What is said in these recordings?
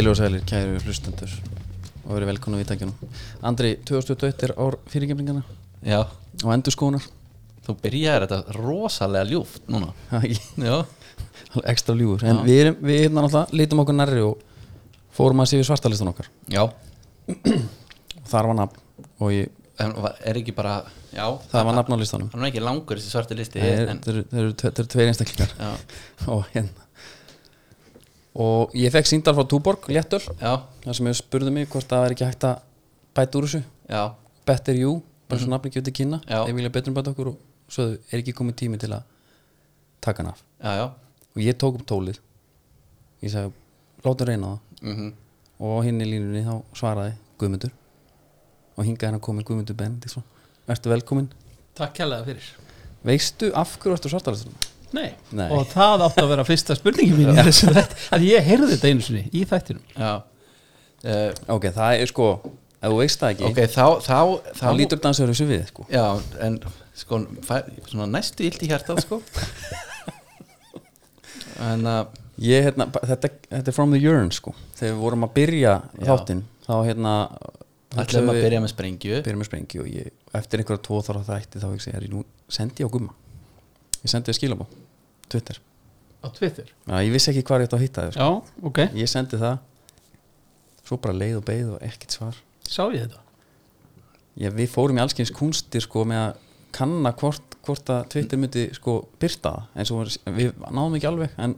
Heilu og sælir, kæru hlustendur og verið velkonu við tækjunum Andri, 2021 er ár fyrirgemlingana Já, og endur skónar þú byrjaði þetta rosalega ljúft núna. Já, ekstra ljúur, en við, erum, við hérna náttúrulega lítum okkur nærri og fórum að sé við svartalistan okkar. Já. Þar var nafn og ég, En er ekki bara, já. Það var nafn á listanum. Hann er ekki langur þessi svarti listi Þeir en, eru- þeir eru tve- þeir eru tveir einstaklingar. Já, og hérna og ég fekk síndal frá Túborg, léttöl já, þar sem ég spurði mig hvort það er ekki hægt að bæta úr þessu. Já, Better You, bara svo nafni gefið til kynna Já. ég vilja betur um bæta okkur og svo er ekki komið tími til að taka hann af. Já, já. Og ég tók upp tólið. Ég sagði, látum reyna það. Mm og hinn í línunni þá svaraði Guðmundur. Og hingaði hann að koma Guðmundur Benediktsson. Ertu velkominn? Takk kærlega fyrir. Veistu af hverju ertu svartalistunum? Nei. Nei. og það átti að vera fyrsta spurningi mín í þessu þætti. að ég heyrði þetta einu sinni í þættinum Já uh, Ok, það er sko, ef þú veist það ekki Ok, þá, þá, þá, þá lítur dansar þessu við sko. Já, en sko, fæ, svona næstu illt í hjartað, sko En uh, Ég, hérna, þetta, þetta er from the urn sko. þegar við vorum að byrja Já. þáttinn þá hérna ætlum að byrja með sprengju byrja með sprengju og ég, eftir einhverja tvo þára þætti þá ég segi, nú sendi ég á gumma ég sendi það skilabó, Twitter. Á Twitter? Já, ég vissi ekki hvað ég ætti að hitta þau sko. já, ok, ég sendi það. Svo bara leið og beið og ekkert svar. Sá ég þetta? Ég, við fórum í allskyns kunstir sko, með að kanna hvort, hvort að Twitter myndi sko, byrta það. Og var- við náðum ekki alveg en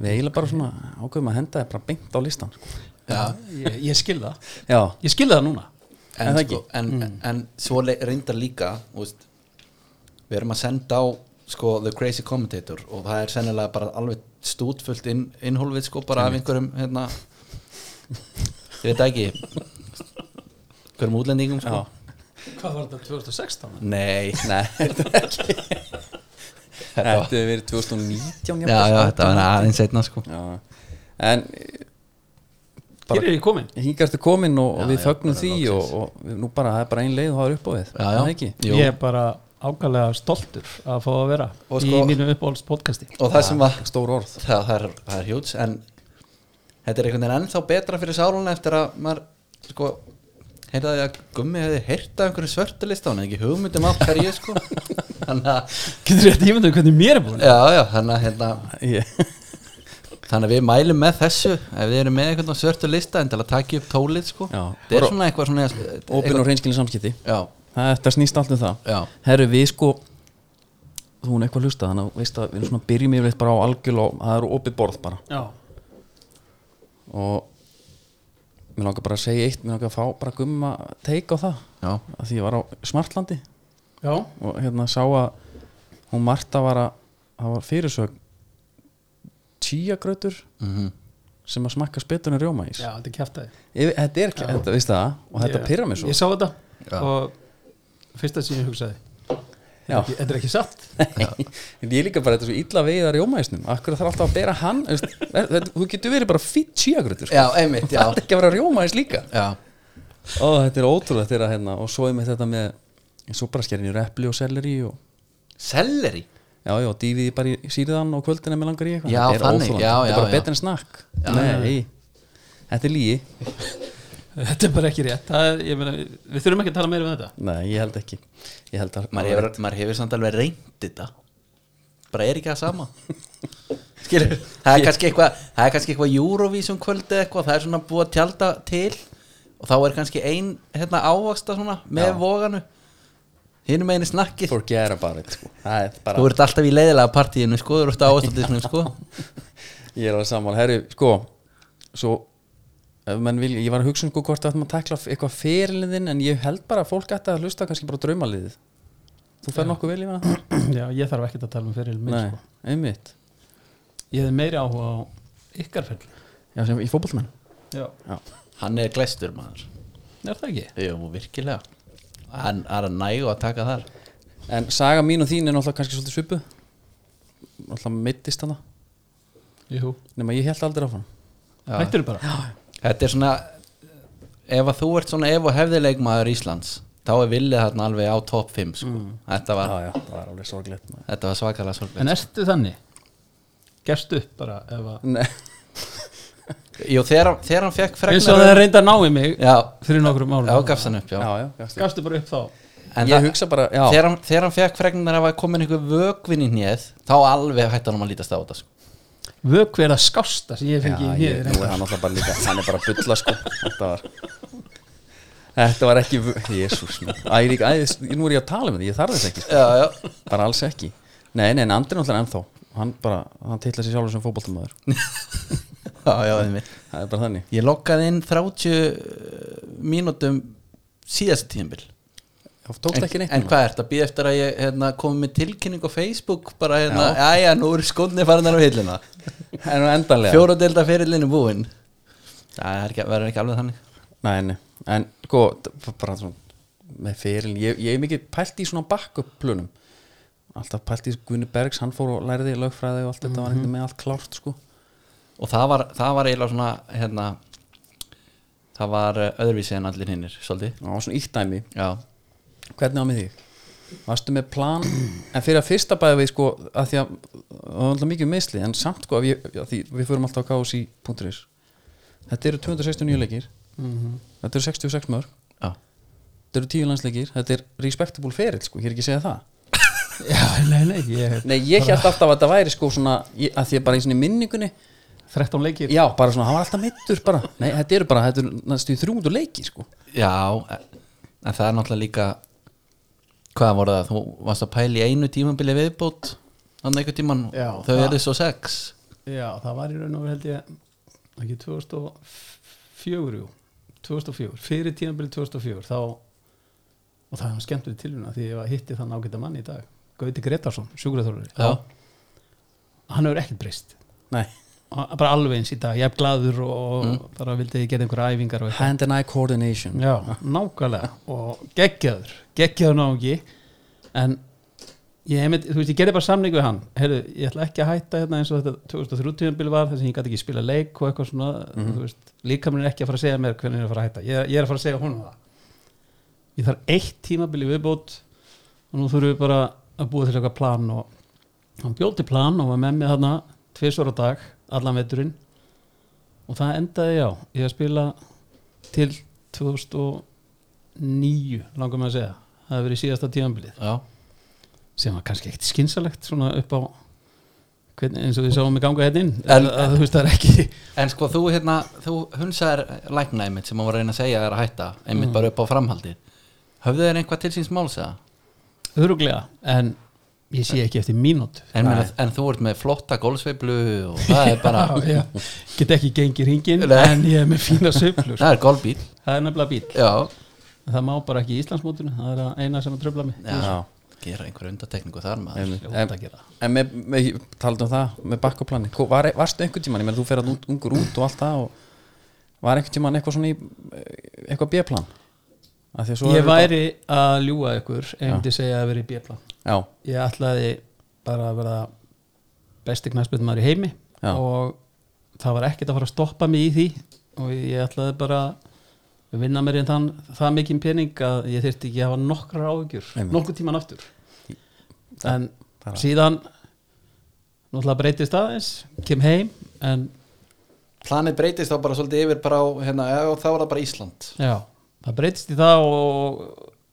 við eiginlega bara svona ákveðum að henda það bara beint á listan sko. Já, ég, ég skil það, já, ég skil það núna. En, það sko, en, en svo reyndar líka veist, við erum að senda á sko, The Crazy Commentator og það er sennilega bara alveg stútfullt inn, innhólfið sko, bara af einhverjum hérna, ég veit ekki einhverjum útlendingum sko. hvað var þetta 2016? nei, nei, þetta er ekki þetta hefur verið 2019 já, já, þetta var aðeins einna sko. já. en Bara- hér er ég komin hingastu komin og, Já, og við fögnum bara því og, og nú bara það er bara ein leið og það er upp á við Já, já. ég er bara ákvæmlega stoltur að fá að vera Og í sko- mínu uppáhalds podcasti og það sem var stór orð. Það, það er, það er hjúts en þetta er einhvern veginn ennþá betra fyrir sáluna eftir að maður sko heyrðaði að gummi hefði heyrt af einhverju svörtulista hann ekki hugmyndum af hverju sko. Þannig að getur þetta ímynduð hvernig mér er búin já, já, þannig að hérna, ég, þannig að við mælum með þessu ef við erum með einhvern svörtulista en til að taka upp tólið sko. Já. þetta er svona eitthvað svona samskipti. Já, þetta snýst allt um það. Já, herru við sko þú hún eitthvað hlusta þannig að að við erum svona byrjum yfirleitt bara á algjörl og það eru opið borð bara. Já, og mér langar bara að segja eitt mér langar að fá bara gumma teik á það já, að því ég var á Smartlandi. Já, og hérna sá að hún Marta var að það var fyrirsög tíagrautur mhm. sem að smakka betur en rjómaís. Já, þetta er kjæftæði Yfir- þetta er ekki, þetta veist það? Og þetta pyrra mér svo ég sá þetta. Já. og fyrsta sem ég hugsaði. Þetta er ekki satt. En ég líka bara þetta er svo illa veiðar rjómaísnum Akkur þarf alltaf að bera hann er, Þú getur verið bara fýtt einmitt, já, Það er ekki að vera rjómaís líka. Já. Ó, þetta er ótrúlega þeirra hérna Og svo er með þetta með Svo bara skerinn í repli og selleri og, selleri Já, já, dýfið bara í síðan og kvöldin ef mér langar í eitthvað. Já, Þetta er já, Þetta já, er bara betur en snakk. Nei, þetta er lígi þetta er bara ekki rétt. Það er, meina, við þurfum ekki að tala meira um þetta. Nei, ég held ekki. Ég held að maður hefur, maður hefur samt alveg reynd þetta. Bara er ekki það sama. Skilur, það er kannski eitthvað það er kannski eitthvað Eurovision kvöldi eitthvað það er svona búið að tjálta til og þá er kannski ein hérna ávaksta svona með Já. voganu. Hinum einu Forget about it sko. Það er bara þú ert alltaf í leiðilega partíinu sko, þú ert ávastatisnum sko. Ég er alveg saman, herri, sko Svo vilja, ég var að hugsa um sko hvort að maður takla eitthvað fyrirliðin en ég held bara að fólk ætti að hlusta kannski bara á draumaliðið Þú fer nokkuð vel í það? já, ég þarf ekkert að tala um fyrir minn Nei, sko. einmitt. Ég hefði meiri áhuga á ykkar Já, sem í fótboltmenn já, Já, hann er glæstur maður. Er það ekki? Jú, virkilega. Hann er að nægu að taka þar. En saga mín og þín er náttúrulega kannski svolítið svipu Náttúrulega mittist hana Jú. Nefn ég held aldrei áfram. Já. hættur bara Þetta er svona ef að þú ert svona ef og hefðileikmaður Íslands þá er villið þarna alveg á topp 5 sko. þetta, var, Já, já, það var alveg sorglegt maður. þetta var svakalega sorglega en ertu þannig? gerst upp bara ef að Nei, Jú, þegar, hann- þegar hann fekk eins og fregnar það reynda að ná í mig Já, fyrir nokkrum já, árum gafst hann upp, já, já, já, gafst þér. Gastu bara upp þá En ég það- hugsa bara, já, þegar, hann, þegar hann fekk fregnar að var komin einhver vögvinn í hnið þá alveg hætti hann að lítast á þetta sko. Vökvi er að skásta sem ég fengi ég, hér er hann alltaf bara líka hann er bara að bulla sko. Þetta var þetta var ekki, jésús nú er ég að tala um þetta, ég þarf þess ekki sko. Já, já, bara alls ekki. Nei, nei, en Andri náttúrulega ennþá. Hann bara, hann titla sér sjálfur sem fótboltamöður já, já einmitt. það er bara þannig. Ég loggaði inn 30 mínútum síðast það tókst ekki neitt En hvað er þetta? Býð eftir að ég hérna, komi með tilkynning á Facebook bara hérna, já, já, nú er skónni farinnar á hillina en nú endanlega. Fjóra delta ferillinu búinn. Það er ekki, verður ekki alveg þannig. Nei, nei, en sko bara svona með ferilin, ég, ég er mikið pælt í svona backup plönum alltaf pælt í Gunni Bergs, hann fór og læriði lögfræði og allt þetta var eitthvað með allt klárt sko. Og það var, það var eiginlega svona hérna, Það var eh, öðruvísi en allir hinnir Svolítið. Og svona íttæmi, Já, hvernig á með þig? Varstu með plan? En fyrir að fyrsta bæða við sko að því að það var alltaf mikið misli en samt sko að við, að við förum alltaf á ksi.is þetta eru 269 leikir. Þetta eru 66 mörg já. Þetta eru 10 landsleikir, þetta er respectable ferill sko, ég er ekki að segja það. Já, nei, nei, ég Nei, ég held alltaf að þetta væri sko svona ég- að því að bara í minningunni 13 leikir? Já, bara svona, hann var alltaf mittur bara. Nei, þetta eru bara, þetta eru næstu 300 leiki sko. Já, en það er náttúrulega líka Hvað voru það? Þú varst að pæla í einu tímabili viðbót Þannig einhvern tíman Já, Þau eru svo sex. Já, það var í raun og veru held ég ekki 2004 jú, 2004, fyrir tímabili 2004 þá og það var skemmtur í tilvíðuna því ég var hitti þann ágæta mann í dag Gauti Gretarsson, sjúkraþórari Já. hann hefur ekkert breyst. Nei, bara alveg eins í dag, ég hef glaður og bara vildi ég gera einhverja æfingar hand and eye coordination. Já, nákvæmlega. Og geggjaður, geggjaður náungi. En ég, einmitt, þú veist, ég gerði bara samning við hann. Heyrðu, ég ætla ekki að hætta hérna eins og þetta 2003 bíl var þess að ég gæti ekki spila leik og eitthvað svona, þú veist, líka mér er ekki að fara að segja mér hvernig ég er að fara að hætta, ég, ég er að fara að segja honum það. Ég þarf eitt tímabili viðbót og nú þurfum við bara að búa til eitthvað plan og hann bjóti plan og var með mig þarna tvisvar á dag, allan veturinn. Og það endaði já ég að spila til 2009 langar með að segja. Það hefur verið síðasta tímabilið. Já, sem var kannski ekkert skynsalegt svona upp á eins og við sáum í ganga hérna inn. En- að, þú veist það er ekki En sko þú hérna Þú hunsaðir lækna einmitt sem hann var að reyna að segja er að hætta Einmitt bara upp á framhaldi Höfðu þeir einhvað til síns máls eða? öruglega en ég sé ekki eftir mínútu En, en þú ert með flotta gólsveiflu og það er bara Já, get ekki gengið hringin en ég er með fína sveiflur. Það er gólbíl það er nefnilega bíl Já, En það má bara ekki í Íslandsmótinu það er eina sem að tröfla mig. Já. gera einhver undatekningu þar maður. En, en með, með talað um það með bakkuplani, var, varstu einhvern tíman ég menn þú fer að ungur út og allt það og var einhvern tíman eitthvað svona í eitthvað B-plan Af því að svo ég væri að ljúga ykkur ef ég segja að vera í bjöfla já, ég ætlaði bara að vera besti knæspilmaður í heimi Já. og það var ekkert að fara að stoppa mig í því og ég ætlaði bara að vinna mér í þann, það mikið pening að ég þyrfti ekki að hafa nokkrar áhugjur nokkuð tíman aftur. En bara- síðan náttúrulega breytist aðeins kem heim en Planið breytist þá bara svolítið yfir bara á hérna, þá var það bara Ísland. Já, það breytist í það og,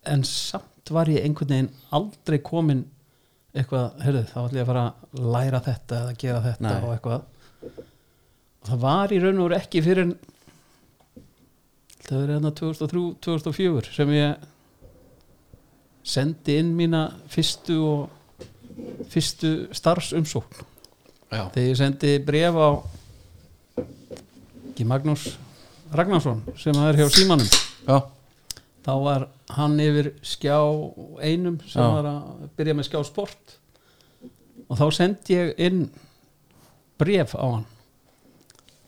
en samt var ég einhvern veginn aldrei komin eitthvað, heyrðu, þá ætlum ég að fara að læra þetta eða gera þetta Nei. og eitthvað. Og það var í raun og veru ekki fyrir það verið hérna 2003-2004 sem ég sendi inn mína fyrstu og fyrstu starfsumsókn. Já, þegar ég sendi bref á ekki Magnús Ragnarsson sem er hjá Símanum já, þá var hann yfir skjá einum sem Já. var að byrja með skjá sport. Og þá sendi ég inn bref á hann.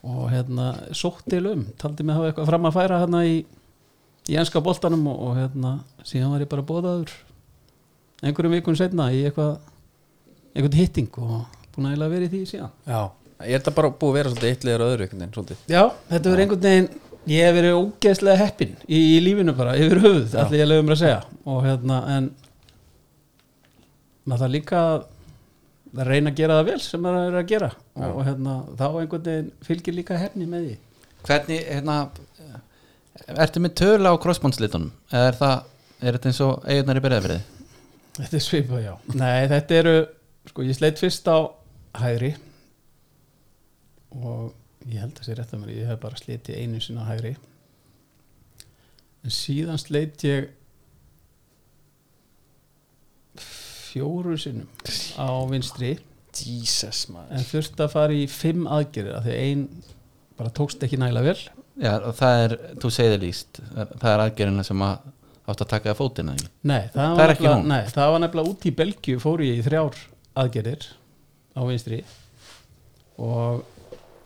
Og hérna sótti um, taldi mig hafa eitthvað fram að færa hérna í, í enska boltanum og, og hérna síðan var ég bara bóðaður einhverjum vikun setna í eitthvað einhvern hitting og búin að vera í því síðan. Já. Ég er þetta bara búið að vera svolítið eitt leður öðru svolítið. Já, þetta verður einhvern veginn ég hef verið ógeðslega heppin í, í lífinu bara, yfir höfuð, allir ég lögum að segja. Og hérna, en maður það líka að reyna að gera það vel sem maður er að gera. Og, og hérna, þá einhvern veginn fylgir líka hefni með því. Hvernig hérna ertu með tölu á crossbándslitunum eða er það, er þetta eins og eiginnar í byrjaðfriði Þetta er svipað, já. Nei, þetta eru, sko, ég sleit fyrst á hægri. Og ég held að sé rétt að mér ég hef bara slitið einu sinna á hægri. En síðan sleit ég fjóru sinnum á vinstri. Jesus en þurfti að fara í fimm aðgerðir af því að ein bara tókst ekki nægilega vel. Já, og það er, þú segir líst það er aðgerðina sem að átt að taka að fótina Nei, það, Það var. Nei, það var nefnilega út í Belgíu fór ég í þrjár aðgerðir á vinstri. Og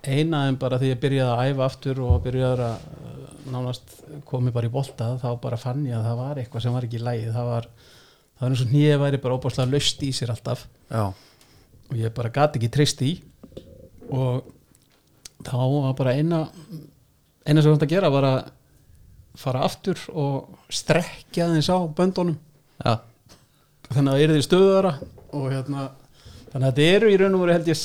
eina en bara því ég byrjaði að æfa aftur og byrjaði að uh, nánast komi bara í bolta þá bara fann ég að það var eitthvað sem var ekki í lægi það var, það var eins og nýja væri bara óbáslega löst í sér alltaf. Já, og ég bara gati ekki treyst í og þá var bara eina eina sem þetta að gera var að fara aftur og strekkja þeins á böndunum. Já, þannig að það eru því stöðara og hérna þannig að þetta eru í raun og veru held ég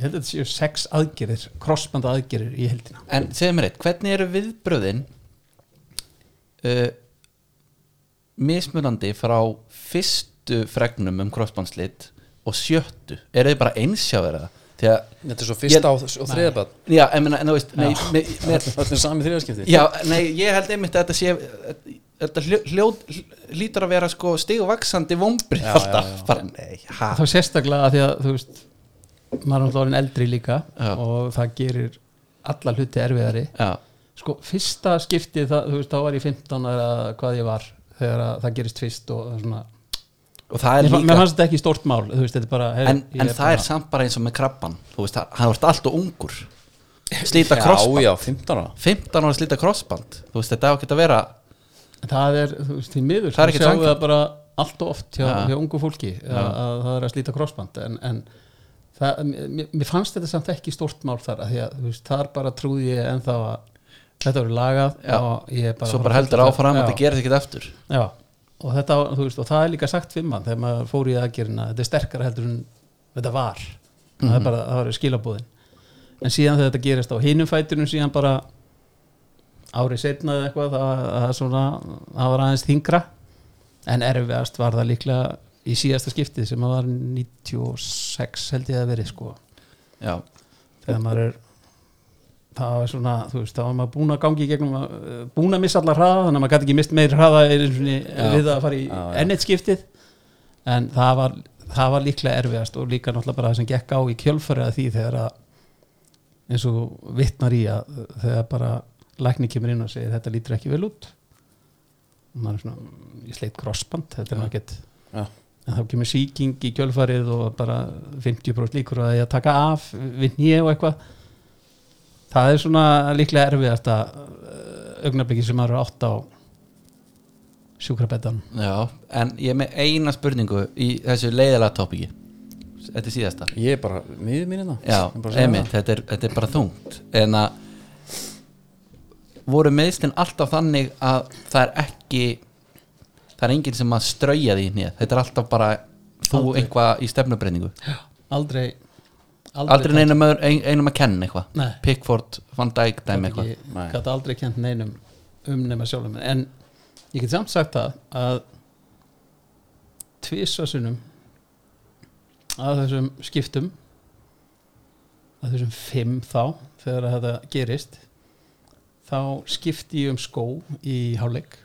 ég held að þetta séu sex aðgerir crossbanda aðgerir í heldina en segðu mér eitt, hvernig eru viðbröðin uh, mismunandi frá fyrstu fregnum um crossbándslit og sjöttu, eru þið bara einsjáður eða? Því að, þetta er svo fyrsta og, og þriðabad já, ég meina, en þú veist Þetta er sami þriðaskipti Já, nei, ég held einmitt að þetta sé þetta hljó, hljóð lítur að vera sko stigvaksandi vombrið alltaf, þá sérstaklega að því að þú veist maður er alltaf orðin eldri líka Já. og það gerir alla hluti erfiðari Já, sko fyrsta skipti það, þú veist þá var ég 15 eða hvað ég var þegar að það gerist fyrst og það er svona og það er mér, líka mér fannst þetta ekki stórt mál þú veist þetta er bara hey, en, en það er samt bara eins og með krabban þú veist, það- hann vart alltaf ungur slíta crossband, Já, já, 15 ára 15 ára slíta crossband þú veist, þetta á ekki að vera það er þú veist því miður Það er við sanngjarnt. það bara allt of oft hjá, Ja. hjá ungu fólki að, að það er að slíta crossband en, en það, mér, mér fannst þetta samt ekki stórt mál þar að því að þú veist, þar bara trúði ég ennþá að þetta voru lagað Já. og ég bara svo bara heldur áfram að þetta gerist ekkert aftur. Já, og þetta, þú veist, og það er líka sagt fyrir mann þegar maður fór í aðgerina, þetta er sterkara heldur en þetta var. Það er bara, það var skilabúðin en síðan þegar þetta gerist á hinum fætunum síðan bara árið setna eða eitthvað það, það, svona, það var aðeins þingra en erfiðast var það líklega í síðasta skiptið sem að var 96 held ég að verið sko. Já, þegar maður er það var svona, þú veist, þá var maður búin að gangi í gegnum, uh, búin að missa allar hraða þannig að maður gæti ekki mist meir hraða við að fara í ennett skiptið. En það var, það var líklega erfiðast og líka náttúrulega bara það sem gekk á í kjölfari að því þegar að eins og vittnar í að þegar bara lækni kemur inn og segir þetta lítur ekki vel út. Og maður er svona, "Mm, ég sleitt crossband þetta er Já. En þá kemur sýking í kjölfarið og bara 50% líkur að ég að taka af við nýja og eitthvað. Það er svona líklega erfiðast að augnablikki sem maður átt á sjúkrabettan já en ég er með eina spurningu í þessu leiðilega topiki þetta er síðasta. Ég er bara miður mín hérna. Ég þetta er, þetta er bara þungt. En að voru meðslinn alltaf þannig að það er ekki það er enginn sem að strauja því nýð þetta er alltaf bara þú Aldrei. eitthvað í stefnubreiningu aldrei aldrei neinum, öðru- ein, einum að kenna eitthvað. Pickford, Van Dijk dæmi eitthvað. Ég Nei. gæti aldrei kent neinum um nema sjálfum en ég get samt sagt það að tvisvarsunum að þessum skiptum að þessum fimm þá þegar að þetta gerist þá skipti ég um skó í hálfleik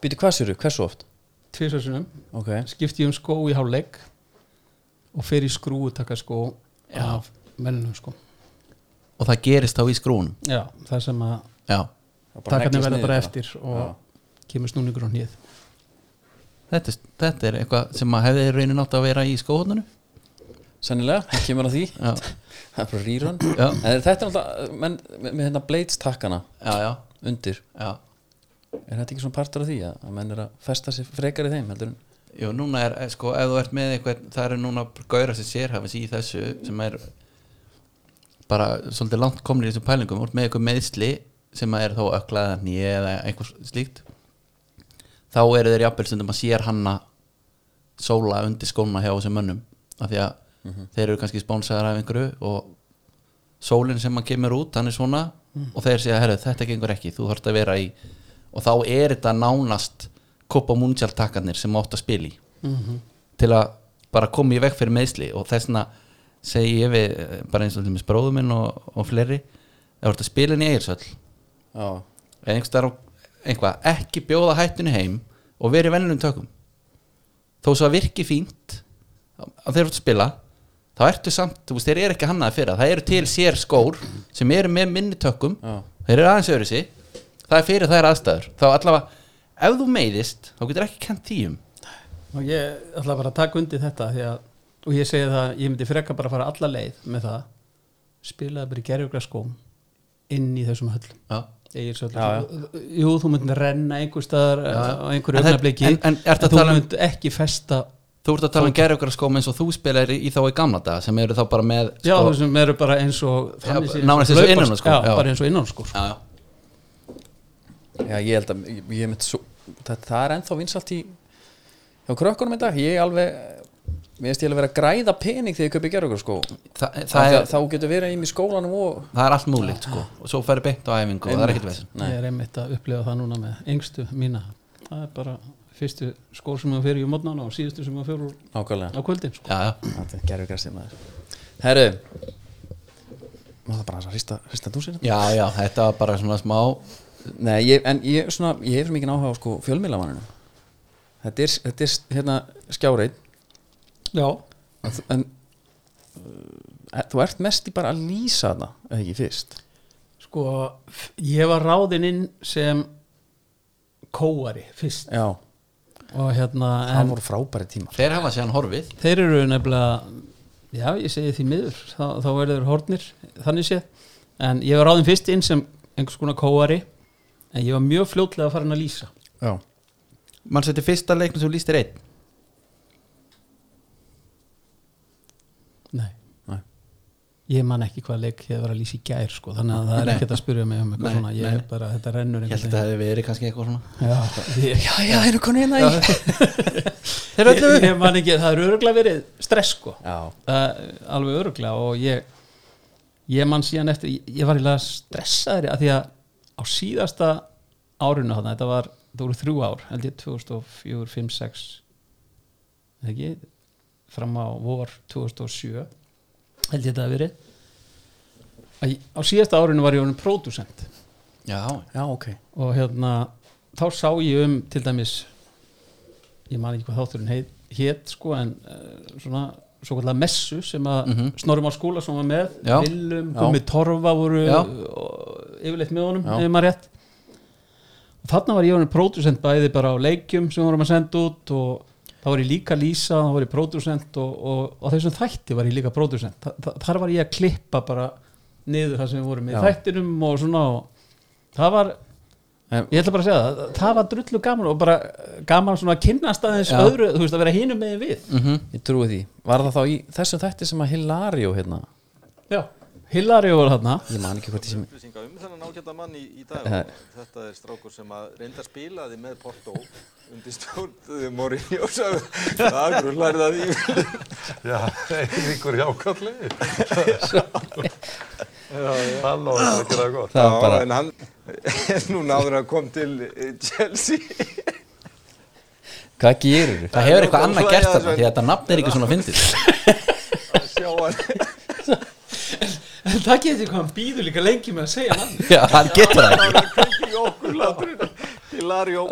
Býtu hvað sér hversu oft? tvisvarsunum Ok, skipti ég um skó í hálfleik og fer í skrúutaka skó Já. af mennum sko. Og það gerist þá í skrúnum? Já, það sem að já, takarnir verða bara eftir og kemur snúningur á hnið. Þetta, þetta er eitthvað sem að hefði raunin átt að vera í skóhóðnunu Sennilega, það kemur að því. Já, Það er bara já, En þetta er alltaf, menn, með, með hérna blades takkana já, já, undir. Já. Er þetta ekki svona partur af því að, menn er að festa sér frekar í þeim heldur en Jú, núna er, eh, sko, ef þú ert með eitthvað það eru núna gauðra sem sérhafis í þessu sem er bara svolítið langt komnir í þessum pælingum. Með eitthvað meðsli sem er þó öklaða nýja eða eitthvað slíkt. Þá eru þeir jafnvel stundum að sér hanna sóla undir skóna hjá þessum mönnum af því að þeir eru kannski spónsaðar af einhverju og sólinn sem hann kemur út hann er svona og þeir segja, herru, þetta gengur ekki. Þú þarfst að vera í og þá er þetta nánast Copa Mundial takkarnir sem átt að spila í. Til að bara koma í veg fyrir meðsli og þessna segi ég við eh, bara eins og til mér bróðum minn og, og fleiri þú ert að spila inn í Eirsöll já, eða einhver einhvað, ekki bjóða hættunni heim og verið vennilegum tökum. Þó svo að virki fínt að þeir eru að spila þá ertu samt, þú veist, þeir eru ekki hannaði fyrir það eru til sér skór sem eru með minni tökum, Já. þeir eru aðeins öðru sig það er fyrir þær aðstæður þá allavega, ef þú meiðist þá getur ekki kent tíum og ég ætla bara að taka undir þetta því að, og ég segi það, ég myndi frekka bara að fara alla leið með það spilaði bara í gerjuglega skóm inn í þessum höllum já. Egil Söllu. Já, Jú, þú myndir renna einhver staðar Já, já. á einhverju En öfnabliki en- en ertu að þú tala um- ekki festa þú ert að tala um gerðugra skóm eins og þú spilar í þá í gamla daga sem eru þá bara með Já, sko- þessum eru bara eins og Já, nánast eins og hlaupaskó. innanlandsskór, Já, já. bara eins og innanskór já, já. Já, ég held að ég, ég mynd svo, það, það er ennþá vinsalt í hjá krökkunum í dag ég alveg, mér finnst ég alveg vera að græða pening þegar ég kaupi gerður sko Þa, það það, er, þá getur verið í skólanum og það er allt múlíkt sko. og svo færi beint á æfingu og það er ekkert veginn Nei. Ég er einmitt að upplifa það núna með yngstu mína Það er bara fyrstu skór sem að fyrir í mótnana og síðustu sem að fyrir nákvæmlega á kvöldin sko. já, já. er græsið maður herru má það bara að hrista, hrista dúsina já, já, þetta var bara svona smá Nei, ég, en ég, svona, ég hef svo mikið áhuga á sko, fjölmiðlamanninu þetta er, þetta er hérna skjáreit Já, en, þú- en uh, þú ert mest í bara að lýsa það eða ekki fyrst? Sko ég var ráðinn inn sem kóari fyrst. Já, og hérna það voru frábæri tímar. Þeir hafa séðan horfið. þeir eru nefnilega já, ég segi því miður þá, þá verður hornir þannig séð. En ég var ráðinn fyrst inn sem einhvers konar kóari en ég var mjög fljótlega að fara inn að lýsa. Já, mann seti fyrsta leiknum sem þú lístir einn? Nei, Nei. ég man ekki hvað leik ég var að lýsa í gær sko, þannig að það er Nei. ekkert að spyrja mig um eitthvað Nei, svona, ég nei. er bara, þetta rennur ég held að það hefði verið kannski eitthvað svona. Já, ég, já, já, þeir eru konu hérna í þeir ég, ég man ekki, það er öruglega verið stress sko, já, er alveg öruglega og ég ég man síðan eftir, ég, ég var eiginlega stressaður að því að á síðasta árinu þarna, þetta var það voru þrjú ár, held ég 2004, 5, 6 ekki fram á vor 2007 held ég þetta að verið að ég- á síðasta árinu var ég honum pródusent já, já, ok og hérna þá sá ég um til dæmis ég man ekki hvað þátturinn heit, hét sko en uh, svona svo kallar messu sem að mm Mhm. Snorri Már skúla sem var með, Já. Willum, Já. Gummi Torfa voru Já. Yfirleitt með honum ef maður rétt. Og þarna var ég honum pródusent bæði bara á leikjum sem vorum að senda út og þá var ég líka að lýsa, þá var ég pródusent og, og, og þessum þætti var ég líka pródusent Þa, þa- þar var ég að klippa bara niður það sem við vorum í þættinum og svona og það var ég ætla bara að segja það, það var drullu gaman og bara gaman svona að kynnast aðeins öðru, þú veist að vera hinum með við. Mm ég trúi því. Var það þá í þessum þætti sem að Hilario hérna? Já, Hilari var þarna. Ég man ekki hvort ég sem um þennan ágæta mann í, í dag. Eh. þetta er strákur sem að reynda spilaði með Porto undir stjórn Mourinho sagði, það er grunn lærið að því. Já, Eiríkur Jákalli Hann á þetta að gera það gott. Það var bara, en hann nú náður hann kom til eh, Chelsea. Hvað gerir það hefur eitthvað Já, annað gert þarna því að þetta nafn er ekki svona fyndið. Að sjá hann en það getur hvað hann býður líka lengi með að segja hann já, hann getur það ekki. hann kveikið í okkur láturinn Hilario,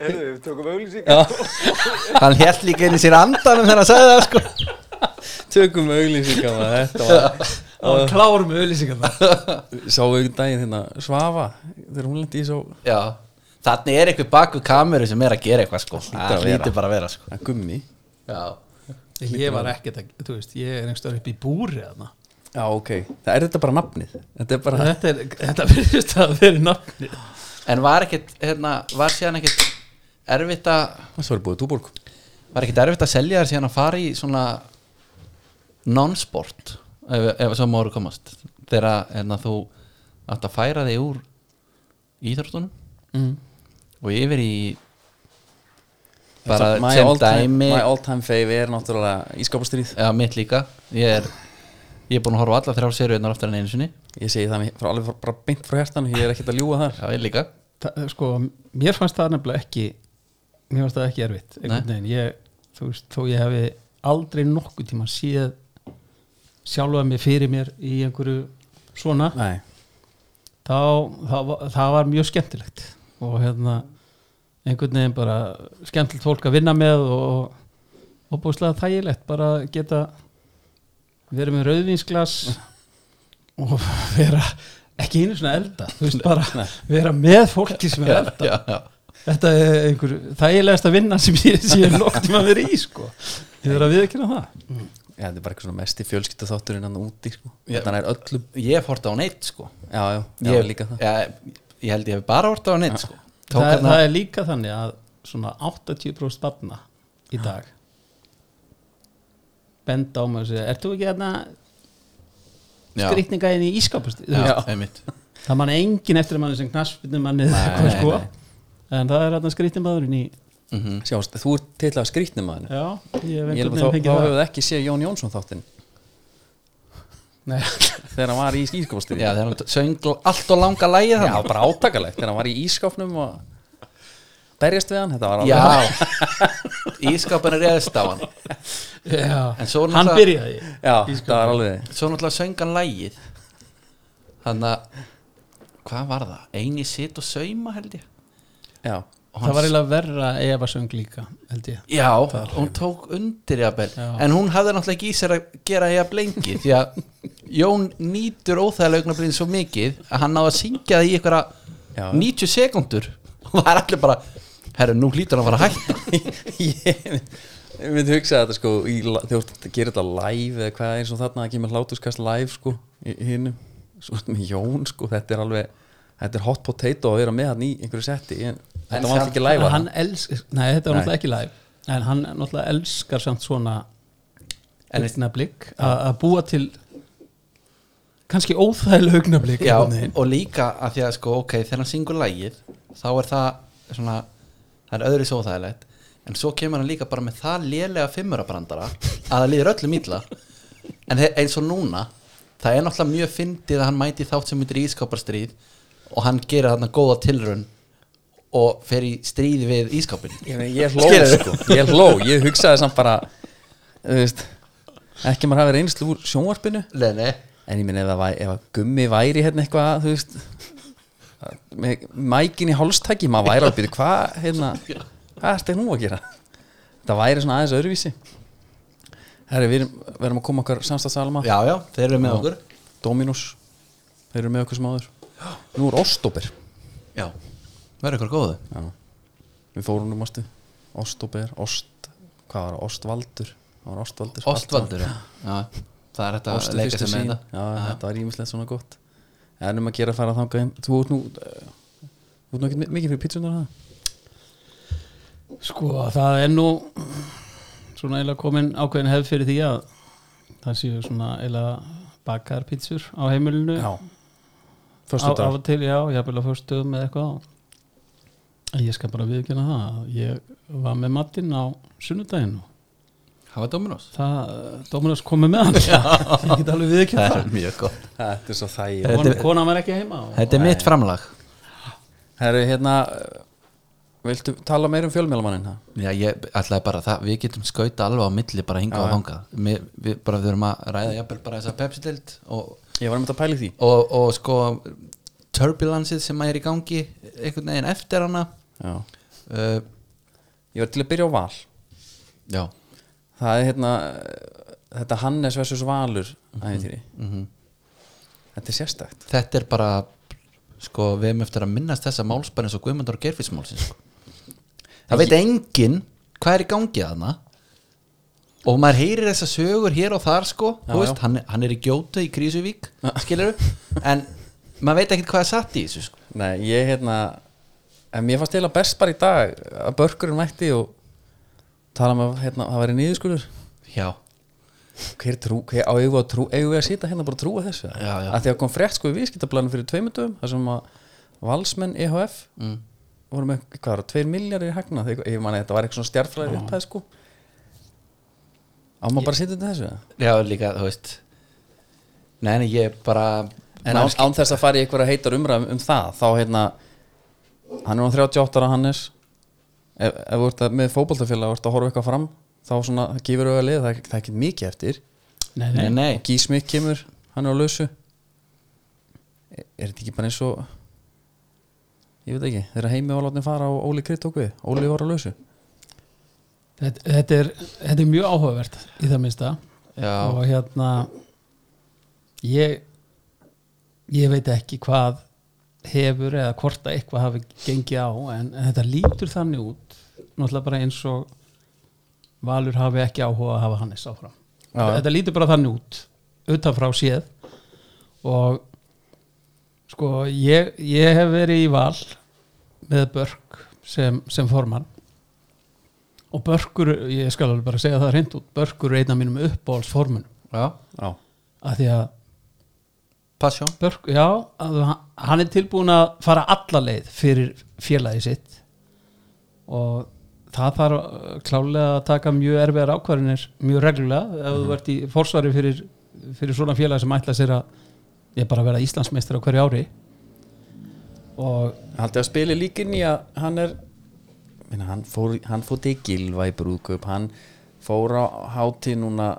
heyrðu, við tökum auglýsingar. Hann held líka inn í sér andanum þegar hann sagði það sko. Tökum var og hann kláður með auðlýsingar það sáu um daginn hérna Svafa þegar hún lendi í svo já, þannig er eitthvað baku kameru sem er að gera eitthvað sko. Það hlýtur bara að vera sko. Að gummi. Já, ég var ekkert að, þú veist, ég er einhverstaður upp í búri þarna já, ok, það er þetta bara nafnið. Þetta er bara, þetta, er, þetta verðist að vera nafni en var ekkert hérna, var síðan ekkert erfitt að það var búið túborg. Var ekkert erfitt að selja þér síðan að fara í svona non-sport ef, ef svo máru komast þegar hérna, þú átt að færa þig úr íþróttunum? Mm. og yfir í bara my sem dæmi my all time fave er náttúrulega ískapastrýð já, mitt líka. Ég er ég er búin að horfa alla þrjá seriunar aftur en einu sinni. Ég segi það mér- frá, alveg frá- bara beint frá hjertan ég er ekkert að ljúga þar. Já, ég líka. Það, sko, mér fannst það nefnilega ekki mér fannst það ekki erfitt veginn, ég, þú veist, þó ég hefi aldrei nokkuð tíma séð sjálfa mig fyrir mér í einhverju svona nei, þá, það, var- það var mjög skemmtilegt. Og hérna einhvern veginn bara skemmtilegt fólk að vinna með og, og búslega þægilegt bara að geta verið með rauðvínsglas og vera ekki einu svona elda þú veist bara vera með fólki sem er elda. já, já. þetta er einhver þægilegast að vinna sem ég sé nokk tíma að vera í sko. Ég verður að viðkynna það. Ja, þetta er bara eitthvað svona mesti fjölskylda þátturinn hann úti sko. Já. þetta er öllum ég hef hort á neitt sko. Já, já, já, ég, líka það. ég, ég held ég hef bara hort á neitt sko. Tók það, hérna- það er líka þannig að svona 80% barna í dag benda á mig og segja ert þú ekki Já. skrýtninga inn í ískapust já, einmitt. Það mann engin eftir að mann sem knaspinu manni sko. en það er hérna skrýtninmaðurinn í Mhm. Sjást, þú ert til að skrýtnum maður já, ég hef einhvern veginn þá hefur það. ekki séð Jón Jónsson þáttinn. Nei. þegar hann var í já, þegar hann söng allt og langa lægið Já, hann bara átakalegt. Þegar hann var í ískápnum og berjast við hann þetta var alveg já. ískapin er reðist á hann. Já. En svo hann byrjaði. Já, það var alveg svo náttúrulega söng hann lægið þannig að hvað var það? Eini sitt og sauma held ég. Já, Og það var eiginlega verra Eva söng líka held ég. Já, hún tók undir jafnvel. En hún hafði náttúrulega ekki í sér að gera jafn lengi Því að Jón nýtur óþægilega augnablíðin svo mikið Að hann náði að syngja það í einhverja Já. 90 sekundur Og það er allir bara Herru, nú hlýtur hann að fara að hætta. Ég myndi hugsa þetta sko í, ert að gera þetta live eða hvað eins og þarna að kemur hlátuskast live sko hinnum svo ertu með Jón sko, þetta er alveg þetta er hot potato að vera með hann í einhverju setti en þetta var samt- ekki live hann elskar, nei þetta var náttúrulega ekki live. En hann náttúrulega elskar samt svona augnablík að að búa til kannski óþægileg veginn. og líka að því að sko, ok, þegar hann syngur lægið Þá er það svona Það er öðru svo þægilegt. En svo kemur hann líka bara með það lélega fimmurabrandara Að það líður öllum illa. En eins og núna Það er náttúrulega mjög fyndið að hann mæti þátt sem myndir ískáparstríð Og hann gerir þarna góða tilraun Og fer í stríði við ískápin ég, ég hló sko, ég hló. Ég hugsaði samt bara veist, ekki maður hafi reynslu úr sjónvarpinu? Nei, nei. En ég minn ef, að gummi væri hérna eitthvað þú veist mækin í hálstæki maður væri að byrja hvað hérna, hvað er þetta nú að gera? Það væri svona aðeins öðruvísi. Herri við erum, við erum að koma okkar samstagsalma Já, já, þeir eru með okkur. Dominus, þeir eru með okkur sem áður. Nú er Ostóber Já, verður ykkur góðu. Já. við fórum nú mástu. Ostóber, Ost hvað var það, Ostvaldur. Það var Ostvaldur. Ostvaldur, já. já. Það er þetta að Ostu leika fyrstu sem með sín þetta. Já, þetta var ímislegt svona gott en um að gera að fara þangað inn þú ert nú þú ert nú ekki mikið fyrir pítsunar það sko það er nú svona eiginlega komin ákveðin hefð fyrir því að það séu svona eiginlega bakar pítsur á heimilinu. Já, á, förstu af dag og til, já, ég haf vel að förstum með eitthvað. Ég skal bara viðkjöna það að ég var með matinn á sunnudaginn og Hafa Dominos. Það, Dominos komið með hann. Ég get alveg viðkjöna Það það. er mjög gott. Þetta er svo þæg konan var ekki heima og, Þetta er mitt framlag. Herru hérna viltu tala meir um fjölmjölamannin það? Já, ég ætlaði bara það, við getum skauta alveg á milli bara hinga já. hanga við, við bara við erum að ræða jafnvel bara þessa Pepsi-dild og, ég var um þetta að pæli því. og, og sko turbulencið sem er í gangi einhvern veginn eftir hana. Já. uh, ég var til að byrja á val. Já það er hérna þetta Hannes versus Valur æfintýri Mhm. þetta er sérstakt. Þetta er bara sko, við erum eftir að minnast þessa málsbæri eins og Guðmundur og Gerfismálsins sko. Það veit enginn hvað er í gangi þarna. Og maður heyrir þessa sögur hér og þar sko, Já, veist, hann, hann er í gjótu í Krísuvík, skilur en maður veit ekkert hvað er satt í þessu sko. Nei, ég hérna en mér fannst eiginlega best bara í dag að börkurinn mætti og tala um að hérna, það væri niðurskurður? Já, hver trú, hver á eigum við að trú eigum við að sýta hérna bara að trúa þessu? Já, já. að því að kom frétt sko í viðskiptablanum fyrir tveimundum þar sem að valsmenn EHF mm. voru með, hvað var það, 2 miljardar í hagna ég man að þetta var eitthvað svona stjartfræði upphæð sko. Á maður bara að sýta þetta þessu? Já líka, þú veist. Nei, nei, ég bara en án, án þess að fara í einhverja heitar umræðum um það þá hérna hann er á 38 ára Hannes ef, ef þú ert að, með fótboltafélag og ert að horfa eitthvað fram þá svona gefur auðvitað lið það það er ekki mikið eftir. Nei, nei, nei. Gísmik kemur, hann er á lausu. Er, er þetta ekki bara eins og ég veit ekki, þeirra heimi var látni fara og Óli Krydd tók við, Óli var á lausu. Þetta, þetta, er, þetta er mjög áhugavert í það minnsta. Já, og hérna ég ég veit ekki hvað hefur eða hvort að eitthvað hafi gengið á en, en þetta lítur þannig út náttúrulega bara eins og Valur hafi ekki áhuga að hafa Hannes áfram. Já. þetta lítur bara þannig út utanfrá séð. Og sko ég, ég hef verið í val með Börk sem, sem formann. Og Börkur, ég skal alveg bara segja það reynd út, Börkur er einn af mínum já, að því að passjón Börk, já, að hann er tilbúin að fara alla leið fyrir félagi sitt. Og það þarf uh, klálega að taka mjög erfiðar ákvarðinir mjög reglulega ef þú ert í forsvari fyrir, fyrir svona félagi sem ætla sér að ég bara vera Íslandsmeistar á hverju ári. Og haldið að spili líkin í að hann er minna, hann fór, hann fór til Gilva í brúðköp hann fór á hátíð núna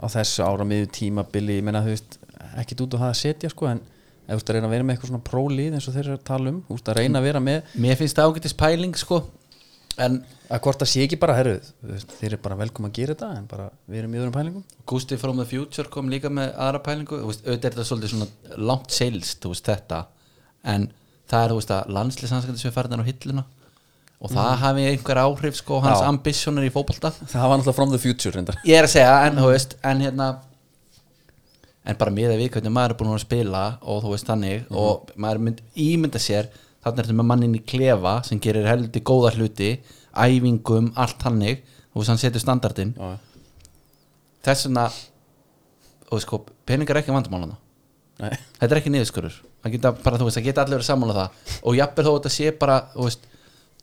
á þessu ára miður tímabili ég meina þú veist, ekkit út á það að setja sko en ef þú ert að reyna að vera með eitthvað svona prólið eins og þeir eru að tala um, þú ert að reyna að vera með mér finnst það ágættis pæling sko en að hvort það sé ekki bara veist, þeir eru bara velkom að gera þetta en bara við erum í öðrum pælingum. Gusti from the future kom líka með aðra pælingu. Auðvitað er þetta svolítið svona langt þú veist þetta. En það er þú veist að landslýsanskandi sem farnar á hilluna. Og það hafi einhver áhrif sko hans ambisjónir í fótbolta. Það var náttúrulega from the future reyndar. Ég er að segja en þú veist en hérna en bara með að við hvernig maður er búin að spila og þú veist þannig og maður mynd, ímynda sér þannig er þetta með mannin í klefa sem gerir heldur góða hluti æfingum, allt þannig. Þú veist hann setur standardinn. Já. þess vegna og sko, peningar er ekki vandamálana Nei. þetta er ekki niðurskurur það geta, bara, þú veist, það geta allir verið sammála það. Og jafnvel þó að þetta sé bara þú veist,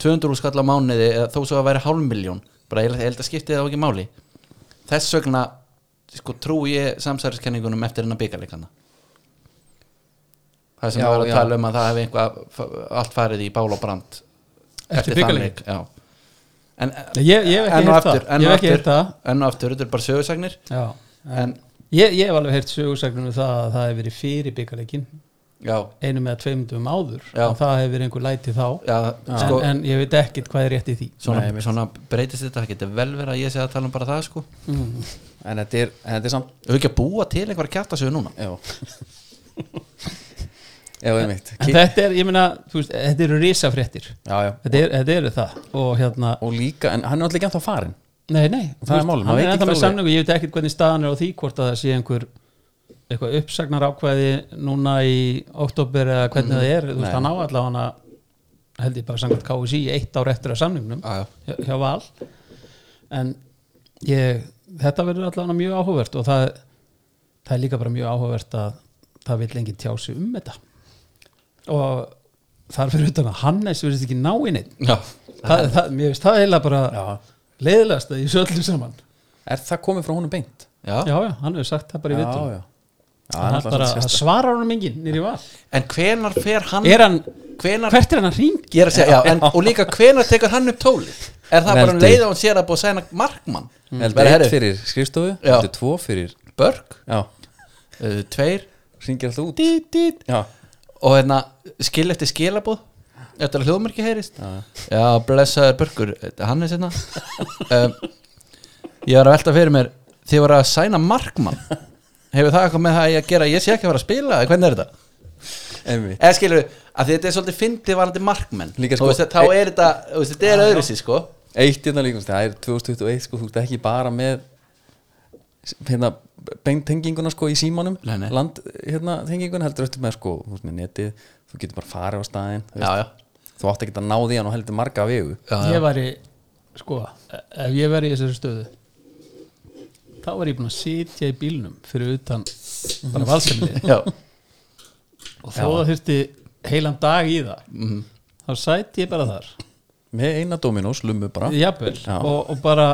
200 úr skall á mánuði eða þó svo að væri hálf miljón bara ég held að skipti það ekki máli. Þess vegna sko, trú ég samsæriskenningunum eftir hennar byggarleikana það sem Já, var að já. tala um að það hefði einhvað allt farið í bál og brand Eftir já. En, ég, ég hef ekki heyrt það. aftur, enn og aftur, enn og aftur, þetta er bara sögursagnir já. en ég, ég hef alveg heyrt sögursagnum það að það hef verið fyrir byggarleikin já, einu með tveimundum áður. Já. og það hefur einhver læti þá. Já, sko, en, en ég veit ekkit hvað er rétt í því. Svona, Nei, svona breytist þetta, það getur vel verið að ég sé að tala um bara það sko. Mm. en þetta er, en þetta er samt Ef við ekki að búa til einhverja kjartasögu núna já einmitt. En þetta er, ég meina, þú veist, þetta eru risafréttir. Þetta, er, þetta eru það. Og hérna, og líka, en hann er alltaf ekki ennþá farin nei, nei. Það er málið, hann er ekki með samningu, ég veit ekkit hvernig staðan er á því hvort að það sé einhver eitthvað uppsagnar ákvæði núna í oktober eða hvernig það er. Þú veist, hann á allavega hana held ég bara samkvæmt KSI eitt ár eftir að samningnum Já, já. hjá, hjá Val. En ég, þetta verður allavega mjög áhugavert og það, það er líka bara mjög áhugavert að það vil lengi tjá sig um þetta og þar fyrir utan að Hannes verðist ekki ná í neitt Já, það, það, mér finnst það eiginlega bara já. leiðilegast að ég söllu saman. Er það komið frá honum beint? já. já, já, hann hefur sagt það bara í vittum já, já. Já, hann náttúrulega bara, það svarar honum enginn nýri val. En hvenar fer hann er hann, hvenar, hvert er hann að ringa Ég að segja, já, en, og líka hvenar tekur hann upp tólið? Er það bara um leið og hann sér að búið að sæna markmann? Heldur Bara, eitt fyrir skrifstofu, Já. heldur tvo fyrir Börk, já, uh, tveir? Ringir alltaf út. Dít, dít, já, Og hérna, skil eftir skilabóð Þetta er hljóðmerki heyrist. Já, Já, blessaður Börkur, hann er sérna um, Ég var að velta fyrir mér Þið voru að sæna markmann. Hefur það eitthvað með það að gera Ég sé ekki að fara að spila, hvernig er þetta? eða skilur við, að þetta er svolítið fyndið varandi markmenn Líka sko- veist, þá er þetta, veist, þetta er öðruvísi sko. Eitt hérna líka, það er 2021 sko, þú ert ekki bara með hérna beintenginguna sko í símanum Nei, nei. land hérna heldur eftir með sko netið, þú getur bara farið á staðinn þú, Já, já, þú átt ekki að ná því hann og heldur marga vegu já, ég já. væri, sko ef ég væri í þessari stöðu þá var ég búin að sitja í bílnum fyrir utan bara valsemlið já. og þó þurfti heilan dag í það Mhm. þá sæti ég bara þar með eina Dominos, lummu bara jafnvel Já. og, og bara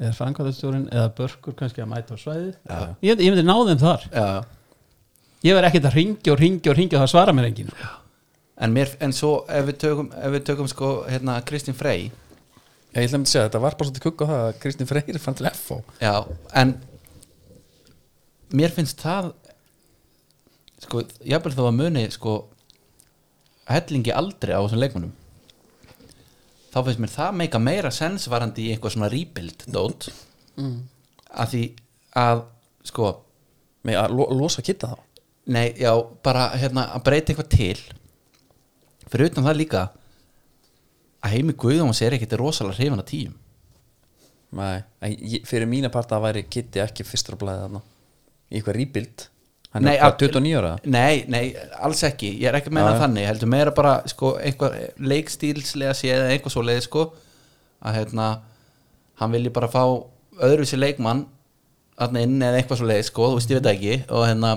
eða framkvæmdastjórin eða börkur kannski að mæta á svæðið. Já. ég, ég myndi ná þeim þar. Já, já. ég verð ekkert að ringja og ringja og ringja og það svara mér enginn. En, mér, en svo ef við tökum, ef við tökum sko hérna Kristín Frey. Ég ætla að segja, þetta var bara svolítið kukk á það að Kristinn Freyr fann til FO Já, en mér finnst það sko, jafnvel þó að muni sko hellingi aldrei á þessum leikmannum þá finnst mér það meika meira sensvarandi í eitthvað svona rebuild dót. Mm. að því að sko, með að lo losa kitta þá? Nei, já, bara hérna að breyta eitthvað til. Fyrir utan það líka að heimi Guðjóns er ekkit rosalega hrifan að tíum Nei, fyrir mína part að væri kitti ekki fyrstur að blæða þarna. Í eitthvað rýbild hann Nei, er bara að- 29 ára? Nei, nei, alls ekki. Ég er ekki að meina Já, já. þannig, heldur meira bara sko, eitthvað leikstílslega séð eða eitthvað svo leið sko, að hérna hann vilji bara fá öðruvísi leikmann þarna inn eða eitthvað svo leið sko, þú veist ég veit það ekki. Og hérna,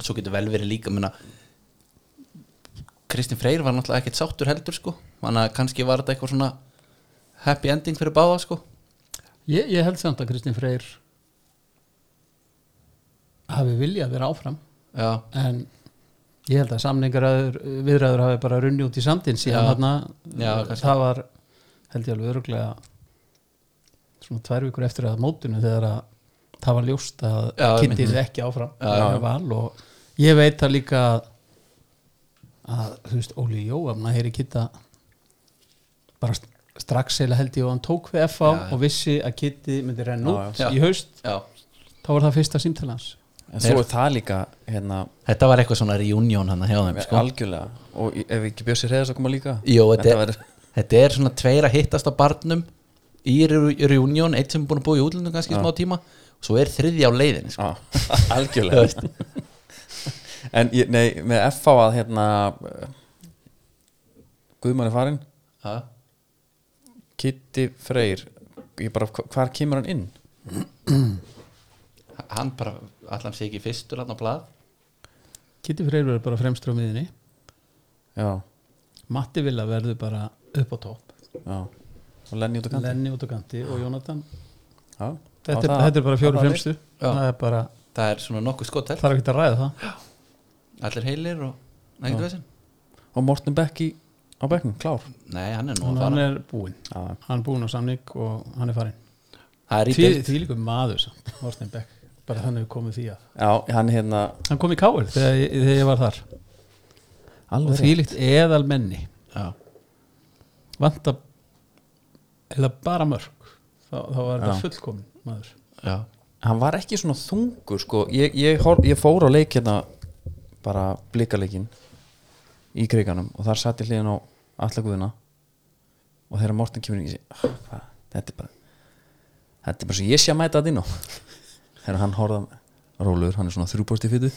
svo getur vel verið líka minna Kristinn Freyr var náttúrulega ekkert sáttur heldur sko, þannig að kannski var þetta eitthvað svona happy ending fyrir báða sko. Ég, ég held samt að Kristinn Freyr hafi viljað vera áfram. Já, en ég held að samningar viðræður hafi bara runni út í sandin síðan kannski. það var held ég alveg öruglega svona tvær vikur eftir að mótinu þegar að það var ljóst að einmitt. ekki áfram Já, já, og ég veit það líka að, að þú veist Óli Jóamna heyri kitta bara st- strax eða held ég og hann tók við FA og vissi að kitti myndi renna Já, út í haust. Já. Þá var það fyrsta símtalans en svo er það líka hérna, Þetta var eitthvað svona reunion hann hjá þeim sko. algjörlega og í- ef ekki Bjössi Reyðars að koma líka Jó, þetta, þetta er, þetta er svona tveir að hittast á barnum í re- reunion, eitt sem er búin að búa í útlundum kannski Já. smá tíma og svo er þriði á leiðin sko. Já, algjörlega En ég, nei, með FH að hérna Guðmann er farinn Já. Kitty Freyr bara, hva- hvar kemur hann inn? hann bara, allan sé ekki fyrstur hann á blað? Kitty Freyr verður bara fremstur á miðinni Já, Matti Villa verður bara upp á topp. Já. Og Lenny út á kanti. Lenny út á kanti og Jónatan Já, þetta, er, þetta er bara fjóru fremstu Já. það er bara, það er svona nokkuð skottel það er ekki að ræða það. Allir heilir og Og Morten Beck í, á bekknum, klár? Nei, hann er nú hann, er búinn. Já, hann er búinn á samning og hann er farinn. Það er í því, deild því líka maður samt, Morten Beck bara þannig við komum því að. Já hann hérna hann kom í káir þegar, þegar ég var þar. Og Alveg því líkt eðal menni já, vanta eða bara mörg. Þá, þá var þetta fullkomin maður. Já, hann var ekki svona þungur sko. ég, ég, hor, ég fór á leik hérna bara blikaleikin í kriganum og þar satt ég hliðin á allaguðina og þegar Morten kemur inn, ég sé "Ah, þetta er bara þetta er bara svo ég sé að mæta inn á þegar hann horfða Rólur, hann er svona þrjúbósti fyrir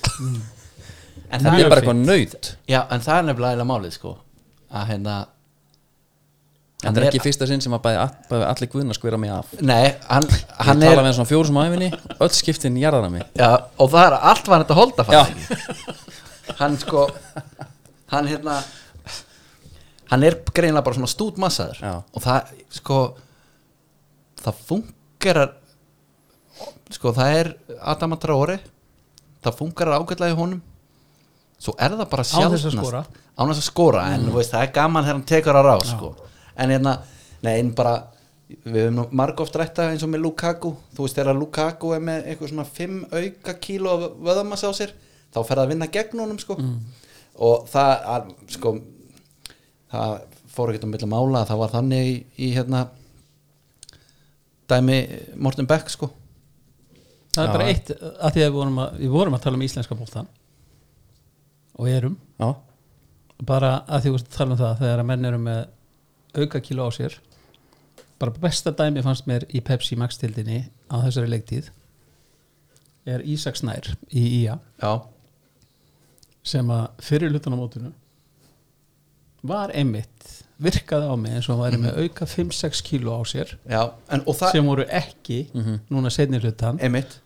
en þetta það er bara eitthvað nöyt já, en það er nefnilega málið sko. Að hérna þetta er ekki fyrsta sinn sem að bæði, bæði allir guðna skvera mig af. Nei, hann, ég hann tala er með svona fjóru sem æfinni öll skiptin jarðar að mig. Já, og það er allt var þetta holda Já. hann sko hann hérna hann er greinlega bara svona stútmassaður og það sko það fungerar sko það er Adama Traore. Það fungerar ágætlega í honum. Svo er það bara skora. án þess að skora en þú veist, það er gaman þegar hann tekur á ráð sko. en hérna, nei, en bara við höfum margóft rætta eins og með Lukaku, þú veist þegar Lukaku er með eitthvað svona 5 auka kíló vöðamassa á sér, þá fer það að vinna gegn honum sko. Og það að, sko það fór ekkert um milli mála það var þannig í, í hérna dæmi Morten Beck sko það er Já. bara eitt að því að við vorum að, við vorum að tala um íslenska bóltan og erum. Já, bara að því að tala um það þegar að menn eru með auka kíló á sér. Bara besta dæmi fannst mér í Pepsi Max tildinni á þessari leiktíð er Ísak Snær í IA já, sem að fyrir hlutan á mótinu var einmitt virkaði á mig eins og væri með auka 5-6 kíló á sér já en, það, sem voru ekki núna setni hlutan. Einmitt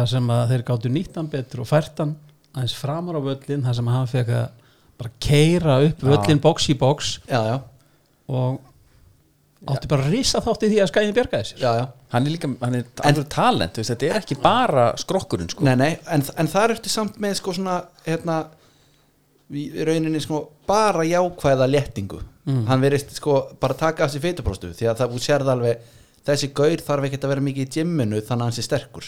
þar sem að þeir gáttu nýttan betur og fært hann aðeins framar á völlin þar sem að hann fekk að bara keira upp völlin box í box já, já, og átti bara að risa þátt í því að skæðin bjargaði sér. Já, já. Hann er líka, hann er alveg talent þú veist, þetta er ekki bara skrokkurinn sko. Nei, nei, en, en það ertu samt með sko svona hérna í rauninni sko bara jákvæða léttingu. Hann verist sko bara taka af sér feitupróstu því að það þú sérð alveg þessi gaur þarf ekki að vera mikið í gymminu þannig að hann sé sterkur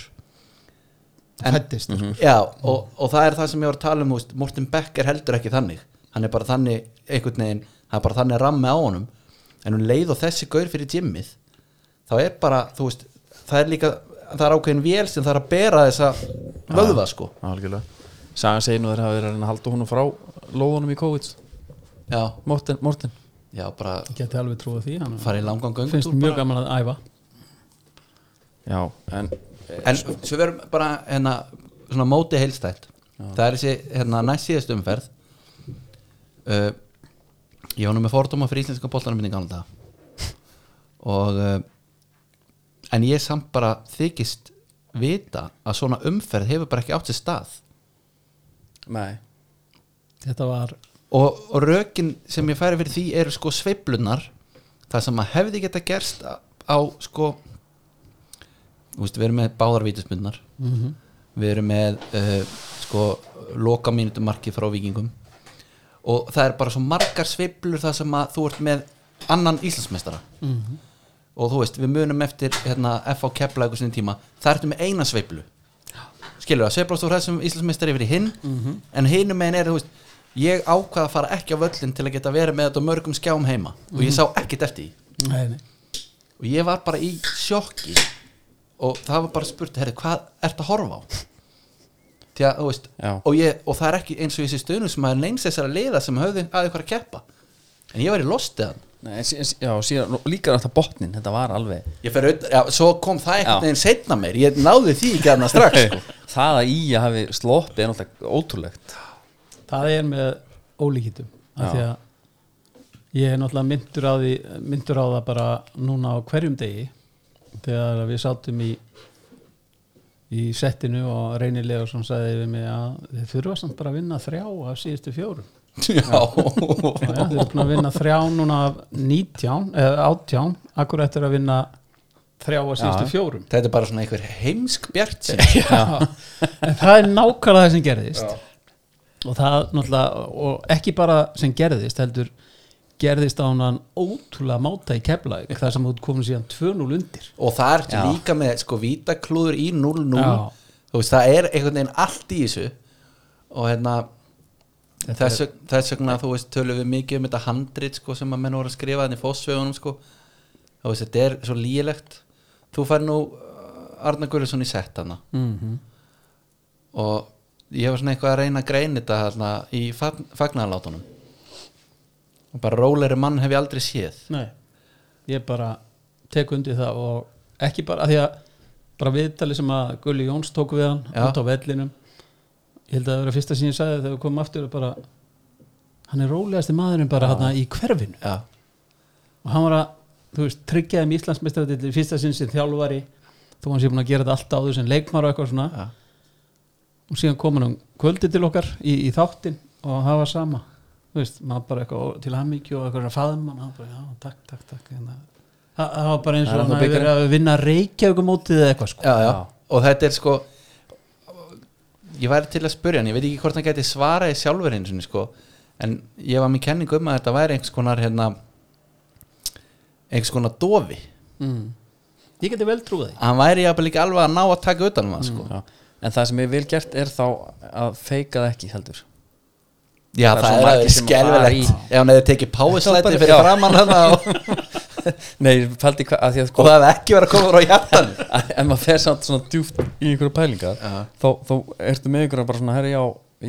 En- fættist mm Já, og, og það er það sem ég var að tala um veist, Morten Beck er heldur ekki þannig. Hann er bara þannig, einhvern veginn það er bara þannig rammi á honum. En um leið og þessi gaur fyrir gymmið þá er bara, þú veist það er líka, það er ákveðin vél sem það er að bera þessa vöðva sko. algjörlega. Sagan segir nú þeir hafa verið að að halda honum frá lóðunum í COVID Já, Morten, Morten. já, bara geti alveg trúið því hann finnst mjög bara. gaman að æfa. Já, en En svo verum bara hérna svona móti heilstætt það er þessi hérna næst síðast umferð. Uh, ég var nú með fordóma fyrir íslenska boltanum minni gamla dag og uh, en ég samt bara þykist vita að svona umferð hefur bara ekki átt sér stað. Nei, þetta var og, og rökin sem ég færi fyrir því eru sko sveiflunar það sem að hefði geta gerst á, á sko veist, við erum með báðar vítismyndunar við erum með uh, sko loka mínutumarki frá vikingum og það er bara svo margar sveiflur það sem að þú ert með annan Íslandsmeistara. Og þú veist, við munum eftir hérna, F.A. Kepla eitthvað sinni tíma, það ertu með eina sveiflu. Skilur það, sveiflast úr þessum Íslandsmeistari yfir í hinn, en hinum megin er, þú veist, ég ákvað að fara ekki á völlin til að geta verið með þetta mörgum skjám heima. Og ég sá ekkert eftir því. Nei, nei. og ég var bara í sjokki og það var bara spurt, herri, hvað ert að horfa á? Því að, þú veist og, ég, og það er ekki eins og ég sé stöðnum sem að neins þessara liða sem höfðu að ykkur að keppa. En ég var í lostiðan já, síðan, líka alltaf botnin þetta var alveg ég fer auðvitað, já, svo kom það einhvern veginn setna meir, ég náði því ekki aðna strax sko. það að að hafi sloppið er náttúrulega ótrúlegt. Það er með ólíkitum af því að ég er náttúrulega myndur á því myndur á það bara núna á hverjum degi þegar við sátum í í settinu og reynilega og sagði við mig að þið þurfa samt bara að vinna þrjá af síðustu fjórum. Já, og ja, þið búin að vinna þrjá núna af 19 eða 18 akkur eftir að vinna þrjá af síðustu Já. fjórum. Þetta er bara svona einhver heimsk bjart Já. en það er nákvæmlega það sem gerðist. Og það náttúrulega og ekki bara sem gerðist heldur gerðist á hann ótrúlega máta í keflaug þar sem þú komin síðan 2-0 undir. Og það er Já. líka með sko vítaklúður í 0-0 Já. þú veist, það er einhvern veginn allt í þessu. Og hérna þess, veg- þess vegna þú veist tölum við mikið um þetta handrit sko sem að menn voru að skrifa þannig fósvegunum sko. Þú veist, þetta er svo lígilegt þú fær nú uh, Arna Gullusson í sett hana mm -hmm. og ég var svona eitthvað að reyna að greina þetta hana, í fagnarlátunum og bara róleri mann hef ég aldrei séð. Nei, ég bara tek undir það og ekki bara að því að bara viðtali sem að Gulli Jóns tók við hann Já. út á vellinum ég held að það vera fyrsta sem ég sagði þegar við komum aftur bara hann er rólegasti maðurinn bara hann í hverfinu. Já, og hann var að, þú veist, tryggjaði um Íslandsmeistaratilli í fyrsta sinn sem þjálfari þó hann sé búin að gera þetta allt áður sem leikmar og eitthvað svona. Já, og síðan kom hann um kvöldi til okkar í, í þáttin og það var sama þú veist, maður bara eitthvað til hammingju og eitthvað að faðma hann bara, já, takk, takk, takk hérna. það var bara eins og hann hefði verið að vinna reykjaugum mótið eða eitthvað sko já, já. og þetta er sko ég væri til að spyrja hann, ég veit ekki hvort hann gæti svaraði sjálfur einu sinni sko en ég var með kenningu um að þetta væri einhvers konar hérna einhvers konar dofi mm. ég geti vel trúið því hann væri ekki alveg að ná að taka utan um það sko. já. en það sem er vel gert er þá að feika það ekki heldur já, Það það, er skelvilegt í- ef hann hefði tekið páislæti fyrir framann og, nei, fældi hvað að að og sko það hefði ekki verið að koma frá hjartan ef maður fer samt svona djúft í einhverju pælingar Já. þá, þá ertu með einhverja bara svona herri já,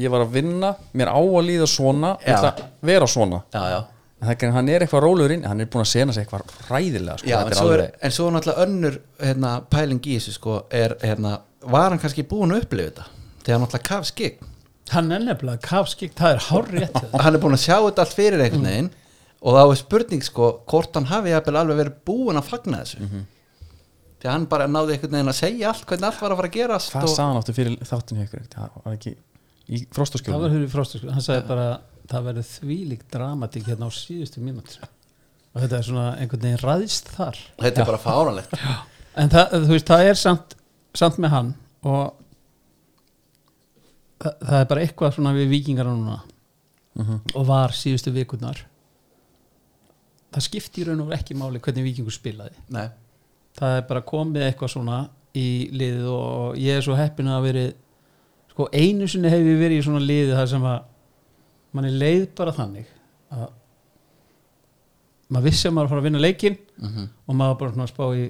ég var að vinna, mér á að líða svona ég ætla að vera svona. Já, já. En það, er- hann er eitthvað rólegur inn, hann er búin að sena sig eitthvað ræðilega sko, Já, en svo, er, en svo er náttúrulega önnur hérna, pæling í þessu sko, er, hérna, var hann kannski búin að upplifa þetta? Þegar hann náttúrulega kaf skik hann er nefnilega kafskikt, það er hár rétt hann er búin að sjá þetta allt fyrir einhvern veginn og þá er spurning sko hvort hann hafi jafnvel alveg verið búin að fagna þessu. Mhm. því að hann bara náði einhvern veginn að segja allt hvernig allt var að fara að gerast hvað og, sagði hann áttu fyrir þáttinu ykkur? Það var ekki í það frostaskjólum var fróstu sko, hann sagði bara það verður þvílík dramatík hérna á síðustu mínútur og þetta er svona einhvern veginn ræðist þar. Þetta er bara fáranlegt en það, þú veist, það er samt, samt með hann og það, það er bara eitthvað svona við vikingar núna. Og var síðustu vikurnar. Það skipti í raun og ekki máli hvernig vikingur spilaði. Nei. það er bara komið eitthvað svona í liðið og ég er svo heppin að veri sko einu sinni hef ég verið í svona liðið þar sem að mann er leið bara þannig að maður vissi að maður fara að vinna leikinn Mhm. og maður bara svona spá í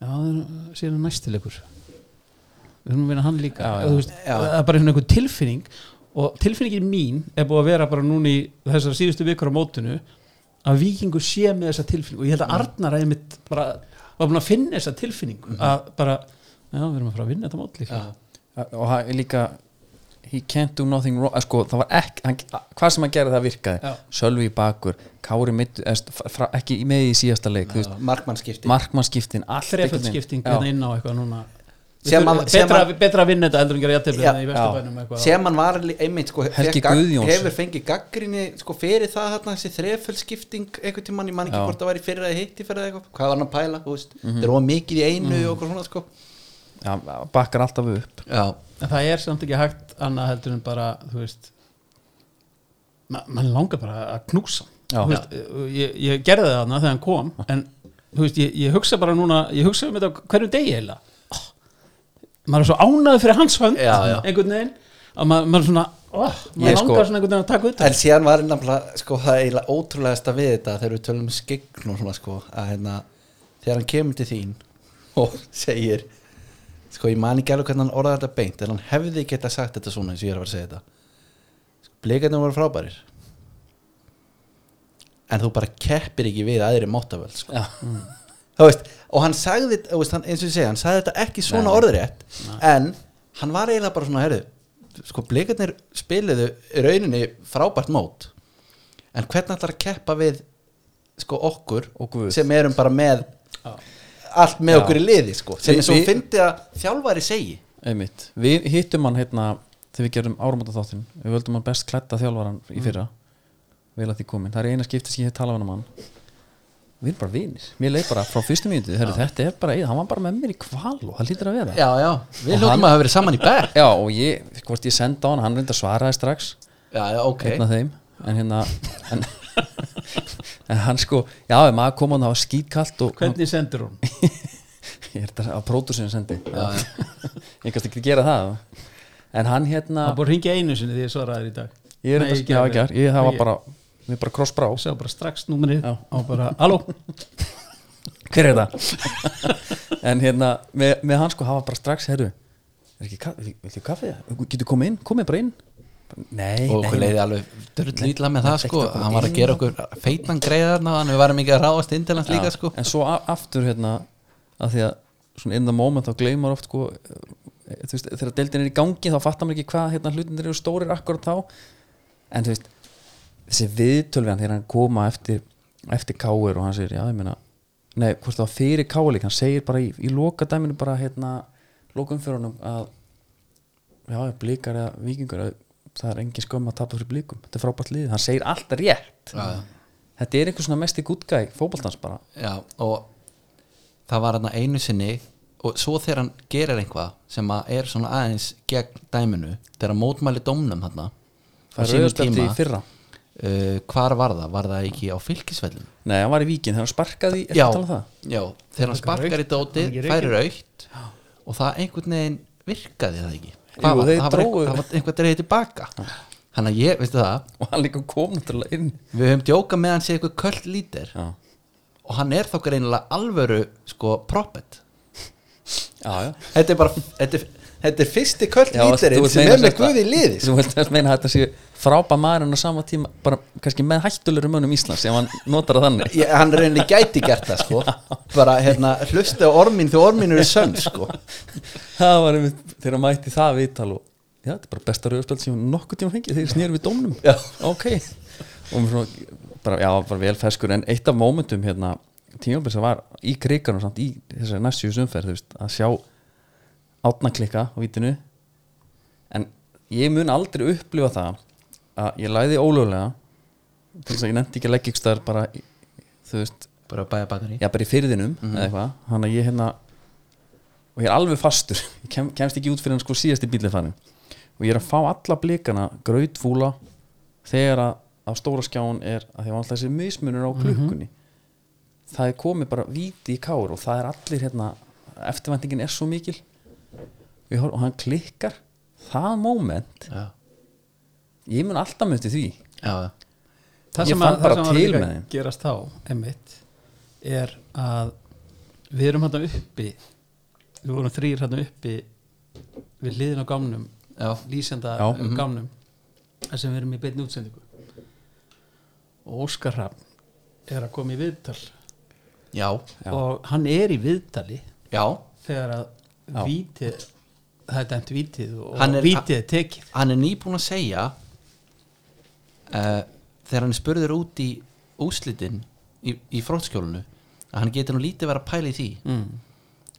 já, það síðan næstilegur við erum að vinna hann líka. Já, veist, það er bara svona einhver tilfinning og tilfinningin mín er búið að vera bara núna í þessar síðustu vikur á mótinu að vikingur sé með þessa tilfinningu. Og ég held að Arnar að mitt bara var búin að finna þessa tilfinningu að bara, já, við erum að fara að vinna þetta mót líka. Og hann er líka he can't do nothing wrong. Eh, sko, það var ekki, hann, hvað sem hann gerði það virkaði. Já. Sölvi í bakur, Kári mitt, fra, ekki með í síðasta leik markmannskiptin allt einhvern þrefaldskipting Já. hérna inn á eitthvað núna betra, betra að vinna þetta heldur en gera í eitthvað. Sem hann var einmitt sko, hefur fengið gaggrinni sko, fyrir það þarna, þessi þreföldskipting einhvern tímann, ég man ekki hvort það var í fyrir að hitti fyrir eitthvað, hvað var hann að pæla þú veist, þeir eru mikið í einu og okkur svona sko. Já, bakkar alltaf upp. Já, en það er samt ekki hægt annað heldur en bara þú veist ma mann langar bara að knúsa. Veist, ég, ég gerði það þarna þegar hann kom en þú veist, ég, ég hugsa bara núna ég hugsa um þetta hverju degi oh, maður er svo ánæður fyrir hans hönd Já, já. einhvern veginn að maður, maður er svona oh, maður Ég sko- langar svona einhvern veginn að taka út en síðan var nefnilega sko, það eiginlega ótrúlegasta við þetta þegar við tölum um skegn og svona sko, að hérna, þegar hann kemur til þín og segir sko ég man ekki alveg hvernig hann orðaði þetta beint en hann hefði geta sagt þetta svona eins og ég er að fara að segja þetta blikarnir voru frábærir en þú bara keppir ekki við aðri móttavöld sko. Já. Veist, og hann sagði veist, hann, eins og ég segja, hann sagði þetta ekki svona orðrétt en hann var eiginlega bara svona herðu, sko blikarnir spiluðu í rauninni frábært mót en hvernig ætlar að keppa við sko okkur sem erum bara með allt með Já. okkur í liði sko sem Vi- er svo vi- fyndi að þjálfari segi. Einmitt, við hittum hann hérna þegar við gerum áramóta þáttin við völdum hann best klætta þjálfaran í fyrra. Vel að því komin, það er eina skipti sem ég hef talað um hann við erum bara vinir, mér leið bara frá fyrstu mínúti Heru, þetta er bara, hann var bara með mér í kval og það lítur að vera. Já, já, við hann- að hafa verið saman í bæk Já, og ég, hvort ég senda á hann hann reyndi að svaraði strax. Já, já, ok. Af þeim. En hérna en, en hann sko, já, maður kom hann það var skítkallt og hvernig sendur hún? Ég er þetta að pródúsinu sendi. Ég kannski ekki gera það. En hann hérna það búið að ringja einu sinni því ég svaraði þér í dag. Ég er Nei, gerði- ekki, ég, það var bara við bara krossbrá og sá bara strax númerið. Já. og bara, halló? Hver er það? en hérna, með, með hann sko hafa bara strax, herru er ekki, ka- vil- viltu kaffi? getur komið inn, komið bara inn. Nei, og nei, okkur leiði alveg dörrlítla með það sko. hann var að gera okkur feitan greiðar þannig við varum ekki að ráðast inn til hans líka sko. en svo a- aftur hérna að því að svona in the moment þá gleymar oft sko eh, þú veist, þegar deildin er í gangi þá fattar maður ekki hvað hérna hlutinir eru stórir akkurat þá. En þú veist þessi viðtöl við hann þegar hann koma eftir eftir káir og hann segir já ég meina nei hvort það var fyrir líka hann segir bara í, í lokadæminu bara hérna lokumfjörunum að já blíkar eða vikingur að það er engin skömm að tapa fyrir blíkum þetta er frábært lið, hann segir alltaf rétt. Já. þetta er einhver svona mest í gútgæ fótboltans bara. Já, og það var hann einu sinni og svo þegar hann gerir eitthvað sem að er svona aðeins gegn dæminu þegar hann mótmæli dómnum hann auðvitað í fyrra uh, hvar var það? Var það ekki á fylkisvellin? Nei, hann var í víkin þegar hann sparkaði Já, um það? Já, þegar hann sparkar í dótið færi raukt. Og það einhvern veginn virkaði það ekki. Það var var einhvern dreigði tilbaka. Hann að ég, veistu það? Og hann líka kom náttúrulega inn. Við höfum djókað með hann sé eitthvað köld lítir Já, og hann er þá greinilega alvöru sko proppet. Já, já. þetta er bara þetta er, þetta er fyrsti þú vilt sem meina er með guði liði sko. Þú þess meina að þetta sé frábæð maðurinn á sama tíma bara kannski með hættulegur mönnum Íslands ef hann notar það þannig. Ég, hann reynilega gæti gert það sko. Bara hérna hlusta á ormin þegar ormin eru sönn sko. Það var einmitt þegar mætti það viðtal og já, þetta er bara besta rauðspjöld sem nokkuð tíma fengið þegar ég snýr við dómnum. Ok. Og bara, já, bara vel feskur. En eitt af mómentum hérna tímabils að var í kriganum samt í þessari næstu umferð, þú veist, að sjá átnaklikka á vítinu en ég mun aldrei upplifa það að ég læði ólöglega til þess að ég nefndi ekki að leggja ykkur staðar bara í, þú veist, bara bæja bakari já bara í fyrðinum eða eitthvað, hann að ég hérna og ég er alveg fastur. Ég kem, kemst ekki út fyrir hann sko síðasti bílið farin og ég er að fá alla blikana grautfúla þegar að, að stóra skjáin er að því að alltaf þessi mismunur á klukkunni. Það er komið bara víti í kár og það er allir hérna eftirvæntingin er svo mikil horf- og hann klikkar. Það moment já, ég mun alltaf myndi því. Já, það sem, að, það sem að gerast þá einmitt er að við erum hérna uppi. Við vorum þrýr hérna uppi við hliðin á lýsenda Já. um gámnum þar sem við erum í beinni útsendingu. Og Óskar Hrafn er að koma í viðtal. Já, Já. og hann er í viðtali já. þegar að vítið það er dæmt vítið og er- vítið er tekið. Hann er nýbúin að segja uh, þegar hann spurður út í úslitin í, í frótskjólinu að hann getur nú lítið verið að pæla í því. Mm.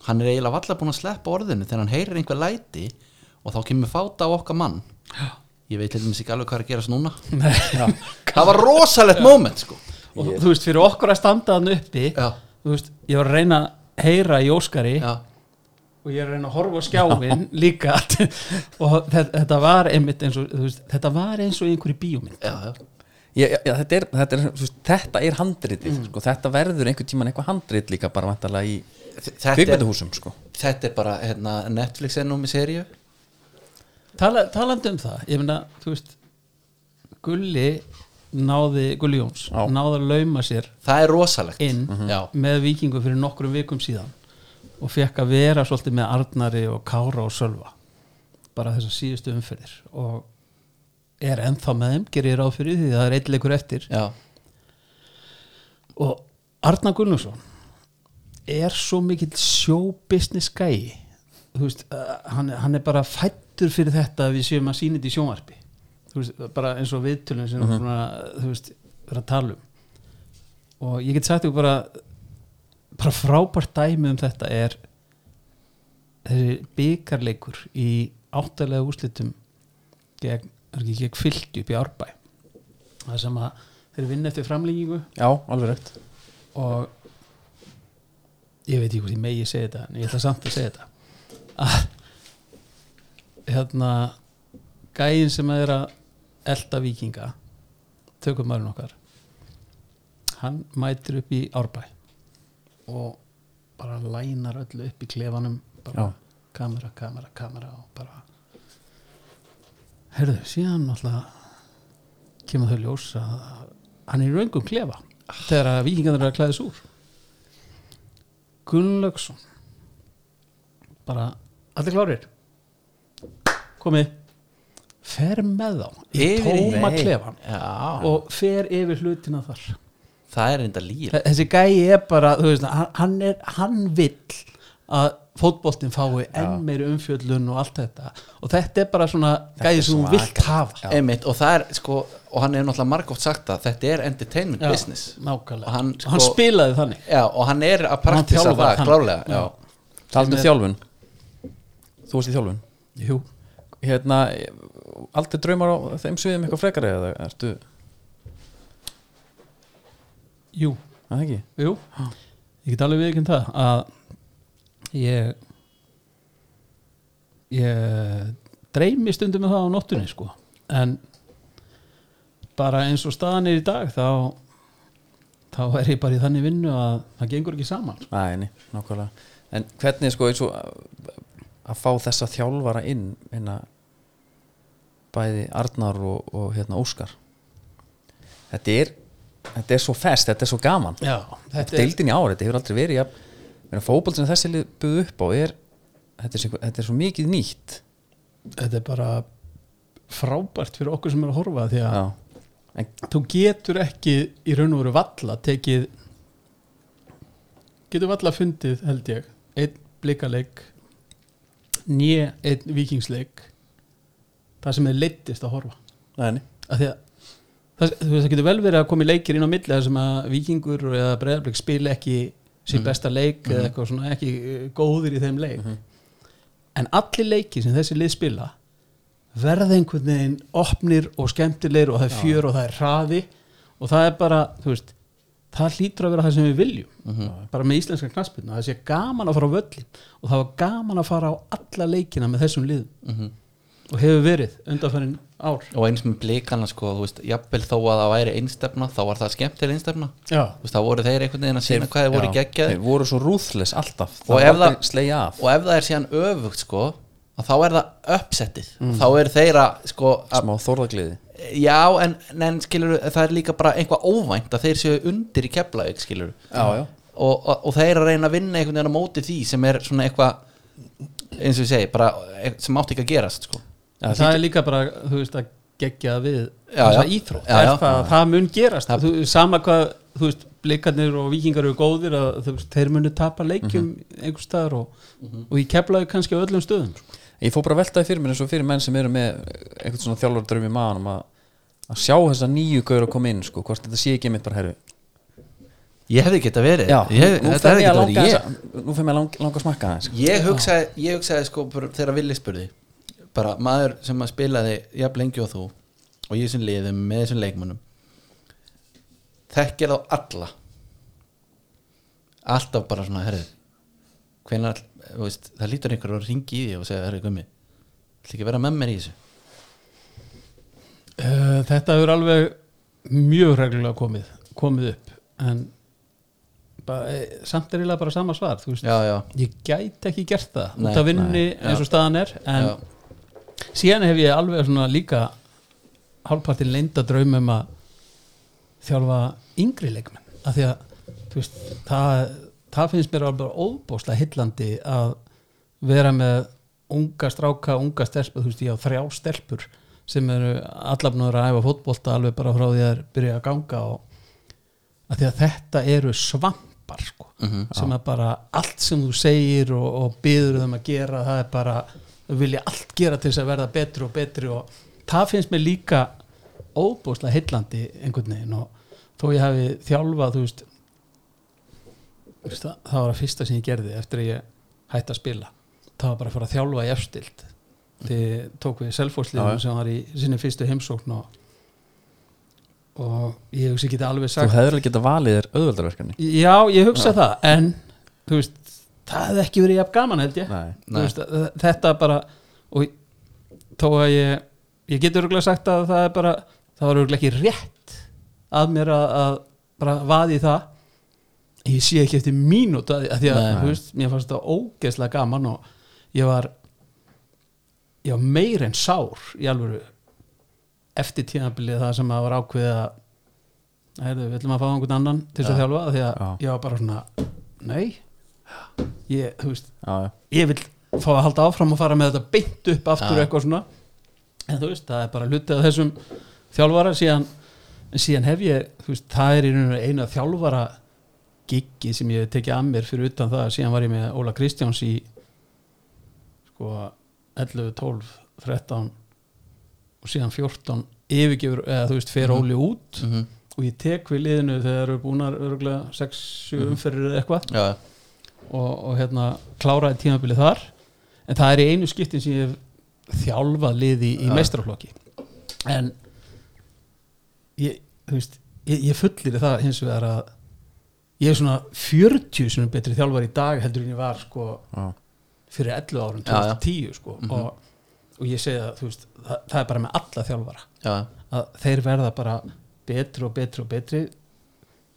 hann er eiginlega valla búin að sleppa orðinu þegar hann heyrir einhver læti og þá kemur fáta á okkar mann. Ég veit dæmis ekki alveg hvað er að gerast núna. Það var rosalegt moment sko. Og þú veist fyrir okkur að standa hann uppi veist, ég var að reyna að heyra í Óskari já, og ég er að reyna að horfa á skjáin líka. Og þetta, var einmitt eins og veist, þetta var eins og í einhverju bíómynd. Já, já. ég, já, þetta, er, þetta, er, veist, þetta er handritið sko, þetta verður einhvern tíman eitthvað handrit líka bara vantarlega í Þetta, kvikmyndahúsum sko. þetta er bara hérna, Netflix er nú með seríu. Tala, talandi um það, ég meina þú veist, Gulli náði, Gulli Jóns náði að lauma sér það er rosalegt. inn já, með vikingu fyrir nokkrum vikum síðan og fekk að vera svolítið með Arnari og Kára og Sölva. Bara þessar síðustu umferðir. Og er ennþá með þeim, gerir ég ráð fyrir því það er eitt leikur eftir. Já, og Arnar Gunnlaugsson er svo mikill showbusiness gæi uh, hann, hann er bara fættur fyrir þetta að við séum að sína þetta í sjónvarpi. Veist, bara eins og viðtölum sem mm þú veist, vera að tala um. Og ég get sagt ykkur bara bara frábært dæmi um þetta er þessi byggarleikur í áttalega úrslitum gegn, er gegn fylgju upp í árbæ. Það sem að þeir vinna eftir framlýgingu já, alveg rétt. Og ég veit ekki hvort ég megi segja þetta en ég ætla samt að segja þetta. Að hérna gæin sem er að elda vikinga tökum maðurinn okkar hann mætir upp í árbæ og bara lænar öllu upp í klefanum bara kamera, kamera, kamera og bara herðu, síðan alltaf kemur þau ljós að hann er í raungum klefa þegar að vikingarnir eru að klæðis úr. Gunnlaugsson bara allir klárir? Komið. Fer með þá í tóma klefan og fer yfir hlutina þar það er enda líf þessi gæi er bara þú veist, hann, er, hann vill að fótboltin fái enn meiri umfjöllun og allt þetta. Og þetta er bara svona gæi er sem hún vill hafa. Einmitt, og það er sko og hann hefur náttúrulega margótt sagt að þetta er entertainment Já, business. nákvæmlega. Og hann, og hann sko- spilaði þannig. Já, og hann er að praktisa það. Já. talandi um þjálfun. Þú varst í þjálfun? Jú, hérna, aldrei draumar á þeim sviðum eitthvað frekar eða ertu, jú, jú. Ég get alveg viðkjönd það að ég ég dreymi stundum með það á nóttunni sko. En bara eins og staðan er í dag þá þá er ég bara í þannig vinnu að það gengur ekki saman. Æ, nei, En hvernig sko eins og að, að fá þessa þjálfara inn inna bæði Arnar og, og hérna Óskar? Þetta er þetta er svo fest, þetta er svo gaman. Já, Þetta er deildin í ár, þetta hefur aldrei verið ja, fótboll sem þessi lið buðu upp á er þetta er, svo, þetta er svo mikið nýtt. Þetta er bara frábært fyrir okkur sem er að horfa því að en, þú getur ekki í raun og veru valla tekið getur valla fundið held ég einn blikaleik nýja einn vikingsleik það sem er leittist að horfa. Neini að því að það, það getur vel verið að koma í leikir inn á milli þar sem að vikingur eða breyðarblik spila ekki sín besta leik eða eitthvað svona ekki eh, góðir í þeim leik. En allir leiki sem þessi lið spila verða einhvern veginn opnir og skemmtilegir og það er fjör og það er hraði og það er bara, þú veist það hlýtur að vera það sem við viljum. Mhm. bara með íslenska knaspinu það sé gaman að fara á völlin og það var gaman að fara á alla leikina með þessum liðum. Mhm. Og hefur verið undanfærin ár. Og eins með blikana sko, þú veist, jafnvel þó að það væri einstefna þá var það skemmtileg einstefna. Já, þú veist, þá voru þeir einhvern veginn að sína hvað þeir voru já, geggjaði þeir voru svo ruthless alltaf. Og það ef var það- slegja af. og ef það er síðan öfugt sko að þá er það uppsettið. Þá er þeirra sko smá þórðagliði já en, en skilur það er líka bara eitthvað óvænt að þeir séu undir í keflaug skilur já, já. og, og, og þeir að reyna að vinna einhvern veginn á móti því sem er svona eitthvað eins og ég segi, bara e- sem átti ekki að gerast sko Já, það er líka bara þú veist að gegja við þessa íþrótt. Já, já. það, það mun gerast? Þú, sama hvað, þú veist, blikarnir og vikingar eru góðir að þú veist, þeir munu tapa leikjum einhver staðar og, og í keflaðu kannski á öllum stöðum sko. ég fór bara að veltaði fyrir mér eins og fyrir menn sem eru með eitthvað svona þjálfur dröm í maðanum að, að sjá þessa nýju gaur að koma inn sko, hvort þetta sé ekki mitt bara herfi ég hefði verið. Já, ég, nú þetta hefði mér að verið ég. nú fyrir mér að lang, langa að smakka það sko. ég hugsaði, ég hugsaði sko þegar Vili spurði bara maður sem að spilaði jafn lengi og þú og ég sem liðum með þessum leikmönnum þekkir þá alla. Alltaf bara svona herrið hvenær, þú veist, það lítur einhver að ringi í því og segja, herrið gummi ætla ekki að vera með mér í þessu? Uh, þetta hefur alveg mjög reglulega komið komið upp en bara, e, samt er eiginlega bara sama svar já, já, ég gæti ekki gert það. Út af vinni nei, eins og staðan er en já, síðan hef ég alveg svona líka hálfpartin leinda draum um að þjálfa yngri leikmenn. Af því að veist, það, það finnst mér alveg óbóðslega hillandi að vera með unga stráka, unga stelpur þú veist, ég á þrjá stelpur sem eru allafnur að æfa fótbolta alveg bara frá því að byrja að ganga og að því að þetta eru svampar sko, Mhm, sem að bara allt sem þú segir og, og byður þeim að gera það er bara, vilja allt gera til þess að verða betri og betri og það finnst mér líka óbúslega heillandi einhvern veginn og þó ég hafi þjálfað þú veist, þú það, það var að fyrsta sem ég gerði eftir að ég hætti að spila. Það var bara að fara að þjálfa í efstild þið tók við Já, já. selfórsliðum sem var í sinni fyrstu heimsókn og, og ég hugsi ekki alveg þú sagt hefur alveg geta valið þér auðveldarverkefni. Já, ég hugsa það en þú veist, það hefði ekki verið jafn gaman held ég Nei. Þú veist, þetta bara og þó að ég ég getur örgulega sagt að það er bara það var örgulega ekki rétt að mér að, að bara vaði það ég sé ekki eftir mínút að, að því að Nei. veist, mér fannst þetta ógeðslega gaman og ég var ég var meir en sár í alvöru eftir tíðanbilið það sem að var ákveðið að heyrðu, við ætlum að fá einhvern annan til þess að Já. þjálfa því að Já. ég var bara svona nei ég, þú veist, já, ég vil fá að halda áfram og fara með þetta beint upp aftur Já. eitthvað svona. En þú veist, það er bara hlutið af þessum þjálfara. Síðan, síðan hef ég þú veist, það er rauninu eina þjálfara giggi sem ég tekið að mér fyrir utan það, síðan var ég með Óla Kristjáns í sko 11, 12, 13 og síðan 14 yfirgefur, eða þú veist, fer Óli út mhm, og ég tek við liðinu þegar eru búnar örgulega 6-7 umferðir eða eitthvað. Já, og, og hérna kláraði tímabilið þar en það er í einu skiptin sem ég hef þjálfað liði í Já. meistraflokki en ég, þú veist, ég, ég fullir það hins vegar að ég er svona 40 sem betri þjálfar í dag heldur en ég var sko Já. fyrir 11 árum, Já, já. 2010 sko Mhm. og, og ég segi að veist það, það er bara með alla þjálfara já, að þeir verða bara betri og betri og betri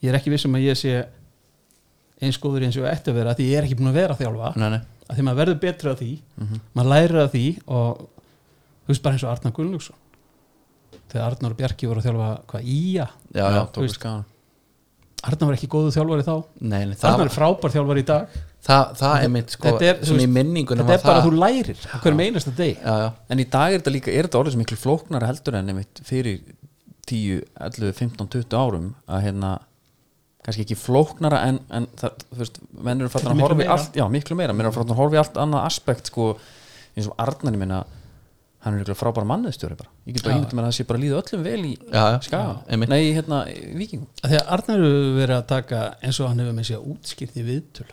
ég er ekki viss um að ég sé eins góður eins og ég ætti að vera því ég er ekki búin að vera að þjálfa. Nei, nei. Að því maður verður betri að því. Mhm. maður lærir að því og þú veist bara eins og Arnar Gunnlaugsson. Þegar Arnar og Bjarki voru að þjálfa hvað Ía, já, já, veist. Arnar var ekki góðu þjálfari þá. Nei, nei, það, Arnar er frábær þjálfari í dag. Það, það er mitt sko, Þetta er, veist, þetta er bara að það- þú lærir á hverjum einasta deg en í dag er þetta líka, er þetta orðið sem miklu flóknara heldur en einmitt fyrir 10, 11, 15, 20 árum að hérna kannski ekki flóknara en, en það, þú veist, menn eru Þetta fattan er að horfa í meira. allt, já, miklu meira, menn eru fattan að horfa í allt annað aspekt, sko, eins og Arnar, ég minna hann er ykkur frábæra mannöðstjóri bara, ég get bara ímyndið mér að það sé bara líða öllum vel í skaga, nei, hérna, vikingum að því að Arnar hefur verið að taka eins og hann hefur með sér útskýrt í viðtöl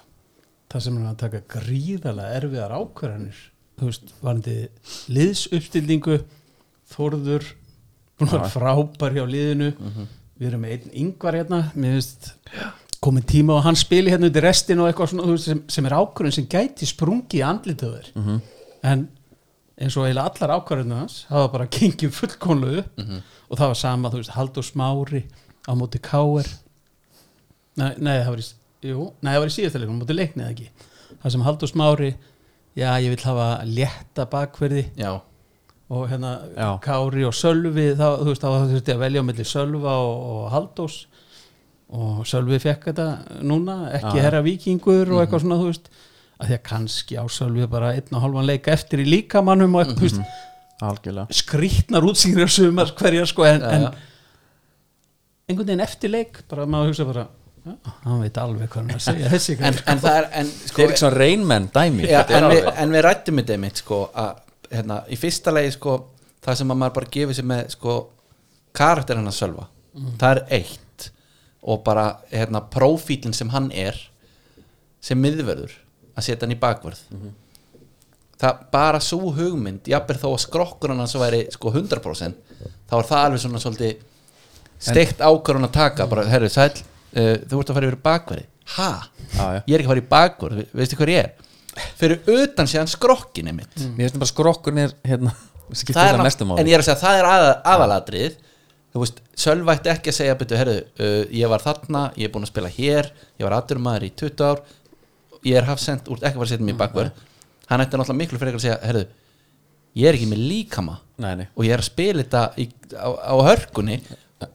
það sem hann er að taka gríðarlega erfiðar ákvarðanir. Þú veist, varandi liðsuppstillingu að vera frábær hjá liðinu við erum með einn yngvar hérna mér finnst komin tíma og hann spili hérna út í restin og eitthvað svona sem, sem er ákvörðun sem gæti sprungi í andlitöður Mhm. en eins og eiginlega allar ákvörðunum hans hafa bara gengið fullkonlu upp Mhm. og það var sama, þú veist, Haldur Smári á móti Káir nei, nei, það var í jú, nei, það var í síðasta leikum, á móti leikni eða ekki það sem Haldur Smári já, ég vil hafa létta bakverði já, og hérna Já. Kári og Sölvi þá, þú veist, þá þurfti að velja á milli Sölva og, og Haldós og Sölvi fekk þetta núna ekki Já. herra vikingur og eitthvað svona þú veist, að því að kannski á Sölvi bara einn og halvan leika eftir í líkamannum og eitthvað, þú veist, algjörlega. Skrýtnar útsýnir sumar hverjar sko en, Já, en já. einhvern veginn eftir leik bara maður hugsa bara já, hann veit alveg hvað hann er að segja þessi en, en það er en, sko, er ekki svona reynmenn dæmi en, við, en við rættum þetta einmitt sko, að hérna, í fyrsta legi sko, það sem að maður bara gefur sér með sko, karakter hann að sölva það er eitt. Og bara hérna, prófílinn sem hann er sem miðverður að setja hann í bakvörð. Það bara svo hugmynd jafnir þó að skrokkur hann svo væri sko 100% þá er það alveg svona svolítið steikt ákvörðun að taka bara, herru, sæl, uh, þú ert að fara yfir bakverði ha? Já. ég er ekki að fara í bakverð, ve- veistu hver ég er fyrir utan séðan skrokkinni mitt Mér finnst bara skrokkurinn er hérna það er ná- en ég er að segja, það er að, aðalatrið þú veist, Sölvætti ekki að segja betur, herru, uh, ég var þarna ég er búin að spila hér, ég var aðdurumadur í 20 ár, ég er hafsend úr ekki að fara að setja mig í bakverð hann ætti náttúrulega miklu frekar að segja, herru ég er ekki með líkama Nei, nei, og ég er að spila þetta í, á, á hörkunni.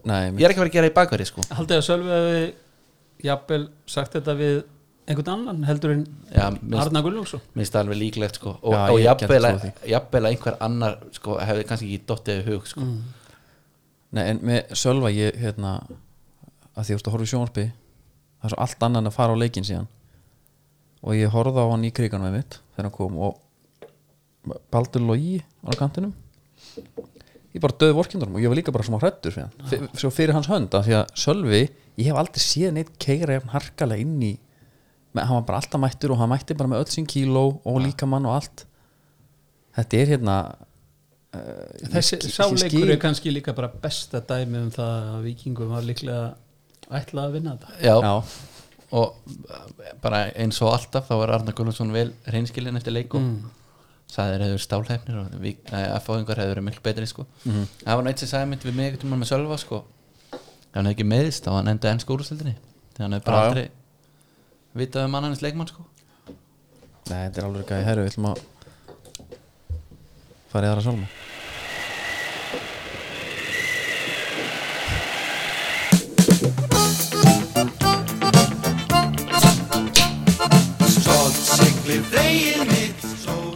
Nei ég er ekki að fara að gera í bakverði sko. Haldið að Sölvi hefði jafnvel sagt þetta við einhvern annan heldur en Já, minnst, Arna Gulljónsson minnst það alveg líklegt sko. Og, og að einhver annar sko hefði kannski ekki dottið í hug sko. Nei, en með Sölva ég hérna að því að horfa í sjónvarpi það er svo allt annað en að fara á leikinn síðan. Og ég horfði á hann í kriganum með mitt þegar hann kom og Baldur Logi á kantinum. Ég bara döði vorkindunum og ég var líka bara smá hrættur fyrir fyrir hans hönd af því að Sölvi ég hef aldrei séð neitt keira jafn harkalega inn í hann var bara alltaf mættur og hann mætti bara með öll sín kíló og líkamann og allt. Þetta er hérna uh, þessi sáleikur er kannski líka bara besta dæmi um það að vikingum var líklega ætlað að vinna þetta. Já, Já, og uh, bara eins og alltaf þá var Arna Gullarsson vel reynskilin eftir leik og Mm. sagði þeir hefur stálhefnir og við, að fáingar hefur verið miklu betri sko. Það var sagði mitt við mig einhvern tímann með Sölva sko. Ef hann hefði ekki meðist þá hann enda enn skúrústildinni þegar hann hefur bara aldrei vitað um annarins leikmann sko. Nei, þetta er alveg gæði. Herru, við ætlum að fara í aðra sálma.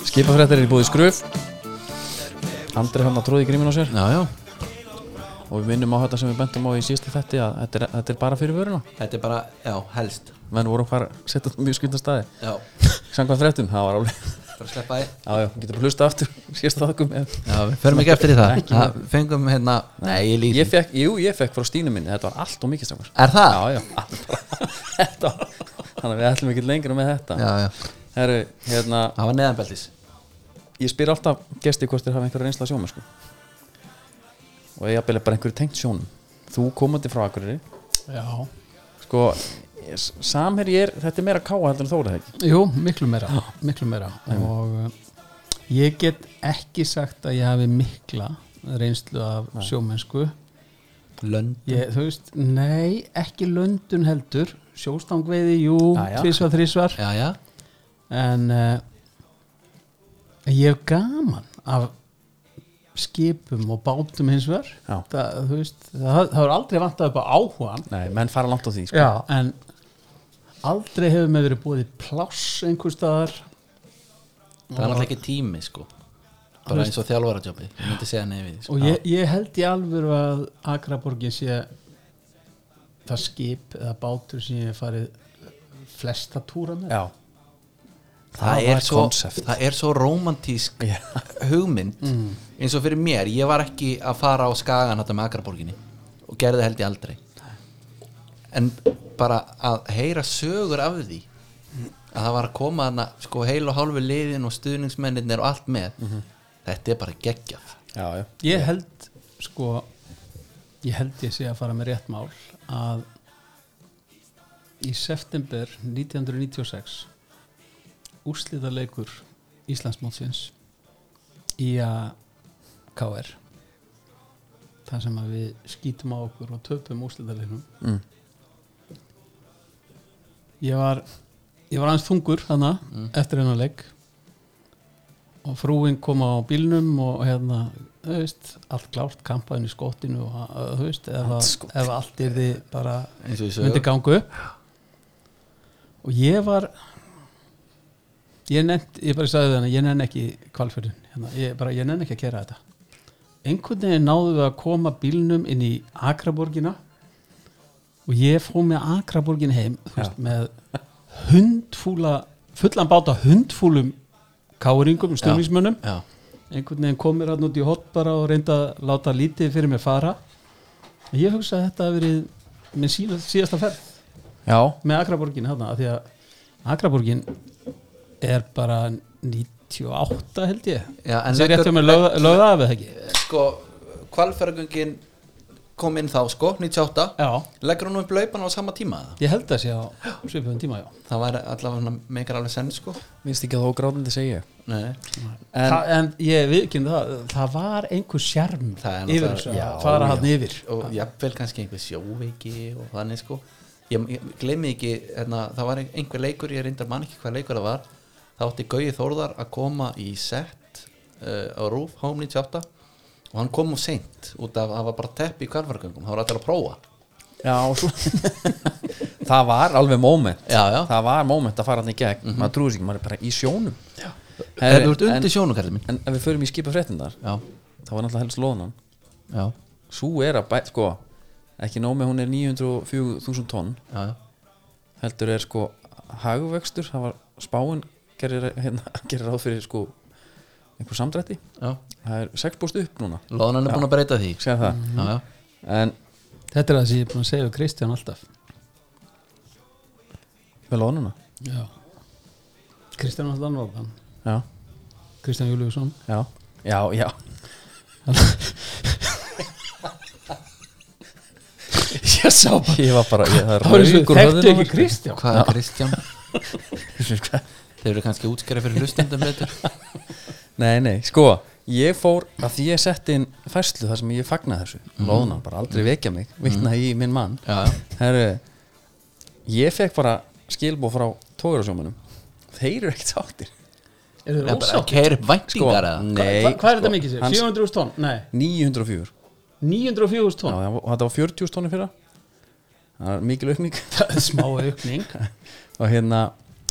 Skipafrættir er í búið skruf. Andri hann að tróði grímin á sér. Já, já. og við minnum á þetta sem við bentum á í síðustu þetti að þetta er, þetta er bara fyrir vöruna. Þetta er bara, já, helst menn vorum fara að setja á mjög skynda staði. Já, Samkvæmt fréttum, það var alveg bara sleppa því. Já, já, getur bara hlusta aftur síðast þakkum já, við förum ekki eftir í það. Ekki það fengum hérna, nei, ég líti Ég fekk, jú, ég fekk frá Stínu minni, þetta var allt og mikið strákar er það? Já, já, Þetta var, þannig að við ætlum ekki lengra með þetta. Já, já, Herru, hérna, það var neðanbeltis. Ég spyr alltaf gesti hvort þeir hafa einhverja reynsla sjóma sko. og ég jafnvel bara einhverju tengt sjónum. Þú komandi frá Akureyri. Já, Sko, samherji er, þetta er meira káa heldur en þórið ekki? Jú, miklu meira miklu meira. Og uh, ég get ekki sagt að ég hafi mikla reynslu af sjómennsku. Lönd ég, þú veist, nei, ekki löndun heldur. Sjóstangveiði, jú, tvisvar, þrísvar já, já, en uh, ég hef gaman af skipum og bátum hins vegar. Það, það, það er aldrei vantað upp á áhugan Nei, menn fara langt á því sko. Já, en aldrei hefur með verið búið í pláss einhver staðar. Það er náttúrulega ekki tími sko. Bara eins og nefið sko. og ég, ég held í alvöru að Akraborgin sé það skip eða bátur sem ég hef farið flesta túra með Já, það, Það er svo, konsept. það er svo romantísk hugmynd eins og fyrir mér, ég var ekki að fara á skagan þetta með Akraborginni og gerði held ég aldrei. En bara að heyra sögur af því. Að það var að koma þarna sko heil og hálfu liðin og stuðningsmennir og allt með. Þetta er bara geggjað. Já, já. Ég held sko ég held ég sé að fara með rétt mál að í september 1996 úrslitaleikur Íslandsmótsins í að KR þar sem að við skýtum á okkur og töpum úrslitaleiknum. Mm. Ég var ég var aðeins þungur þannig eftir hennar leik. Og frúin kom á bílnum og hérna þú veist, allt klárt, kampaðin í skottinu og þú veist, ef, að, ef allt er þið bara myndi gangu og ég var ég nefnt, ég bara sagði þannig ég nenn ekki kvalfjörðin hérna, ég, bara, ég nenn ekki að kera þetta. Einhvern veginn náðu við að koma bílnum inn í Akraborgina og ég fór með Akraborgin heim veist, með hundfúla fullan báta hundfúlum káringum, stuðningsmönnum. Já, einhvern veginn kom mér hann út í hot bara og reynda að láta lítið fyrir mig fara. Og ég hugsa að þetta hafi verið minn síðast, síðasta ferð Já, með Akraborgin hérna því að Akraborgin er bara 98 held ég. Það er rétt hjá mér lögða lögð af eða ekki? Sko, kvalferðagöngin kom inn þá sko, 98 já, leggur hún upp laupan á sama tíma eða? ég held að sé á svipum tíma já. Það væri allavega meikar alveg senn sko. Minnst ekki að þó grátandi segja Nei. En Þa, en ég viðkynna það, það var einhver sjarm Það yfir þessu að fara hann yfir. Og jafnvel kannski einhver sjóveiki og þannig sko. Ég, ég gleymi ekki, hérna, það var einhver leikur ég reyndar mann ekki hvað leikur það var. Þá átti Gauði Þórðar að koma í sett uh, á Rúf Home 98 og hann kom úr seint út af að það var bara tepp í kvarfargöngum það var allir að prófa. Já, svo Það var alveg já, Það var moment að fara hann í gegn. Maður trúið sér ekki, maður er bara í sjónum. Er þú undir sjónu kallið minn? en ef við förum í skipa fréttindar já, þá var náttúrulega helst loðnan. Já, Sú er að bæ, sko ekki nóg með hún er 904.000 tonn. Já, heldur er sko hagvöxtur, það var spáin gerir, hérna, gerir ráð fyrir sko einhver samdrætti. Já. það er 6 búst upp núna. Lóðan er búin að breyta því. Já, já. en þetta er það sem ég er búin að segja við Kristján alltaf. Með loðnuna já. Kristján alltaf Norðan já, Kristján Júliusson já, já, já. Ég sá bara ég var bara, ég, það er var eins og þekktu ekki. Kristján. Hvað er Kristján? Þeir eru kannski útskæra fyrir hlustendum betur nei, nei, sko ég fór að því ég setti inn færslu þar sem ég fagnaði þessu loðnan, bara aldrei vekja mig, vitna í minn mann. Já, Herru, ég fekk bara skilbóð frá tóðurásjómanum þeir eru ekkert sáttir. Þið bara ósátt? keir upp væntingar eða? Sko, nei, Hva, hvað er þetta sko, mikið sér? hans- 700.000 tonn? Nei, 904 904.000 Já, tonn? Já, og þetta var 40 tónir fyrra. Það er mikil aukning. Það er smá aukning. Og hérna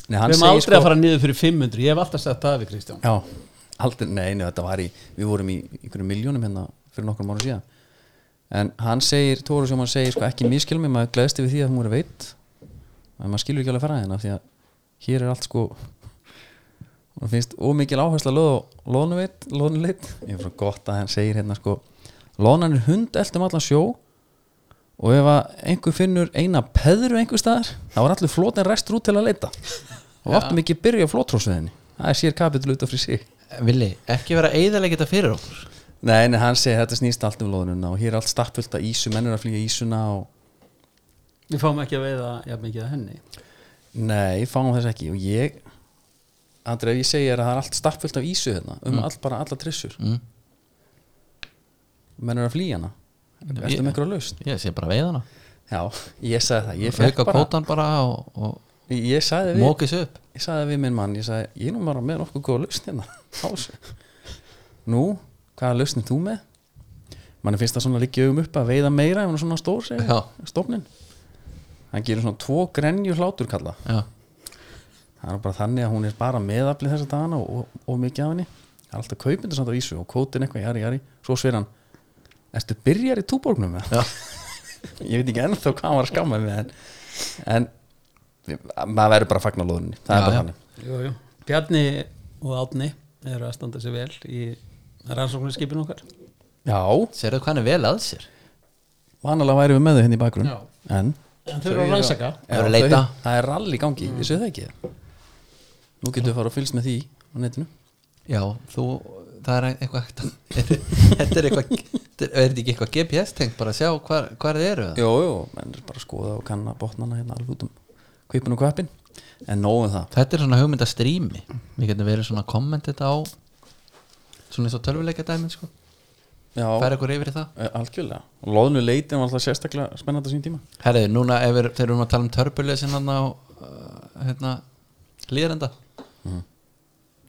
nei, hann við erum aldrei að fara niður fyrir 500 ég hef alltaf sagt það við Kristján. Já, aldrei, nei, nei, þetta var í við vorum í einhverjum miljónum hérna fyrir nokkrum ára síðan. En hann segir, Tóru sem hann segir sko ekki miskilum mig, maður gleðst yfir því að hún er veit en maður skilur ekki alveg fara hérna því að hér er allt sko og finnst ómikil áhersla löð og loðnuveit, loðnuleit. Ég frá gott að hann segir hérna sko loðnan er hund eltum allan sjó og ef að einhver finnur eina peðru einhver staðar þá er allir flótin restur út til að leita. Og áttum ekki að byrja flótrósveðinni það er sér kapitul út af fyrir sig Vili, ekki vera eiðalega þetta fyrir okkur. Nei, nei, hann segir þetta snýst allt um loðununa og hér er allt stappfullt af ísu, menn er að flýja ísuna og við fáum ekki að veiða jafn mikið að henni. Nei, fáum þess ekki og ég, Andri, ef ég segi er að það er allt stappfullt af ísu hérna, um allt bara alla trissur mm. menn er að flýja hana. Ertu með eitthvað laust? Ég sé bara veiðana Já, ég sagði það, ég fekk Auka bara kótan bara og, og ég, sagði við, mókis upp. ég sagði við minn mann ég sagði, ég er nú bara með nokkuð góða lausn hérna. Nú, hvaða lausn er þú með? manni finnst það svona líka um upp að veiða meira ef hann er svona stór, stofnin hann gerir svona tvo grenju hlátur kalla. Já, það er bara þannig að hún er bara meðaflið þessa dagana og, og, og mikið af henni. Það er alltaf kaupindur samt á vísu og kótin eitthvað jari jari, svo sver hann ertu byrjar í túborgnum? Ég veit ekki ennþá hvað hann var að skamma en maður verður bara að fagna lóðunni það Já, er bara já. þannig. Jú, jú. Bjarni og Átni eru að standa sig vel í rannsóknarskipinu okkar. Já, sérðu hvað hann er vel að sér? Vanalega væri við með þau henni í bakgrunn Já. en? En þau eru að rannsaka. Það eru að leita. þau- það er rall í gangi, vissu það ekki? Nú getum við fara að fylgst með því á netinu. Já, þú það er eitthvað þetta er eitthvað þetta er er þetta ekki eitthvað GPS tengt bara að sjá hvar, hvar þið eru Jú, jú, menn er bara að skoða og kanna botnana hérna alveg út um kvipin og kvapin en nóðum það. Þetta er svona hugmynd að strími við getum verið svona komment þetta á svona eins og tölvuleika dæmin sko. Já, færa ykkur yfir í það. Eh, algjörlega. Og loðnu leitin var alltaf sérstaklega spennandi sín tíma. Herriði, núna ef við, erum að tala um törpulesin hann á uh, hérna, líðrenda Mhm.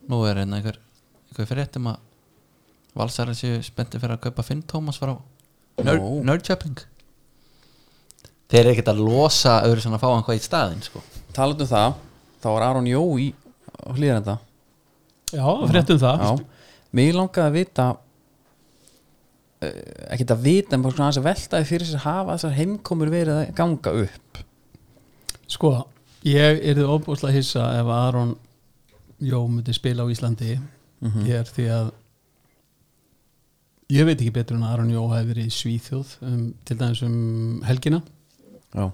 nú er hérna einhver einhver fréttum að valsarið séu spenntið fyrir að kaupa Finn Thomas frá Nerd, Nú. Þeir eru ekkert að losa öðru sem að fá hann hvað í staðinn sko. Talandi um það, þá var Aron Jó í hlýðrenda Já, fréttum það. Já, mig langaði að vita uh, ekkert að vita en bara svona aðeins að veltaði fyrir sér hafa þessar heimkomur verið að ganga upp. Sko, ég er þið óbúslega hissa ef Aron Jó myndi spila á Íslandi. Hér því að ég veit ekki betur en að Aron Jó hefði verið í Svíþjóð um, til dæmis um helgina Já,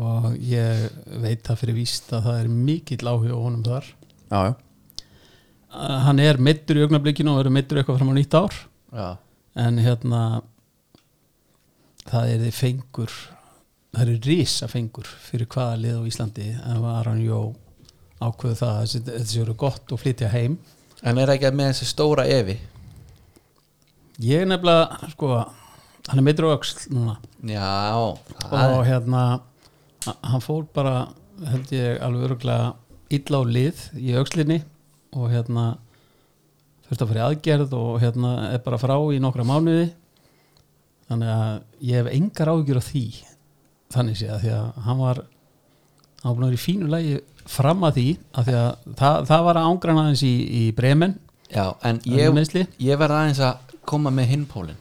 og ég veit það fyrir víst að það er mikill áhuga á honum þar. Já, já, Uh, hann er meittur í augnablikinu og verður meittur eitthvað fram á nýtt ár. Já, en hérna það er þið fengur það er risa fengur fyrir hvaða lið á Íslandi ef Aron Jó ákveðu það að þessi- eru gott og flytja heim. En er ekki með þessi stóra evi ég er nefnilega sko, hann er meittur á öxl núna. Já, og hérna hann fór bara held ég alveg öruglega illa á lið í öxlinni og hérna þurfti að fara í aðgerð og hérna er bara frá í nokkra mánuði. Þannig að ég hef engar áhyggjur á því þannig sé að því að hann var hann var búin að vera í fínu lagi fram að því að því að það, það var að ángrana aðeins í, í bremen já, en ég, ég verð aðeins að koma með hinpólin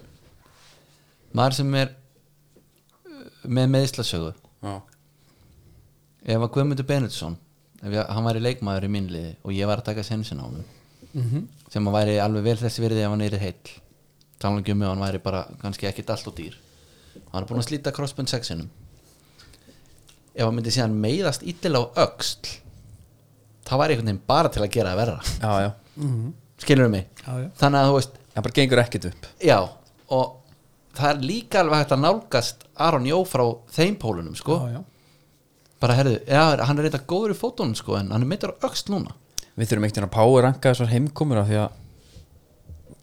maður sem er uh, með meðslasögu já. ef að Guðmundur Benediktsson ef ég, hann væri leikmaður í minnliði og ég var að taka sensin á hann mm sem að væri alveg vel þessi virði ef hann er heill talanlega um mig hann væri bara kannski ekkit allt og dýr. Hann er búin að slíta crossbund sexinum. Ef hann myndi síðan meiðast íttil á öxl þá væri einhvern veginn bara til að gera það verra. Já, já. skilur mig? Já, já. þannig að þú veist, Það bara gengur ekkert upp. Já og það er líka alveg hægt að nálgast Aron Jó frá þeim pólunum sko. Já, já. bara herðu, já, hann er reynda góður í fótunum sko en hann er meittur á öxl núna. Við þurfum ekkert að power ranka þessar heimkomur af því að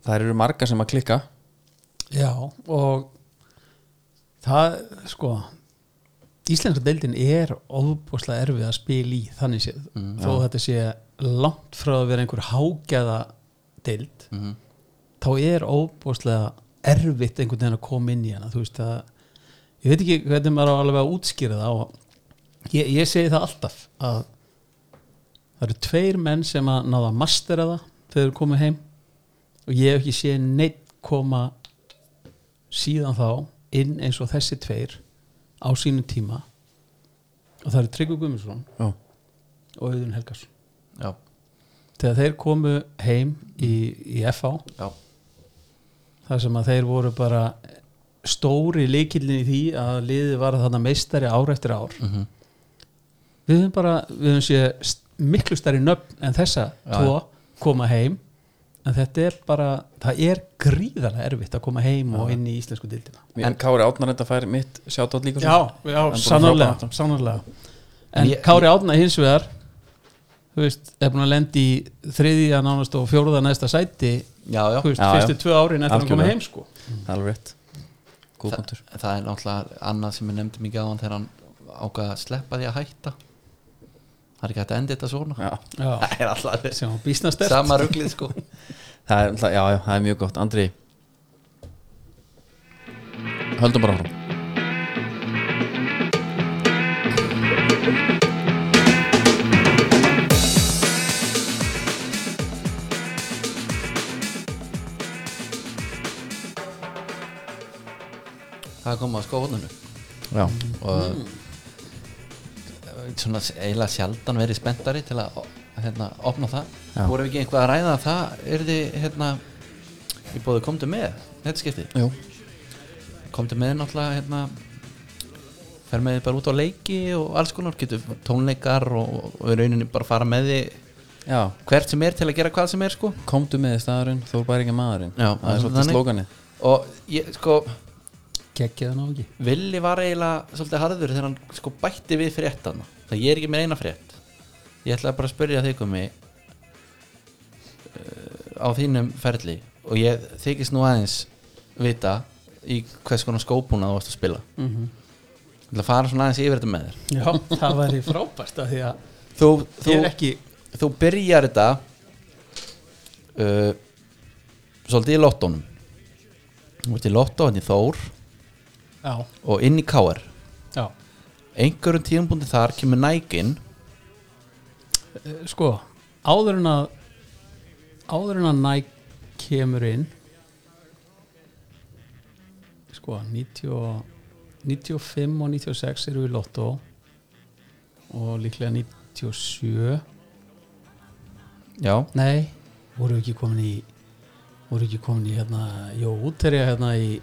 það eru margar sem að klikka. Já, og það, sko Íslenska deildin er óbúslega erfið að spila í þannig séð, þó að þetta sé langt frá að vera einhver hágæða deild, Mhm. þá er óbúslega erfitt einhvern veginn að koma inn í hana þú veist að, ég veit ekki hvernig maður á alveg að útskýra það og ég, ég segi það alltaf að það eru tveir menn sem að náða að mastera það þegar þeir komið heim og ég hef ekki séð neitt koma síðan þá inn eins og þessi tveir á sínum tíma og það eru Tryggvi Guðmundsson Já, og Auðun Helgarsson já, þegar þeir komu heim í, í FH já, þar sem að þeir voru bara stóri leikillin í því að liðið var þarna meistari ár eftir ár. Mhm. Við höfum bara, við höfum sé st- miklu stærri nöfn en þessa Já, tvo koma heim. En þetta er bara, það er gríðarlega erfitt að koma heim og inn í íslensku dildina en Kári Átnar þetta fær mitt sjátt líka já, já, sannarlega, sannarlega. En En ég- Kári Átna hins vegar þú veist, er búin að lendi í þriðja nánast og fjóruða næsta sæti já, já. þú veist, Já, fyrstu tvö árin eftir að hann koma heim sko. Alveg rétt. Góð punktur. Þa, það er náttúrulega annað sem ég nefndi mikið á hann þegar hann ákvað að sleppa því að hætta. Það er ekki hægt að enda þetta svona. Já, já, það er alltaf sama ruglið sko. Það er, já, já, það er mjög gott. Andri. Höldum bara áfram það kom á skóhóðnunu Já, og svona eiginlega sjaldan verið spenntari til að hérna, opna það. Voru við ekki einhvað að ræða að það er þið hérna ég bóði komdu með þetta skipti jú. Komdu með náttúrulega hérna fer með þið bara út á leiki og alls konar getur tónleikar og, í rauninni bara fara með þið Já, hvert sem er til að gera hvað sem er sko. Komdu með í staðurinn, þú er bara ekki maðurinn. Já, Það er svolítið þannig. slóganið. Og ég sko geggjaði ná ekki? Villi var eiginlega svolítið harður þegar hann sko bætti við fréttan. Það ég er ekki með eina frétt. Ég ætlaði bara að spyrja þig um mig uh, á þínum ferli. Og ég þykist nú aðeins vita í hvers konar skópuna þú varst að spila. Mm ég ætla að fara svona aðeins yfir þetta með þér. Já, það væri frábært af því að þú, þú, er ekki þú byrjar þetta uh, svolítið í lottónum. Þú ert í lottó hann í Þór já, og inn í já, einhverjum tíðumbúndi þar kemur nægin Eh, sko áður en að áður en að Nike kemur inn sko 90, og- 95 og 96 eru við Lotto og líklega 97 já, nei, voru ekki komin í voru ekki komin í hérna jó, útterja hérna í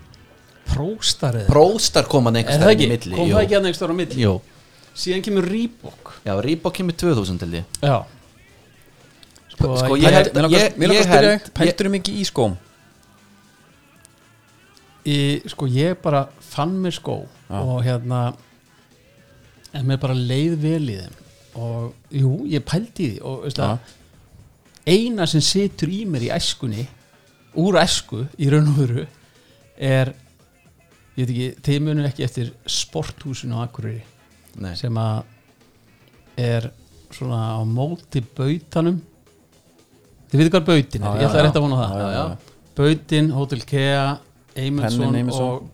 próstar eða próstar koma hann Er staðar ekki, í milli kom það ekki að neitt stóra á milli? Jú. síðan kemur Reebok. Já, Reebok kemur 2000 til því já. Sko, Sko, ég, held- Mér langar að spyrja pældur um ekki í skóm í, sko ég bara fann mér skó Já. og hérna en mér bara leið vel í þeim. Og jú, ég pældi í því og veist það, eina sem situr í mér í æskunni úr æsku í raun og veru er ég veit ekki, þið munum ekki eftir sporthúsinu á Akureyri Nei. sem að er svona á móti bautanum. Þið veitir hvað bautin er, Já, ég ætla já. rétt að vona það. Já, já, já. Bautin, Hotel Kea Eymundsson og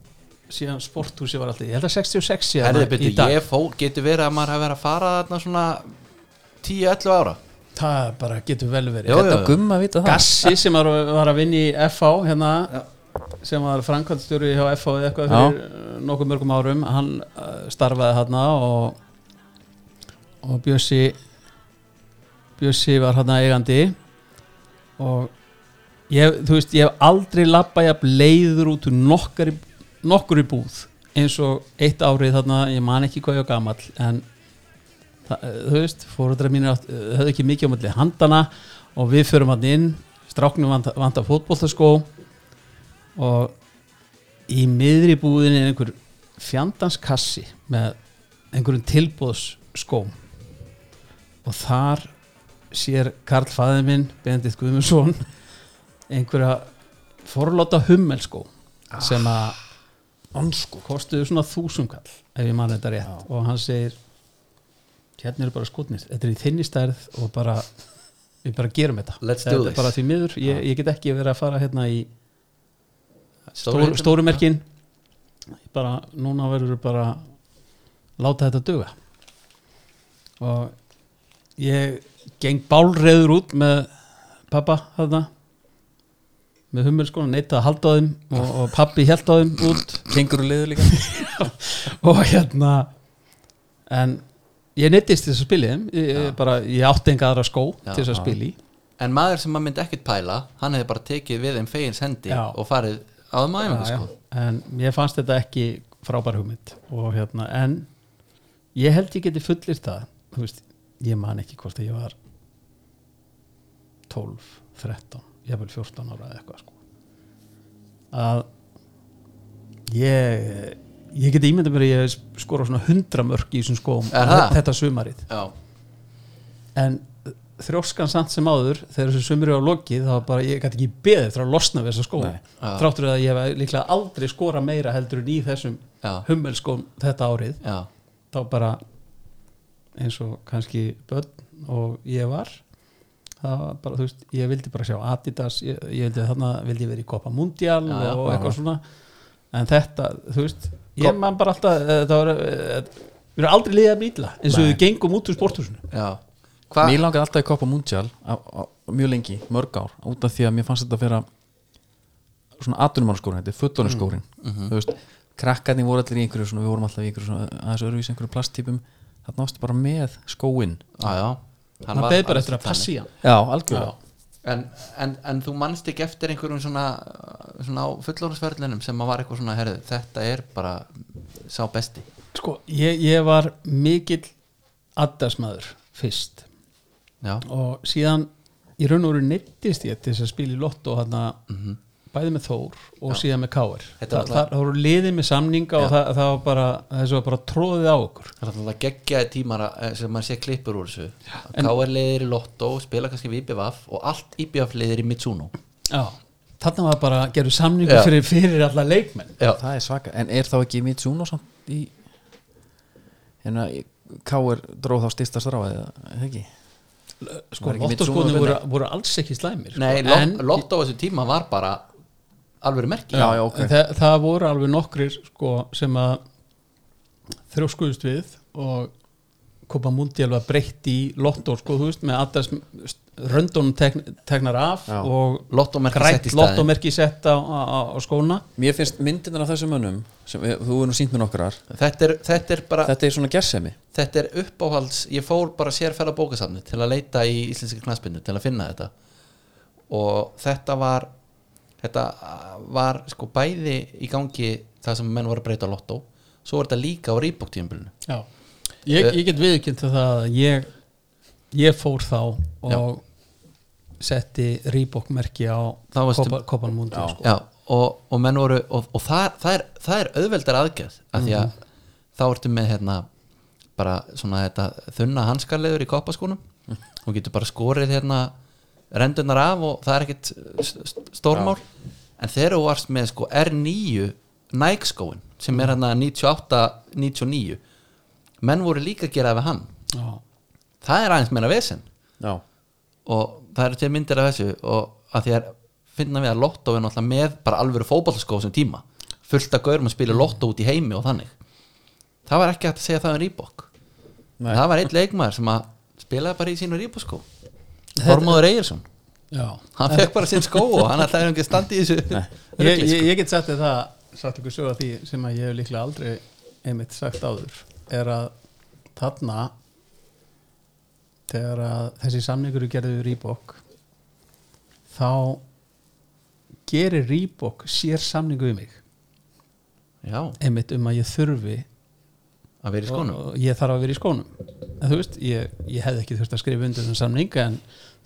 síðan sporthúsi var alltaf ég held að 66 sé Herði, þarna byrju, í dag. ég fó, getur verið að maður hafi verið að fara þarna svona 10-11 ára? Það bara getur vel verið. Jó, Þetta gumma að vita það. Gassi sem var, var að vinna í FH hérna, sem var framkvæmstjóri hjá FH eða eitthvað fyrir uh, nokkuð mörgum árum hann uh, starfaði hérna og og Bjössi Bjössi var hérna eigandi. Og ég, þú veist, ég hef aldrei labba jafn leiður út úr nokkar í, nokkur í búð eins og eitt árið þarna, ég man ekki hvað ég var gamall en það, þú veist, mínir átt, höfðu ekki mikið á milli handana og við förum hann inn stráknum vanta, vanta fótboltaskó og í miðri búðinni er einhver fjandans kassi með einhverjum tilbúðsskóm og þar sér Karl fæði minn Bendit Guðmundsson einhverja forláta hummelskó sem að ansko kostuðu svona þúsumkall ef ég man þetta rétt. Og hann segir hérna eru bara skotnir þetta er í þinni stærð og bara við bara gerum þetta. Þetta er bara því miður, ég, ég get ekki verið að fara hérna í Stóru- stóru, merkin. Bara, núna verður bara láta þetta duga. Og ég geng bálreður út með pappa þarna með hummelskona, neita að halda á þeim og, og pappi held á þeim út. Kengur og liður líka. Og hérna en ég neittist til þess að spila þeim. Ég, ég, bara, ég átti enga aðra skó Já, til þess að já. spila í. En maður sem maður myndi ekkert pæla Hann hefði bara tekið við þeim fegins hendi. Og farið æfingu Já, sko. En mér fannst þetta ekki frábær hugmynd og hérna, en ég held ég geti fullir það. Þú veist, ég man ekki hvort að ég var 12, 13 jafnvel 14 ára eða eitthvað sko. að ég ég geti ímyndað mér að ég skora svona 100 mörg í þessum skóm þetta sumarið. Já, en þrjóskan samt sem áður þegar þessu sumri á lokið þá bara ég gæti ekki beðið eftir að losna við þessa skó Nei. Já. þráttur að ég hef líklega aldrei skora meira heldur en í þessum Já. hummelskóm þetta árið. Já, þá bara eins og kannski börn og ég var það var bara, þú veist, ég vildi bara sjá Adidas, ég, ég vildi þarna vildi ég verið í Copa Mundial Já, og eitthvað svona. En þetta, þú veist ég man bara alltaf, eh, þetta var eh, við erum aldrei liðið að mýtla eins og við gengum út úr sporthúsinu. Já Hva? Mér langaði alltaf í Copa Mundial mjög lengi, mörg ár út af því að mér fannst þetta að vera svona atunumannskórin, þetta er fullorðinskórin Mhm. þú veist, krakkarnir voru allir í einhverju svona, við vorum alltaf í einhverju svona aðeins öðruvís einhverju plasttípum, þarna ástu bara með skóin já hann var beði bara eftir að passi hann. Já, algjörlega. En, en, en þú manst ekki eftir einhverjum svona, svona á fullorðsverðlinum sem að var eitthvað svona, herðu, þetta er bara sá besti. Sko, ég, ég var mikill addasmaður fyrst já, og síðan í raun og veru neittist ég til þess að spila í lotto hana, bæði með Þór og síðan með var það, það voru liðið með samninga og það, það var bara bara tróðið á okkur. Það er alltaf geggjaði tímar að- sem maður sé klippur úr þessu. K.R. leiðir í Lotto, spila kannski við IBVF og allt IBVF leiðir í Mitsuno Já. þarna var bara að gera samningu Já. fyrir, fyrir alla leikmenn. Já, það er svaka, en er þá ekki Mitsuno samt í hérna, Káir dróð þá styrsta stráið eða eða ekki sko, Mitsuno voru, voru alls ekki slæmir sko. nei, en, Lot- Lotto á þessu tíma var bara alveg merki Já, já, ok. en það, það voru alveg nokkrir sko, sem að þrjóskuðust við og Kopa Mundial var breytt í lotto sko, þú veist, með alltaf röndunum tekn, teknar af Já. og lottomerki sett á, á, á, á skóna. Mér finnst myndirnar af þessum mönnum sem við, þú er nú sínt með nokkrar. Þetta er, þetta er bara þetta er svona gersemi. Þetta er uppáhalds, ég fór bara sérfæla bókasafni til að leita í íslenski knaspinnu til að finna þetta. Og þetta var þetta var sko bæði í gangi það sem menn voru að breyta lottó svo var þetta líka á Já. Ég, ég get viðkynnt það að ég, ég fór þá og setti Reebok merki á Þá varstu- Kopa- Kopan Mundial sko. Já, og, og menn voru og, og það, það, er, það er auðveldar aðgerð af því að þá ertu með hérna bara svona þetta þunna hanskarleður í koppaskónum og getur bara skorið hérna rendunar af og það er st- stórmál. En þegar þú varst með sko R9 Nike skóin sem er hérna 98-99 menn voru líka að gera það við hann. Já. Það er aðeins meira vesen. Já, og það eru til myndir af þessu og að því að finna við að Lotto er náttúrulega með bara alvöru fótballskó sem tíma. Fullt af gaurum að spila Lotto út í heimi og þannig. Það var ekki hægt að segja það um Nei. það var einn leikmaður sem að spilaði bara í sínu Reebok skó Þormóður Eyirsson Já. hann fekk bara sinn skó og hann ætlaði ekki að standa í þessu Ég, ég, ég get sagt þér það sagt ykkur sög að því sem að ég hef líklega aldrei einmitt sagt áður er að þarna þegar að þessi samningur er gerðið við Reebok þá gerir Reebok sér samningu við mig. Já, einmitt um að ég þurfi að vera í skónum. og ég þarf að vera í skónum. En þú veist, ég, ég hefði ekki þurft að skrifa undir þennan samning en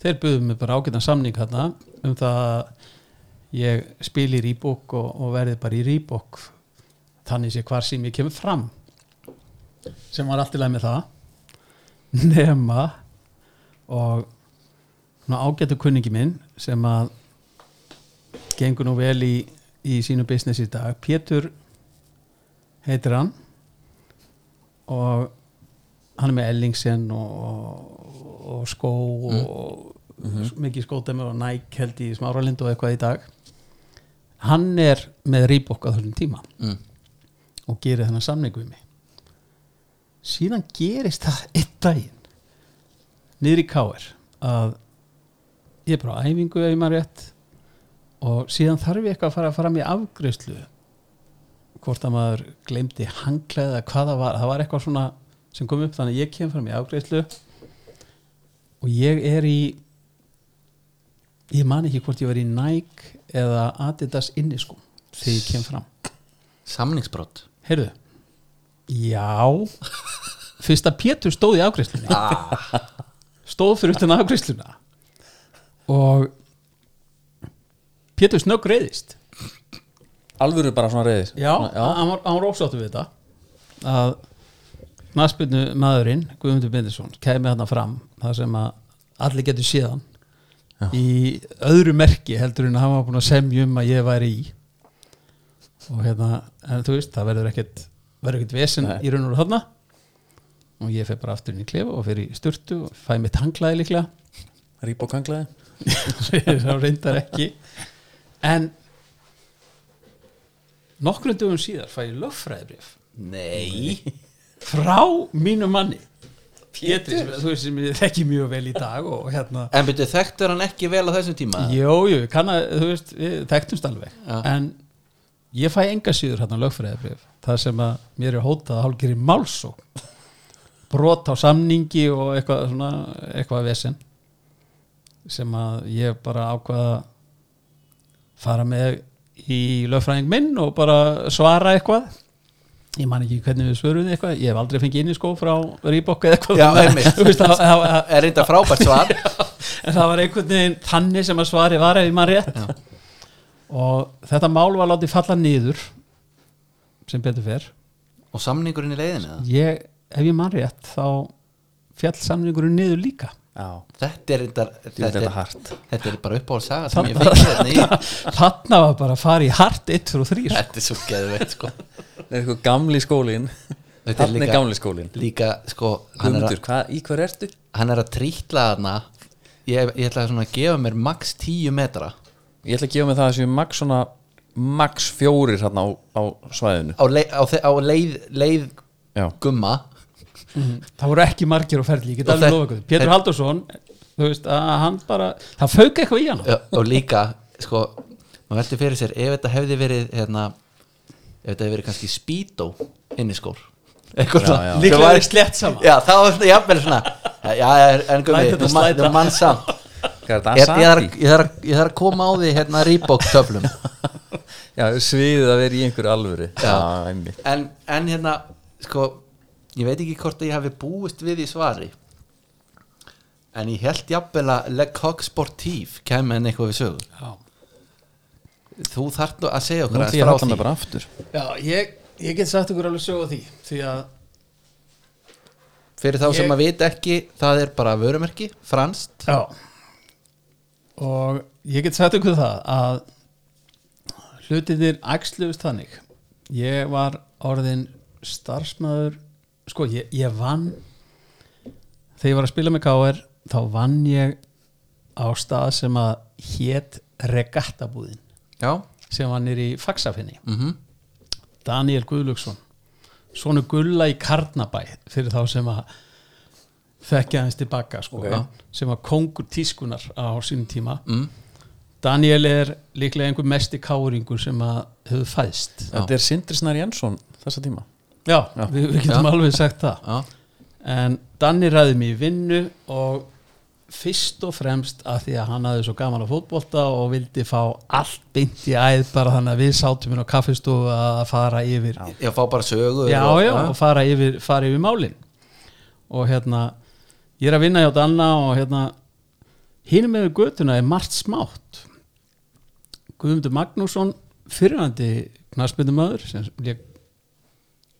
þeir buðum mig bara ágætan samning þarna um það að ég spil í Reebok og, og verði bara í Reebok. Þannig sé hvar sem ég kemur fram. Sem var allt í leið með það. Nema og svona ágætu kunningi minn sem að gengur nú vel í, í sínu business í dag. Pétur heitir hann. Og hann er með Ellingsen og, og skó og mikið skódæmi og Nike held í smáralind og eitthvað í dag. Hann er með Reebok á þessum tíma. Mm. og gerir þennan samningu við mig. Síðan gerist það einn daginn niður í K.R. að ég er bara á æfingu ef ég maður rétt og síðan þarf ég eitthvað að fara fram í afgreyslu hvort að maður glemdi hanglega eða hvað það var. Það var eitthvað svona sem kom upp þannig að ég kem fram í afgreyslu og ég er í ég man ekki hvort ég var í Nike eða Adidas inniskum þegar ég kem fram. Samningsbrott heyrðu? Já. Fyrst að Pétur stóð í afgreiðslunni stóð fyrir utan afgreiðsluna og Pétur snögg reyðist alvöru bara svona reyðis já, hann var, hann var ósáttu við þetta að naspinu maðurinn Guðmundur Bindisson kæmi þarna fram þar sem að allir getur séðan í öðru merki heldur en hann var búin að semja um að ég væri í. Og hérna en þú veist, það verður ekkert verður ekkert vesen Nei. í raun og þarna og ég fer bara aftur inn í klefa og fer í sturtu og fæ mitt hanglaði líklega. Ríbók hanglaði þá reyndar ekki. En nokkrum dögum síðar fæ ég lögfræðibrif nei. Frá mínu manni. Pétur, sem, þú veist sem ég þekki mjög vel í dag og hérna en byrju þekktur hann ekki vel á þessum tíma? Jó, jú, ég kann að, þú veist, við þekktumst alveg. Já. En ég fæ enga síður hérna lögfræðibrif Það sem að mér er hótað að hálfgeri málsó Brot á samningi og eitthvað svona, eitthvað vesen Sem að ég bara ákvaða fara með í lögfræðing minn og bara svara eitthvað. Ég man ekki hvernig við svöruðum eitthvað. Ég hef aldrei fengið inn í skó frá Reebok eða eitthvað Já, það, er reynda frábært svar. En það var einhvern veginn þannig sem að svari var ef ég man rétt. Og þetta mál var látið falla niður sem betur fer. Og samningurinn í leiðinu ég, ef ég man rétt þá fjall samningurinn niður líka. Já, þetta er þetta þetta, er hart. þetta er bara uppáhald saga sem ég fengi hérna í. þarna var bara að fara í hart 1 og 3 þetta er svo geðveitt sko. Það er eitthvað gamli skólin Þetta er líka- gamli skólin líka sko hann er, Guðmundur, að, hvað, í hver ertu? hann er að trítla hana ég, ég ætla svona að gefa mér max 10 metra. Ég ætla að gefa mig það að séu max svona max fjórir hérna á, á svæðinu. Á, leið, á, leið, leið Já, gumma það voru ekki margir á ferli, ég get alveg lofa ykkur. Pétur Haldursson, þú veist að hann bara, það fauk eitthvað í hann Já, og líka sko, maður velti fyrir sér ef þetta hefði verið hérna, ef þetta hefði verið kannski spító inniskór eitthvað Já, svona. já. líklega Það væri- verið slett saman já, þá var þetta jafnvel svona já, en gummi, slæta. þú mann samt er ég, þarf, að- ég, þarf, að- ég þarf að koma á því hérna Reebok töflum Já, sviðið að vera í einhverju alvöru. Já. einmitt. En, en hérna sko, ég veit ekki hvort að ég hafi búist við í svari en ég held jafnvel að Le Coq Sportif kemur en eitthvað við sögu. Já, þú þarft nú að segja Nú okkur ætla aðeins ég að frá halla því. mig bara aftur. Já ég, ég get sagt ykkur alveg sögu því því að fyrir þá sem Ég- að vita ekki það er bara vörumerki, franskt. Já. Og ég get sagt ykkur það að hlutinir æxluðust þannig. Ég var orðin starfsmæður sko ég, ég vann þegar ég var að spila með KR þá vann ég á stað sem að hét regattabúðin. Já, sem var nýr í Faxafinni mhm. Daniel Guðlöksson svonu Gulla í Karnabæ fyrir þá sem að þekkja hans tilbaka sko, Ok. sem var kongur tískunar á sínum tíma. Mm. Daniel er líklega einhver mesti káringur sem að hefur fæðst. Já. Þetta er Sindri Snær Jensson þessa tíma já, Við, við getum Já. alveg sagt það. Já, en Danni ræði mig í vinnu og fyrst og fremst að því að hann hafði svo gaman á fótbolta og vildi fá allt beint í æð bara þannig að við sátum inn á kaffistofu að fara yfir. Ég fá bara sögu já, og, já, og fara yfir, fara yfir málin. Og hérna ég er að vinna hjá Danna og hérna hínum með götuna er margt smátt. Guðmundur Magnússon fyrirvændi knarsbyndumöður sem lék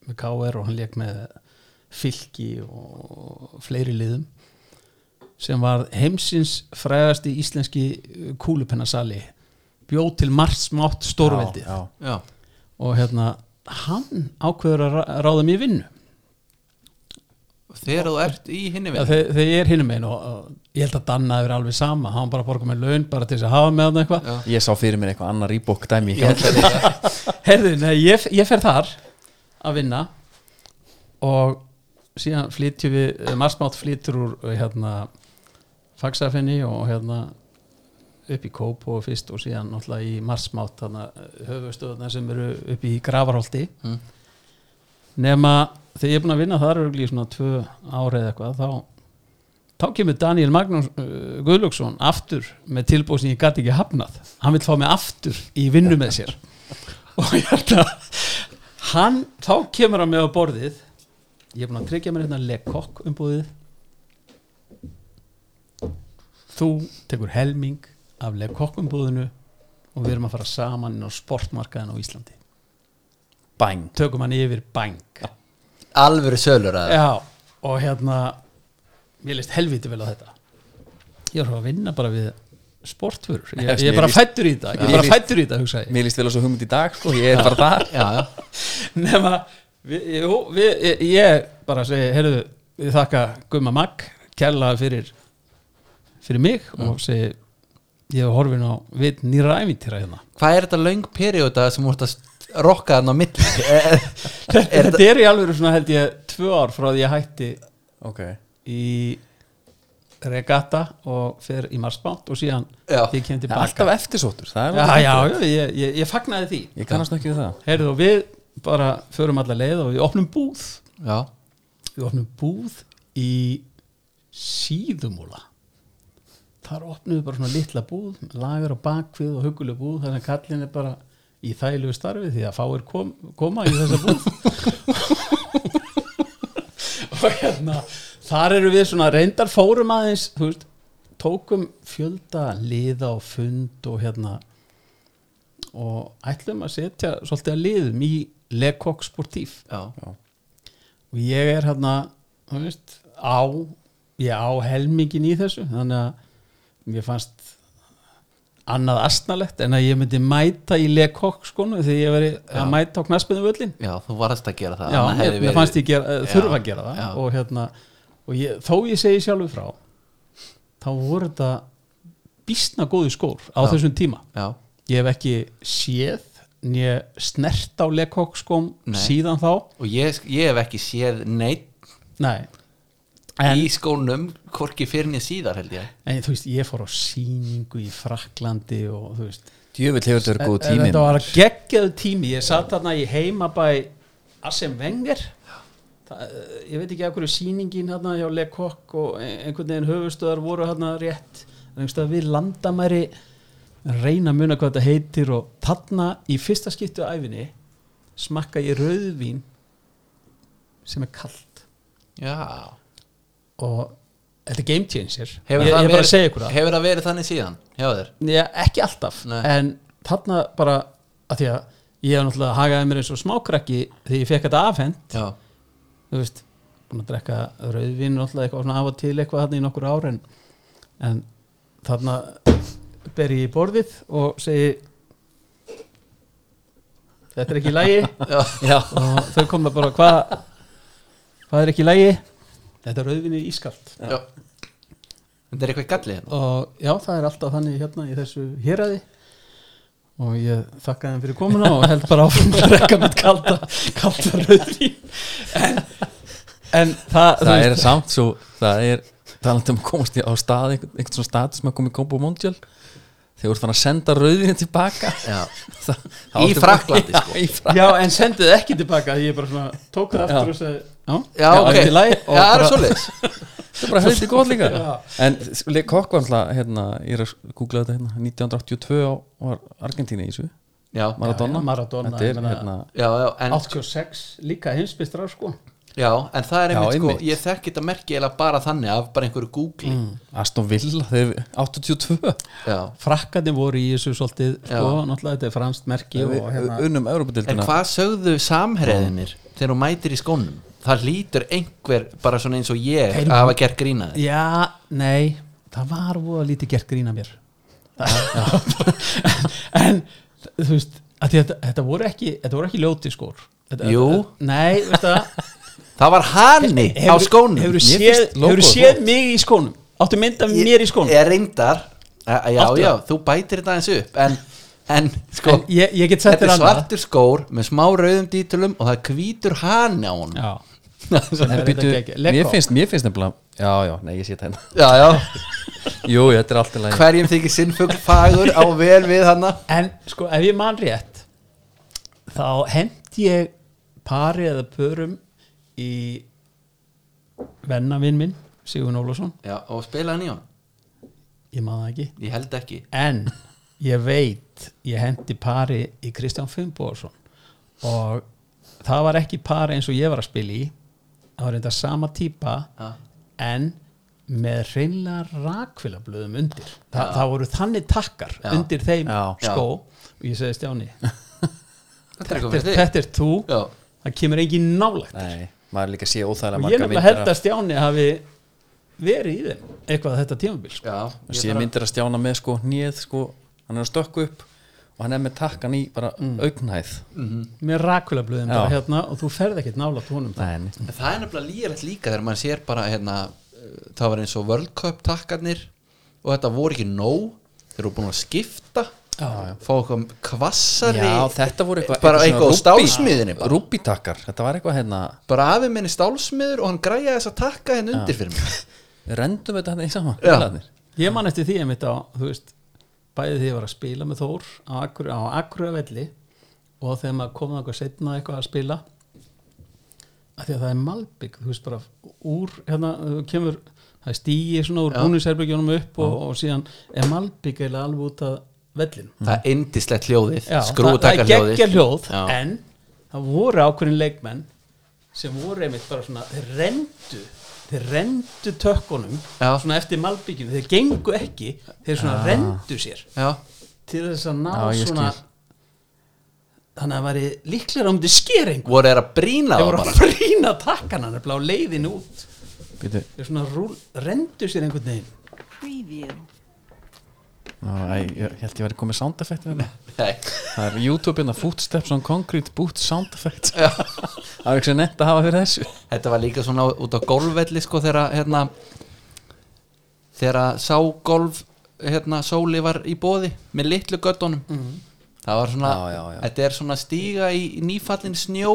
með KR og hann lék með fylki og fleiri liðum sem var heimsins frægasti íslenski kúlupennasali bjóð til margt smátt stórveldi Já, já. já, og hérna hann ákveður að rá- ráða mér í vinnu. Þegar þú ert í hinni við þegar, þegar ég er hinum einn og, og ég held að Danna er alveg sama, hann bara borga með laun bara til þess að hafa með hann eitthvað. Ég sá fyrir mér eitthvað annar íbók dæmi Herðu, nei, ég, ég fer þar að vinna og síðan flytjum við eh, marsmátt flytur úr eh, hérna fagsafinni og hérna upp í Kópo fyrst og síðan náttúrulega í marsmátt höfustöðuna sem eru upp í Gravarholti Mm. nema þegar ég er búin að vinna þar í svona tvö ári eða eitthvað þá, þá kemur Daniel Magnús uh, Guðlöksson aftur með tilbúð sem ég gæti ekki hafnað. Hann vil fá mig aftur í vinnu með sér. Og hérna hann, þá kemur hann með á borðið. Ég er búin að tryggja mér hérna lekokk umbúðið þú tekur helming af lekokk umbúðinu og við erum að fara saman inn á sportmarkaðin á Íslandi. Bang tökum hann yfir bang alvöru sölur að Já, og hérna mér leist helviti vel á þetta. Ég er að vinna bara við sportfurur, ég, ég er bara fættur í þetta ég er bara fættur í þetta, hugsa ég. Mér líst vel á svo hugmynd í dag sko, ég er bara þar. Já, já, nema, við, jú, við, ég, ég bara segi, heyrðu við þakka Gumma Magg kærlega fyrir fyrir mig og segi ég hef horfin á við nýra ævintýra hérna. Hvað er þetta löng perióda sem þú ert að rokka þarna á er þetta er í alveg svona held ég tvö ár frá því ég hætti Ok. í regatta og fer í marsbátt og síðan Já. því ég kem Það er tilbaka alltaf eftirsóttur Það er já, já, já, ég, ég, ég fagnaði því. Ég kannast ekki við það. Heyrðu og við bara förum alla leið og við opnum búð. Já, við opnum búð í síðumúla. Þar opnum við bara svona litla búð lagar á bakvið og huguleg búð þannig að kallin er bara í þægilegu starfi því að fáir kom, koma í þessa búð. Og hérna þar eru við svona reyndar fórum aðeins þú veist, tókum fjölda liða og fund og hérna og ætlum að setja svolítið að liðum í Lekok Sportíf já, og ég er hérna þú veist, á ég á helmingin í þessu þannig að mér fannst annað astnalegt en að ég myndi mæta í Lekok skonu þegar ég veri Já. að mæta á knaspinu völlin já, þú varst að gera það Já, mér, hefði mér verið- fannst ég gera, þurfa að gera það já. og hérna og ég, þó ég segi sjálfur frá þá voru þetta býstna góði skór á Já. þessum tíma. Já, ég hef ekki séð nýja snert á Lekok skóm Nei. síðan þá. Og ég, ég hef ekki séð neitt Nei. en, í skónum hvorki fyrir niður síðar held ég. En þú veist, ég fór á sýningu í Fraklandi og þú veist. Þetta verið góð En- en tími. Þetta var að geggjaðu tími. Ég satt þarna í heimabæ Assem Wenger Það, eh, Ég veit ekki af hverju sýningin hérna hjá Le Coq og ein- einhvern veginn höfustöðar voru hérna rétt. Við landamæri reyna að muna hvað þetta heitir og þarna í fyrsta skiptu á æfinni smakka ég rauðvín sem er kalt. Já, og þetta er game changer. Hefur, það, ég bara að verið, hefur það verið þannig síðan hjá þér? Já, ekki alltaf. Nei. en þarna bara að því að ég hef náttúrulega hagaði mér eins og smákrakki þegar ég fekk þetta afhent. Já, þú veist, búin að drekka rauðvín náttúrulega eitthvað svona af og til eitthvað þarna í nokkur ár en, en þarna ber ég í borðið og segi þetta er ekki já, og þau koma bara hvað hvað er ekki í lagi? Þetta er rauðvinni ískalt. Já. þetta er eitthvað gallið hérna. Og já, það er alltaf þannig hérna í þessu héræði og ég þakka þeim fyrir komuna og held bara áfram að rekka mitt kalda kalda rauðvín. En, en það, það veist- er samt svo það er talandi um að komast í á stað einhvern, einhvern svona stað sem að koma í Kombo Mondjál þegar þú ert þannig að senda rauðinu tilbaka. Þá Í bara- sko. já, Frakklandi já, en sendið ekki tilbaka ég bara svona tók það aftur og segi já, já, ok, já, og það er svoleiðis það er bara heldur gott líka. Já. en Le Coq var alltaf hérna, ég er að googla þetta hérna 1982 á, var Argentína í þessu. Já, Maradona, Já, já, Maradona, þetta ég er hérna já, já, en, 86 líka heimsbystrar sko. Já, en það er Já, einmitt sko einmitt. ég þekki þetta merki eða bara þannig af bara einhverju googli Aston Villa þegar 82 já, frakkandi voru í þessu svolítið Já. sko, náttúrulega þetta er franskt merki og hérna unnum en Európa-dildina hvað sögðu samherðinir þegar þú mætir í skónum það lítur einhver bara svona eins og ég Heyrðu. að hafa gert grínaði Já, nei, það var voða lítið gert grína mér. En þú veist að þetta, þetta voru ekki ekki ljóti skór þetta, Jú. Nei, veist það? Það var hani á skónum. Hefur Mér séð, mig í skónum? Áttu mynd af mér í skónum? ég reyndar já, já, já, þú bætir þetta eins upp en, en sko En ég, ég þetta er svartur skór með smá rauðum dítulum og það hvítur hani á honum Lego. mér finnst, mér finnst nefnilega já, já, nei, ég sé þetta hérna. Já, já. jú, þetta er alltaf læg hverjum þykir sinnfugl fagur á vel við hana? En sko, ef ég man rétt þá hend ég pari eða pörum í vennavinn minn Sigur Ólafsson, já, og spila hann í hann ég man það ekki. Ég held ekki. En ég veit ég hendi pari í Kristján Finnbóðsson og það var ekki pari eins og ég var að spila í það var reynda sama típa Já. en með hreinlega rakvilablöðum undir. Þa, það voru þannig takkar Já. undir þeim skó. Og ég segi Stjáni þetta er þetta, þetta þú. Það kemur engin nálægt. Nei, maður líka sé óþægilega og ég nefnilega held að Stjáni hafi verið í þeim eitthvað þetta tímabil sko. já, að ég sé þarf að- myndir að stjána með sko hnið sko, hann er að stökku upp og hann er með takkan í bara mm. augnhæð með rakvilablöðum Já. bara hérna og þú ferð ekkert nálægt honum nei, nei. En það er nefnilega líðrætt líka þegar maður sér bara hérna, uh, það var eins og World Cup takkarnir og þetta voru ekki nóg þeir eru búin að skipta Já, já. fá eitthvað kvassari já, þetta voru eitthvað bara eitthvað á stálsmiðinni rúbítakkar, þetta var eitthvað hérna bara afi minni stálsmiður og hann græja þess að takka henn undir fyrir mig við rendum þetta hérna í saman. Ég man eftir því einmitt á, þú veist, bæði því ég var að spila með Þór á Akkur, á Akkur velli og þegar maður kom eitthvað setna eitthvað að spila að því að það er malbygg, þú veist bara úr, hérna, kemur það er stíi svona úr Já. búnisherbyggjónum upp og, og síðan er malbygg eiginlega alveg út að vellin það er indislegt hljóðið Já, það, það skrútaka geggja hljóðið hljóð en það voru ákveðin leikmenn sem voru einmitt bara svona rendu, þeir rendu tökkunum Já. svona eftir malbygginu, þeir gengu ekki þeir svona rendu sér já, til þess að ná Já, svona skil. þannig að það væri líklega um til skeringu voru þeir að brína þeir það voru bara? að brína takkana nefnilega á leiðin út. Býtu, þeir svona rendu sér einhvern veginn æ, ég held ég væri komið sound effect hérna. Nei. Það er YouTube hérna Footsteps on Concrete Boot Sound Effect Það er ekki sem nefnt að hafa fyrir þessu þetta var líka svona út á golfvelli sko þegar hérna þegar sá golf hérna sóli var í bóði með litlu göttunum það var svona, Já, já, já. þetta er svona stíga í nýfallin snjó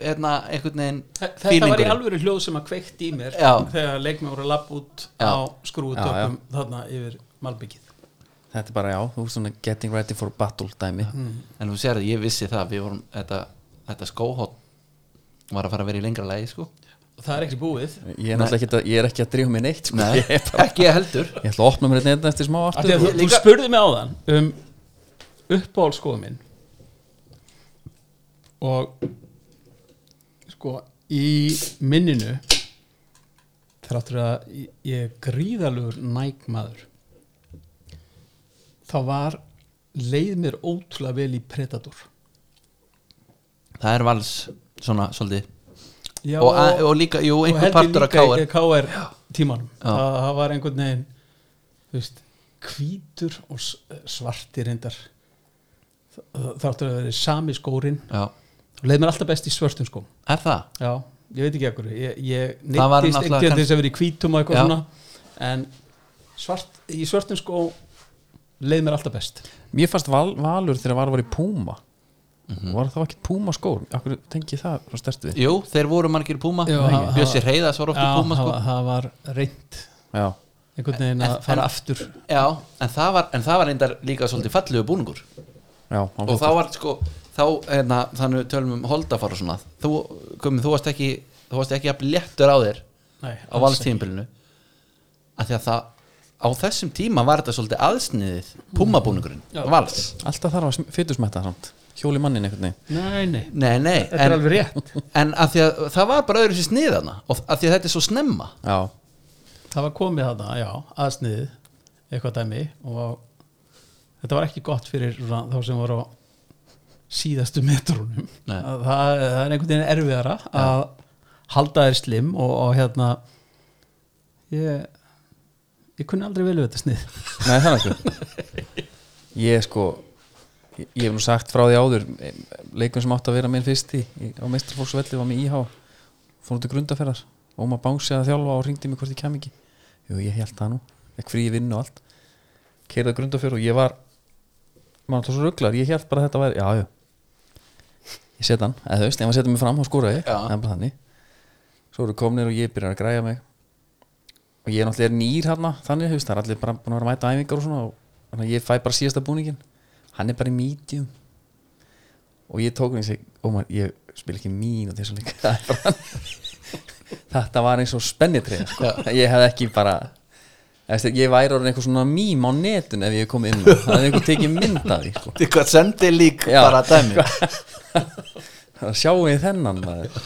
hérna einhvern veginn Þe- Þetta var í alvöru hljóð sem að kveikt í mér Já. þegar leikmenn voru að lappa út Já. á skrúutökum þarna yfir malbyggið Þetta er bara já, þú veist svona getting ready for battle dæmi. En þú sér ég vissi það við vorum, þetta, þetta skóhótt var að fara að vera í lengra lægi sko. Og það er ekki búið. Ég er ekki að, ég er ekki að drífa mig neitt sko. Nei, ég, bara, ekki ég heldur. Ég ætla að opna mér þetta eftir smá aftur. að þú, þú spurði mig áðan um uppáhaldskoðu minn. Og sko í minninu þráttur að ég- er gríðalugur nægmaður þá var leið mér ótrúlega vel í Predator. Það er vals svona svolítið. Já, og, og, og líka, jú, einhver partur af í KR tímanum. Það, það var einhvern veginn veist, hvítur og svartir reyndar. Þáttur að vera sami skórin og leið mér alltaf best í svörtum skóm. Er það? já, ég veit ekki ekkur ég, ég neittist kann- þess að vera í hvítum og eitthvað Já. svona. En svart, í svörtum skó leið mér alltaf best. Mér fannst val, Valur þegar var var í Puma Mhm. Var það ekki Puma skór? Akkur tengi það svo stærst við? Jú, þeir voru margir Puma. Bjössi Reyðas var oft í Puma var- það var reynd Já, einhvern veginn En- að fara en- aftur. Já, en það var, en það var reyndar líka svolítið fallegu búningur. Já og þá var sko þá, hérna, þannig tölum um holdafar og svona. Þú, komið, þú varst ekki þú varst ekki að léttur á þér Nei, á valstíðinbylunu af því að það á þessum tíma var þetta svolítið aðsniðið Puma-búningurinn, vals Alltaf þarf að fytusmetta samt. Hjóli mannin veginn. Nei, nei, Nei, nei, þetta er alveg rétt. en af því að það var bara öðru sér sniðana og af því að þetta er svo snemma. Já, það var komið þarna, já, aðsniðið eitthvað dæmi og þetta var ekki gott fyrir svona, þá sem voru á síðastu metrunum. Nei. Að það, það er einhvern veginn erfiðara að halda þér slim og, og hérna ég ég kunni aldrei vel við þetta snið. Nei það er ekki Ég sko Ég, ég hef nú sagt frá því áður Leikum sem átt að vera minn fyrst í, í á meistarfólksvelli var með íhá. Fór út í grundaferðar Og maður bánsi að þjálfa og ringdi mig hvort ég kem ekki. Jú, ég held það nú. Ekki frí í vinnu og allt. Keirða grundaferð og ég var maður alltaf svo rugglar, ég held bara að þetta væri já, já. Ég set hann, eða þú veist, ef hann setja mig fram þá skóra ég, er bara þannig. Svo eru komnir og ég byrjar að græja mig og ég er náttúrulega nýr hérna þannig, það er allir bara búin að vera að mæta æfingar og svona og þannig að ég fæ bara síðasta búningin hann er bara í medium og ég tók hann og segi, ómar, ég spil ekki mín og þessu líka er þetta var eins og spennitrið sko. ég hef ekki bara ég væri orðin eitthvað svona mím á netun ef ég kom inn það hefði einhver tekið mynd af því sko. Er eitthvað sendi lík Já. bara dæmi sjáum við þennan maður.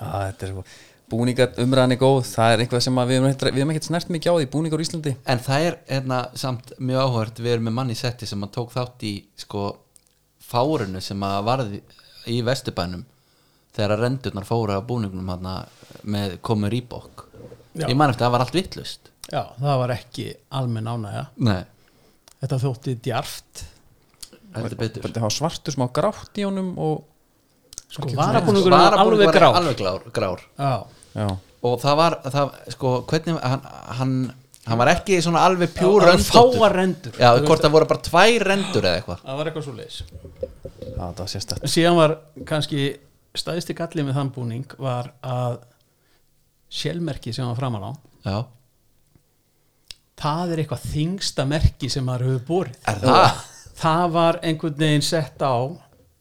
Á, þetta er svo búningar umræðan er góð það er eitthvað sem við hefum, við hefum ekkert snert mikið á því búningar í Íslandi. En það er hérna, samt mjög áhört Við erum með mann í setti sem að tók þátt í sko, fárunu sem að varði í Vesturbænum þegar að rendurnar fóru af búningnum hana, með komur í bók Já. Ég man eftir að það var allt vittlust já, það var ekki almenn ánægja. Nei, þetta þótti djarft. Þetta hafa svartur smá grátt í honum og sko, Ekki varabúningurinn var alveg var grár. alveg grár, grár. Já, Og það var, það, sko, hvernig hann, hann, hann var ekki svona alveg það pjúr rendur Já, hvort það voru bara tvær rendur eða eitthvað. Það var eitthvað svo leis það var sérstætt síðan var kannski stæðsti gallið með þann búning var að sjálfmerki sem var framan á Já, það er eitthvað þingsta merki sem maður hefur borið. Er það? það var einhvern veginn sett á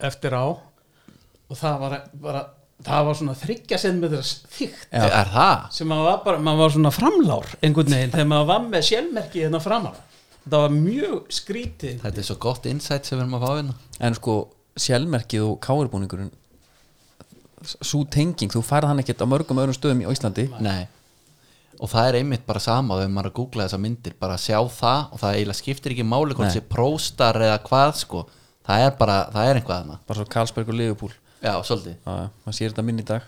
eftir á og það var bara það var svona þryggja sem með þess þygt. Er það? sem maður var bara, maður var svona framlár einhvern veginn þegar maður var með sjálfmerki hérna framan. Á. þetta var mjög skrítið. Þetta er svo gott insight sem við erum að fá hérna. En sko sjálfmerkið og káurbúningurinn svo tenging, þú færð hann ekkert á mörgum öðrum stöðum í Íslandi. Nei. Og það er einmitt bara sama þegar maður er að googla þessar myndir bara að sjá það og það eiginlega skiptir ekki máli hvort sé próstar eða hvað sko. Það er bara, það er einhvað þarna. Bara svo Karlsberg og Liverpool Já, svolítið. Já, já, maður sér þetta minn í dag.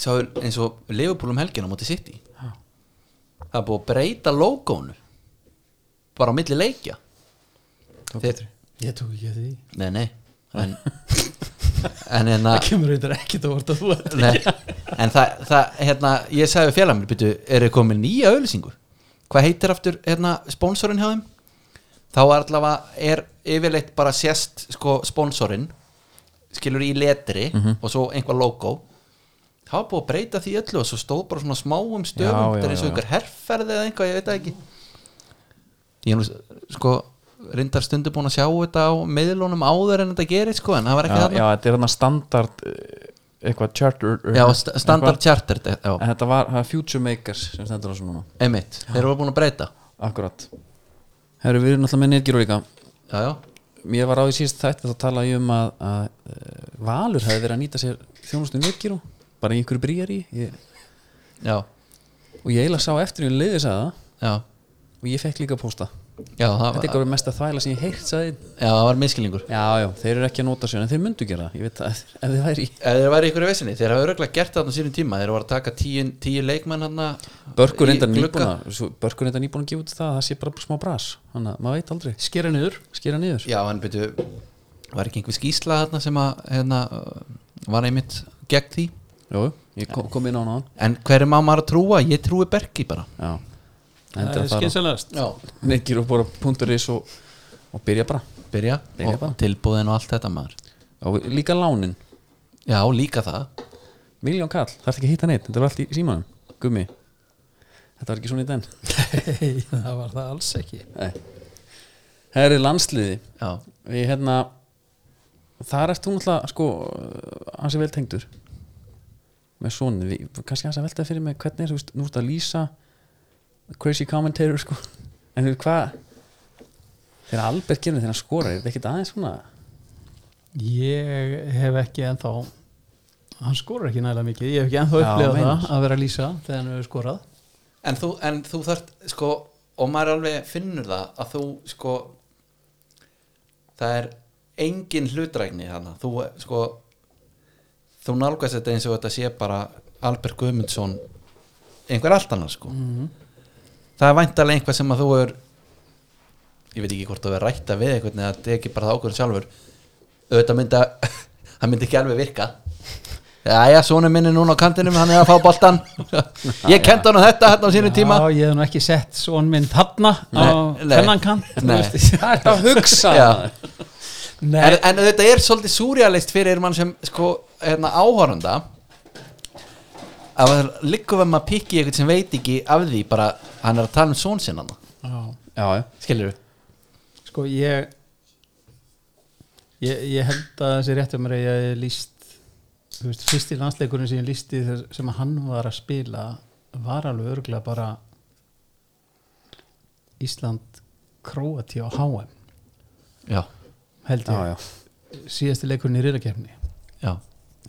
Sá eins og Liverpool um helgina á móti City. Það er búið að breyta logónu bara á milli leikja. Þeir, ég tók ekki eftir því. Nei, nei. En, en hérna það kemur reyndar ekkert að vorta þú að Nei, en það, það hérna, ég sagði við félag mér, byrju, eru þið komið nýja auðlýsingu? Hvað heitir aftur, hérna, sponsorinn hjá þeim? Þá er allavega, er yfirleitt bara sérst, sko, sponsorinn skilur í letri og svo einhver logo þá er búið að breyta því öllu og svo stóð bara svona smáum stöfum Já, þetta er eins og einhver herrferð eða einhvað, ég veit ekki. Ég er nú, sko reyndar stundu búin að sjá þetta á meðlunum áður en þetta gerir, sko, en það var ekki já, þarna. já, þetta er þarna standard eh, eitthvað charter Já, st standard charter já, en þetta var Future Makers sem stendur á þessu núna. Einmitt, þeir eru búin að breyta. Akkurat. Herru, við erum náttúrulega með netgíru líka. Já, já, Mér var á því síðast þætti þá talaði ég um að, að eh, Valur hefði verið að nýta sér þjónustu netgíru bara í einhverju brýjar í ég, já, og ég eiginlega sá eftir í leiðis að já, og ég fekk líka pósta já Þetta er eitthvað mest að þvæla sem ég heirt sagði já, það var miskilningur Já, já, þeir eru ekki að nota sér en þeir myndu gera það, ég veit það ef þið væri í ef þeir væri ykkur í vesinni, þeir hafa öruglega gert það á sínum tíma, þeir voru að taka tíu, tíu leikmenn hann Börkur í reynda glugga. nýbúna Börkur reynda nýbúna að gefa út það það sé bara smá bras. Þannig að maður veit aldrei. Skera niður. Skera niður. Já, en byrju, var ekki einhver skýsla þarna sem að hérna, var einmitt gegn því? Jú, ég kom, kom inn á hann en hver er maður að trúa, ég trúi Berki bara. Já, það er já, Nekir og bara punktur is og, og byrja bara. Byrja, Byrja og bara. tilbúðin og allt þetta maður? Og líka lánin, já, líka það. Miljón kall. Þarf ekki að hitta neitt, þetta er allt í símanum. Gummi, þetta var ekki svona í den. Nei, það var það alls ekki. Nei. Herri landsliði. Já, við hérna þar ert þú náttúrulega sko hans er vel tengdur. Með svona, við, kannski hans að velta fyrir mig hvernig er, þú veist, nú ert að lýsa crazy commentator sko. En þú veist hvað? Þegar Albert gerir þegar hann skorar, er þetta ekkert aðeins svona? Ég hef ekki ennþá hann skorur ekki nægilega mikið. Ég hef ekki ennþá upplegað það að vera að lýsa þegar hann hefur skorað. En þú, en þú þarft sko, og maður alveg finnur það að þú sko það er engin hlutrækni þannig, þú sko þú nálgast þetta eins og þetta sé bara Albert Guðmundsson einhver allt annar sko það er væntalega einhvað sem að þú er ég veit ekki hvort þú er rætta við einhvern eða þetta er ekki bara það ákvörðin sjálfur. Auðvitað myndi að það myndi ekki alveg virka. Jæja, svona minni núna á kantinum, hann er að fá boltan Ég kendi hann þetta hérna á sínu tíma. Já, ég hef nú ekki sett svon minn þarna á þennan kant. Það er að hugsa. Já. En, en þetta er svolítið súrjalist fyrir mann sem sko, hérna, áhoranda að það liggur við maður pikki eitthvað sem veit ekki af því bara, hann er að tala um són sinna já, já, já. skilur við sko ég ég, ég held að þessi rétt um að ég hef líst þú veist, fyrsti landsleikurinn sem ég lísti sem að hann var að spila var alveg örgulega bara Ísland Króati á HM já, held já, ég, já. síðasti leikurinn í riðakefni já.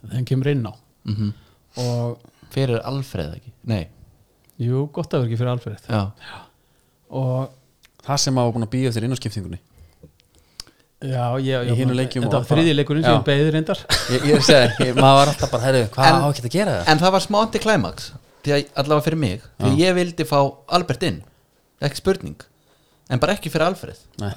Þeim kemur inn á. Mm og fyrir Alfreð ekki, nei. Jú, gott að vera ekki fyrir Alfred já, og það sem maður var búin að býja eftir innarskiptingunni já, ég, Í hinum leikjum þetta og var þriði leikurinn sem beðið reyndar. Ég, ég segi, ég, maður var alltaf bara, herru, hvað á ekki að gera það? en það var smá anti-climax því að allavega fyrir mig því að ég vildi fá Albert inn. Ekki spurning, en bara ekki fyrir Alfreð. Nei.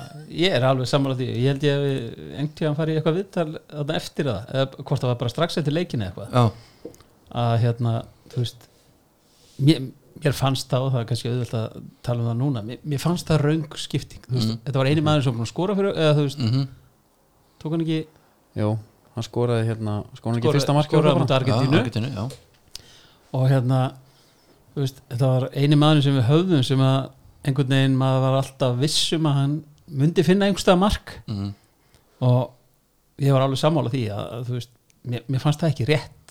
ég er alveg sammála því, ég held ég að einhvern tíðan fari í eitthvað viðtal eftir það eða hvort það var bara strax eftir leikinni eitthvað. Já, að hérna, þú veist mér, mér fannst það og það er kannski auðvelt að tala um það núna mér, mér fannst það raung skipting veist, Mhm. þetta var eini maður sem var búinn að skora fyrir eða veist, mm tók hann ekki? Jú, hann skoraði hérna skoraði ekki fyrsta marki skoraði á móti Argentínu. Argentínu og hérna veist, þetta var eini maður sem við höfðum sem að einhvern veginn maður var alltaf vissum að hann myndi finna einhverstað mark. Mm og ég var alveg sammála því að, að veist, mér, mér fannst það ekki rétt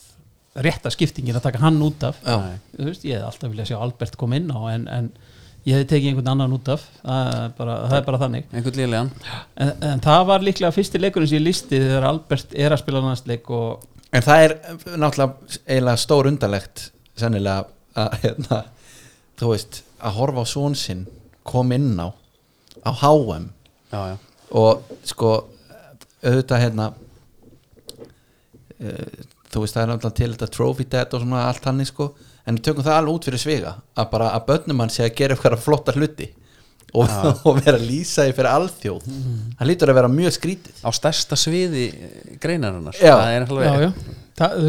rétta skiptingin að taka hann út af Já. Nei. þú veist, ég hef alltaf viljað sjá Albert koma inn á en, en ég hefði tekið einhvern annan út af það er bara, það er bara þannig en, en það var líklega fyrsti leikurinn sem ég listi þegar Albert er að spila næstleik og En það er náttúrulega eiginlega stór undarlegt sennilega að hérna, þú veist, að horfa á svon sinn kom inn á á HM já, já. og sko auðvitað hérna uh, þú veist það er náttúrulega til þetta trophy debt og svona allt hann sko. En við tökum það alveg út fyrir sviga að bara að bönnum hann sé að gera eitthvað flotta hluti og, og vera að lýsa því fyrir alþjóð það lítur að vera mjög skrítið. Á stærsta sviði greinarinnar Já. það er alveg já, já. Það,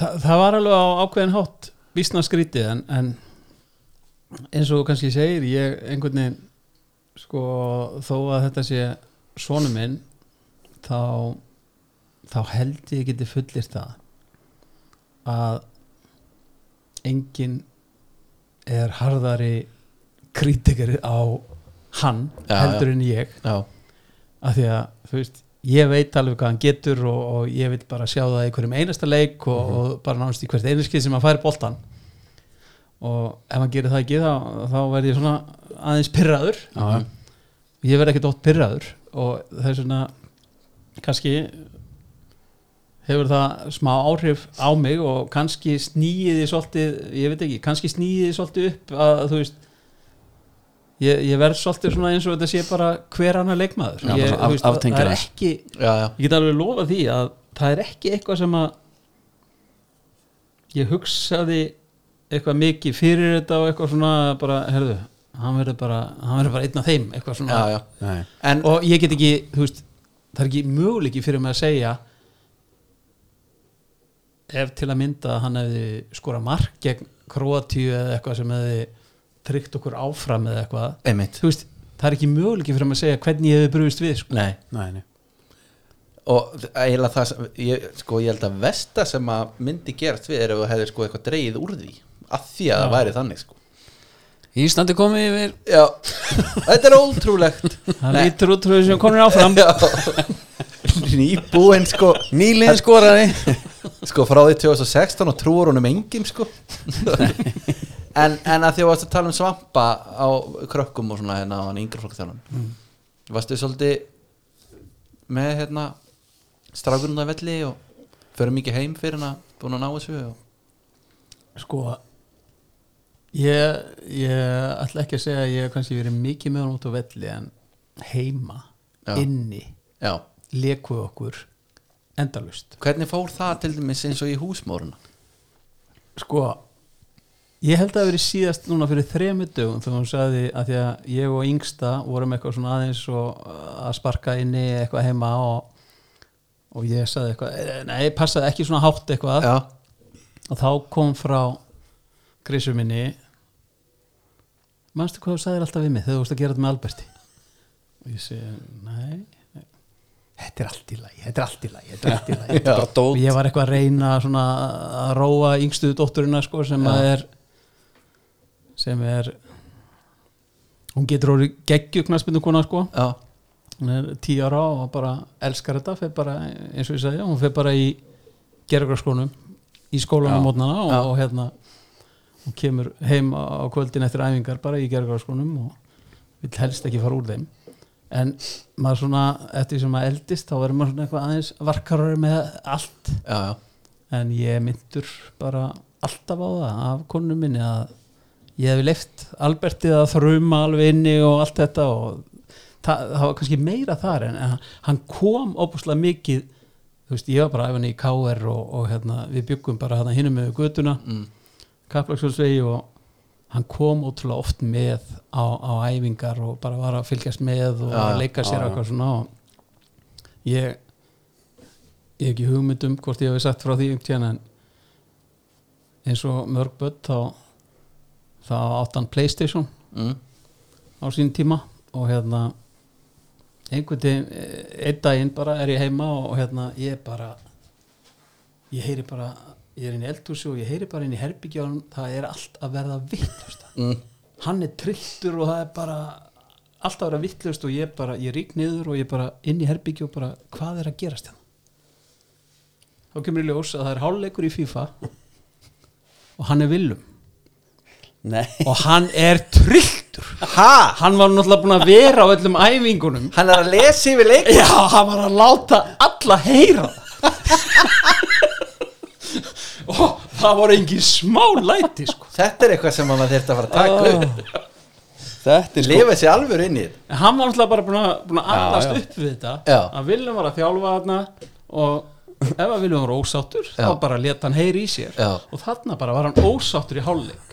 það, það var alveg á ákveðin hátt vísna skrítið en, en eins og þú kannski segir ég einhvern veginn sko þó að þetta sé svona minn þá þá held ég geti fullir það að enginn er harðari kritikari á hann Já, heldur en ég. Já, af því að þú veist ég veit alveg hvað hann getur og, og ég vil bara sjá það í hverjum einasta leik og, og bara náðast í hvert einskið sem hann fær boltan og ef hann gerir það ekki þá, þá verð ég svona aðeins pyrraður Já. ég verð ekki dótt pyrraður og það er svona kannski hefur það smá áhrif á mig og kannski snýiði svolítið, ég veit ekki, kannski snýiði svolítið upp að þú veist ég, ég verð svolítið svona eins og þetta sé bara hver annar leikmaður Já, ég, af- veist, það er ekki já, já, ég get alveg lofa því að það er ekki eitthvað sem að ég hugsaði eitthvað mikið fyrir þetta og eitthvað svona bara, herðu, hann verður bara hann verður bara einn af þeim, eitthvað svona já, já. Nei. En, og ég get ekki, þú veist það er ekki möguleiki fyrir mig að segja ef til að mynda að hann hefði skora mark gegn Kroatíu eða eitthvað sem hefði tryggt okkur áfram eða eitthvað einmitt. þú veist, það er ekki möguleiki fyrir mig að segja hvernig ég hefði brúist við sko. Nei, Nei, nei. og eiginlega það sem, ég, sko, ég held að versta sem að myndi gerast við er ef þú hefði sko eitthvað dreigið úr því að því að það væri þannig sko. Íslandi komið yfir. Já, þetta er ótrúlegt. Það frá því sem konur áfram. Já Nýbúinn sko. Nýliðin skoraði. Sko frá því 2016 og trúur honum enginn sko. En, en að því að varst að tala um svampa á krökkum og svona hérna á hann fólk þjálfum mm. Varstu svolítið með hérna strákurinn á velli og fyrir mikið heim fyrir hann að búin að ná þessu og... sko ég, ég ætla ekki að segja að ég hef kannski verið mikið með hann út á velli en heima, Já. inni Já, lekuð okkur endalust hvernig fór það til dæmis eins og í húsmóruna? sko ég held að það verið síðast núna fyrir þremu dögum þegar hún sagði að því að ég og yngsta vorum eitthvað svona aðeins og að sparka inni eitthvað heima og, og ég sagði eitthvað "Eh, nei, passaði ekki svona hátt eitthvað Já, og þá kom frá grísum minni manstu hvað þú sagðir alltaf við mig þegar þú varst að gera þetta með Alberti og ég segi, nei. Þetta er allt í lagi, þetta er allt í lagi þetta er allt í lagi. Bara og ég var eitthvað að reyna svona að róa yngstuðu dótturina sko, sem að er sem er hún getur orðið geggjuknarsbyndu kona sko. Já, hún er tíu ára og bara elskar þetta fer bara, eins og ég sagði, hún fer bara í gerðarskónum í skólanum Já. mótnana og, Já. og hérna hún kemur heim á kvöldin eftir æfingar bara í gerðarskónum og vill helst ekki fara úr þeim en maður svona, eftir sem maður eldist þá verður maður svona eitthvað aðeins varkarari með allt já, já en ég myndur bara alltaf á það af konunum minni að ég hefði leift Albertið að þruma alveg inni og allt þetta og það, það var kannski meira þar en hann- hann kom óbúslega mikið þú veist, ég var bara æfani í KR og, og hérna, við byggum bara hérna hinum með götuna mm. Kaplaksfjöldsvegi og hann kom ótrúlega oft með á, á æfingar og bara var að fylgjast með og já. leika sér já. eitthvað svona og ég ég hef ekki hugmynd um hvort ég hef sagt frá því um tjena en eins og mörg börn þá þá átt hann Playstation Mm. á sín tíma og hérna einhvern veginn, einn daginn bara er ég heima og hérna ég bara ég heyri bara ég er inn í eldhúsi og ég heyri bara inn í herbyggjónum það er allt að verða vittlust Mm. hann er trilltur og það er bara allt að vera vittlust og ég bara ég rík niður og ég bara inn í herbyggju og bara hvað er að gerast hérna? Þá kemur í ljós að það er hálfleikur í FIFA og hann er villum. Nei, og hann er trilltur. Mættur ha? hann var náttúrulega búin að vera á öllum æfingunum. Hann er að lesa yfir leik já, hann var að láta alla heyra og það voru engin smá læti sko. þetta er eitthvað sem maður þurfti að fara að taka upp Þetta er sko lifa sér alveg inn í þetta En hann var náttúrulega bara búin að, búin að allast já. upp við þetta Já. að Viljum var að þjálfa þarna og ef að Viljum var ósáttur Já. þá bara leta hann heyri í sér Já. og þarna bara var hann ósáttur í hálfleik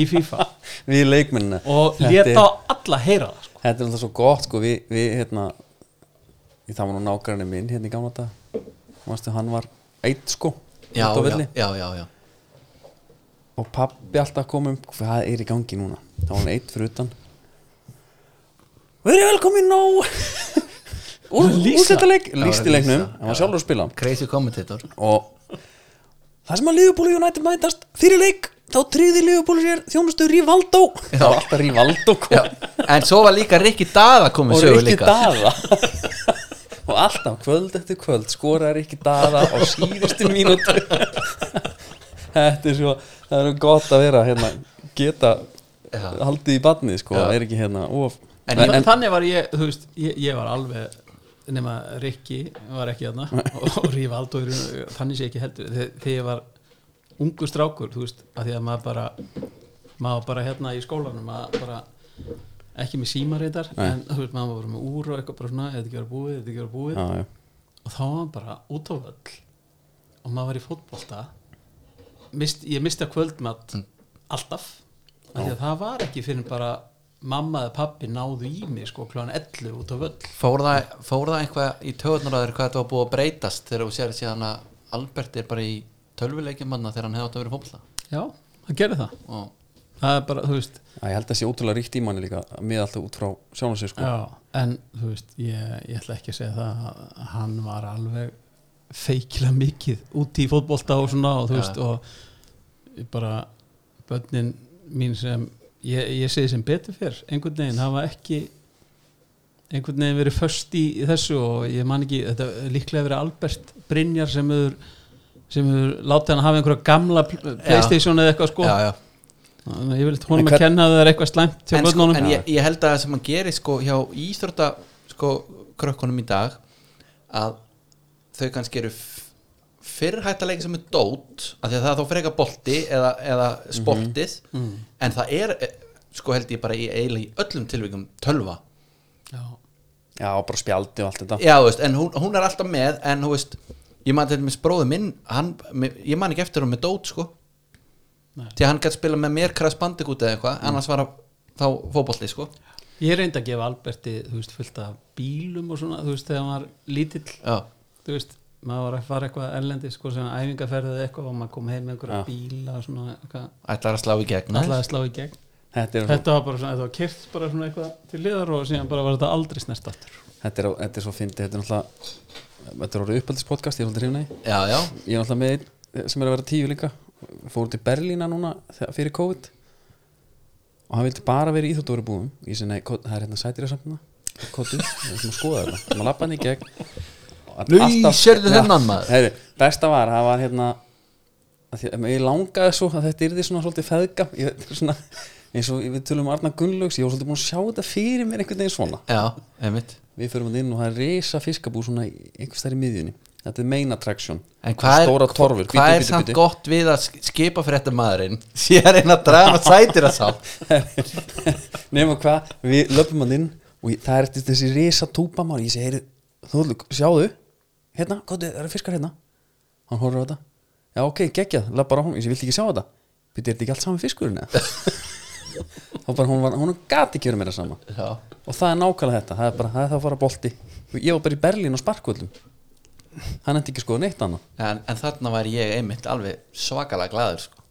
í FIFA Við leikmennina og Þetta leta er- á alla heyra það sko. Þetta er alltaf svo gott sko Við, við hérna Það var nú nágræni minn hérna í gamla dag Mástu, hann var eitt sko já, já, já, já, já. Og pappi alltaf kom um Hvað er í gangi núna? Það var hann eitt fyrir utan. Verið velkomin á Úrstættaleik Lýst í Já, leiknum. lýsa, Hann var sjálfur að spila. Crazy commentator. Og það sem að Liverpool United mætast fyrir leik þá tryggði Liverpool sér þjónustu Rivaldo. Það var alltaf Rivaldo kom. Já. en svo var líka Rikki Daða komið og Rikki Daða og alltaf kvöld eftir kvöld skoraði Rikki Daða á síðustu mínútu þetta er svo það er gott að vera hérna geta Já. haldið í badnið sko, Já. er ekki hérna of En en, þannig var ég, þú veist, ég, ég var alveg nema Rikki var ekki þarna og, og Rívaldo þannig sé ekki heldur Þe- þegar ég var ungu strákur þú veist, að því að maður bara maður bara hérna í skólanum maður bara ekki með símarreitar Nei. en þú veist, maður var með úr og eitthvað bara svona, eða ekki vera búið, eða ekki vera búið. Já, já. og þá var hann bara út á völl og maður var í fótbolta. Mist, ég misti að kvöldmatt alltaf af því að það var ekki fyrir bara mamma eða pappi náðu í mig sko klúan 11 út á völl. Fór það, fór það eitthvað í töðunar að þér hvað þetta var búið að breytast þegar þú sér síðan að Albert er bara í tölvuleikjum manna þegar hann hefði átt að vera fólkla já, það gerði það. Og það er bara, þú veist Já, ég held að sé ótrúlega ríkt í manni líka með alltaf út frá sér sko já, en þú veist, ég, ég ætla ekki að segja það að hann var alveg feikilega mikið úti í fótbolta og svona og þú Já. veist og ég bara börnin mín sem ég, ég segi sem betur fyrr einhvern veginn hafa ekki einhvern veginn verið först í, í þessu og ég man ekki, þetta líklega verið Albert Brynjar sem hefur sem hefur látið hann að hafa einhverja gamla pl- Playstation eða eitthvað sko já, já. Að ég vil honum En að kenna að það er eitthvað slæmt en, sko, en ég, ég held að það sem hann gerir sko hjá íþrótta sko krökkunum í dag að þau kannski eru f- fyrr hægt að leika sem er dót af því að það er þá freka bolti eða, eða sportið en það er eh, sko held ég bara í eiginlega í öllum tilvíkum tölva. Já, Já, bara spjaldi og allt þetta. Já veist, en hún, hún er alltaf með en þú veist, ég man til dæmis bróði minn hann, ég man ekki eftir hún með dót sko. Því að hann gæti spila með mér Crash Bandicoot eða eitthvað, annars var það þá fótbolti sko. Ég reyndi að gefa Alberti, þú veist, fullt af bílum og svona, þú veist, þegar hann var lítill. Já, þú veist, maður var að fara eitthvað erlendi, sko, sem æfingaferðið eitthvað og maður kom heim með einhverja Já. bíla og svona, eitthvað, ætlar að slá í gegn alltaf að slá í gegn. Þetta er, Þetta var bara svona, þetta var kyrt bara svona eitthvað til liðar og síðan bara var þetta aldrei snert aftur. Þetta er, þetta er svo fyndi Þetta er náttúrulega Þetta er orðið uppaldispodcast, ég er alltaf hrifna í já, já, Ég er náttúrulega með einn sem er að vera tíu líka Fór til Berlína núna fyrir COVID. Og hann vildi bara vera í íþjóttóri búum Ég segi, nei, það er hérna sætir að samna Kottu, við ætlum að skoða þetta. Maður lappa hann í gegn. Alltaf- sérðu þennan, maður? Besta var, það var hérna Ég langaði svo að þetta yrði svona svolítið feðga. Ég, er svona, eins og við tölum um Arna Gunnlaugs Ég var svolítið búin að sjá þetta fyrir mér einhvern veginn svona. Já, Við förum hann inn og það er risa fiskabú svona einhvers þær í miðjunni Þetta er main attraction. En hvað er, hvað bíddu, er bíddu, samt bíddu. gott við að sk- skipa fyrir þetta maðurinn sé að reyna að draga sætir að sá Nefnum hvað, við löpum hann inn og það er eftir þessi risa túpa mál ég segi, sjáðu? Hérna, er það fiskar hérna. Hann horfður á þetta, já ok, geggjað löpar á hún, ég viltu ekki sjá þetta? Byrju, er þetta ekki allt saman fiskurinn eða þá bara, hún var, hún gati ekki verið meira sama. Já, og það er nákvæmlega þetta, það er bara, það er það að fara bolti. Ég var bara í Berlín og sparkvöldum hann endi ekki sko neitt annað. En, en þarna var ég einmitt alveg svakalega glaður sko.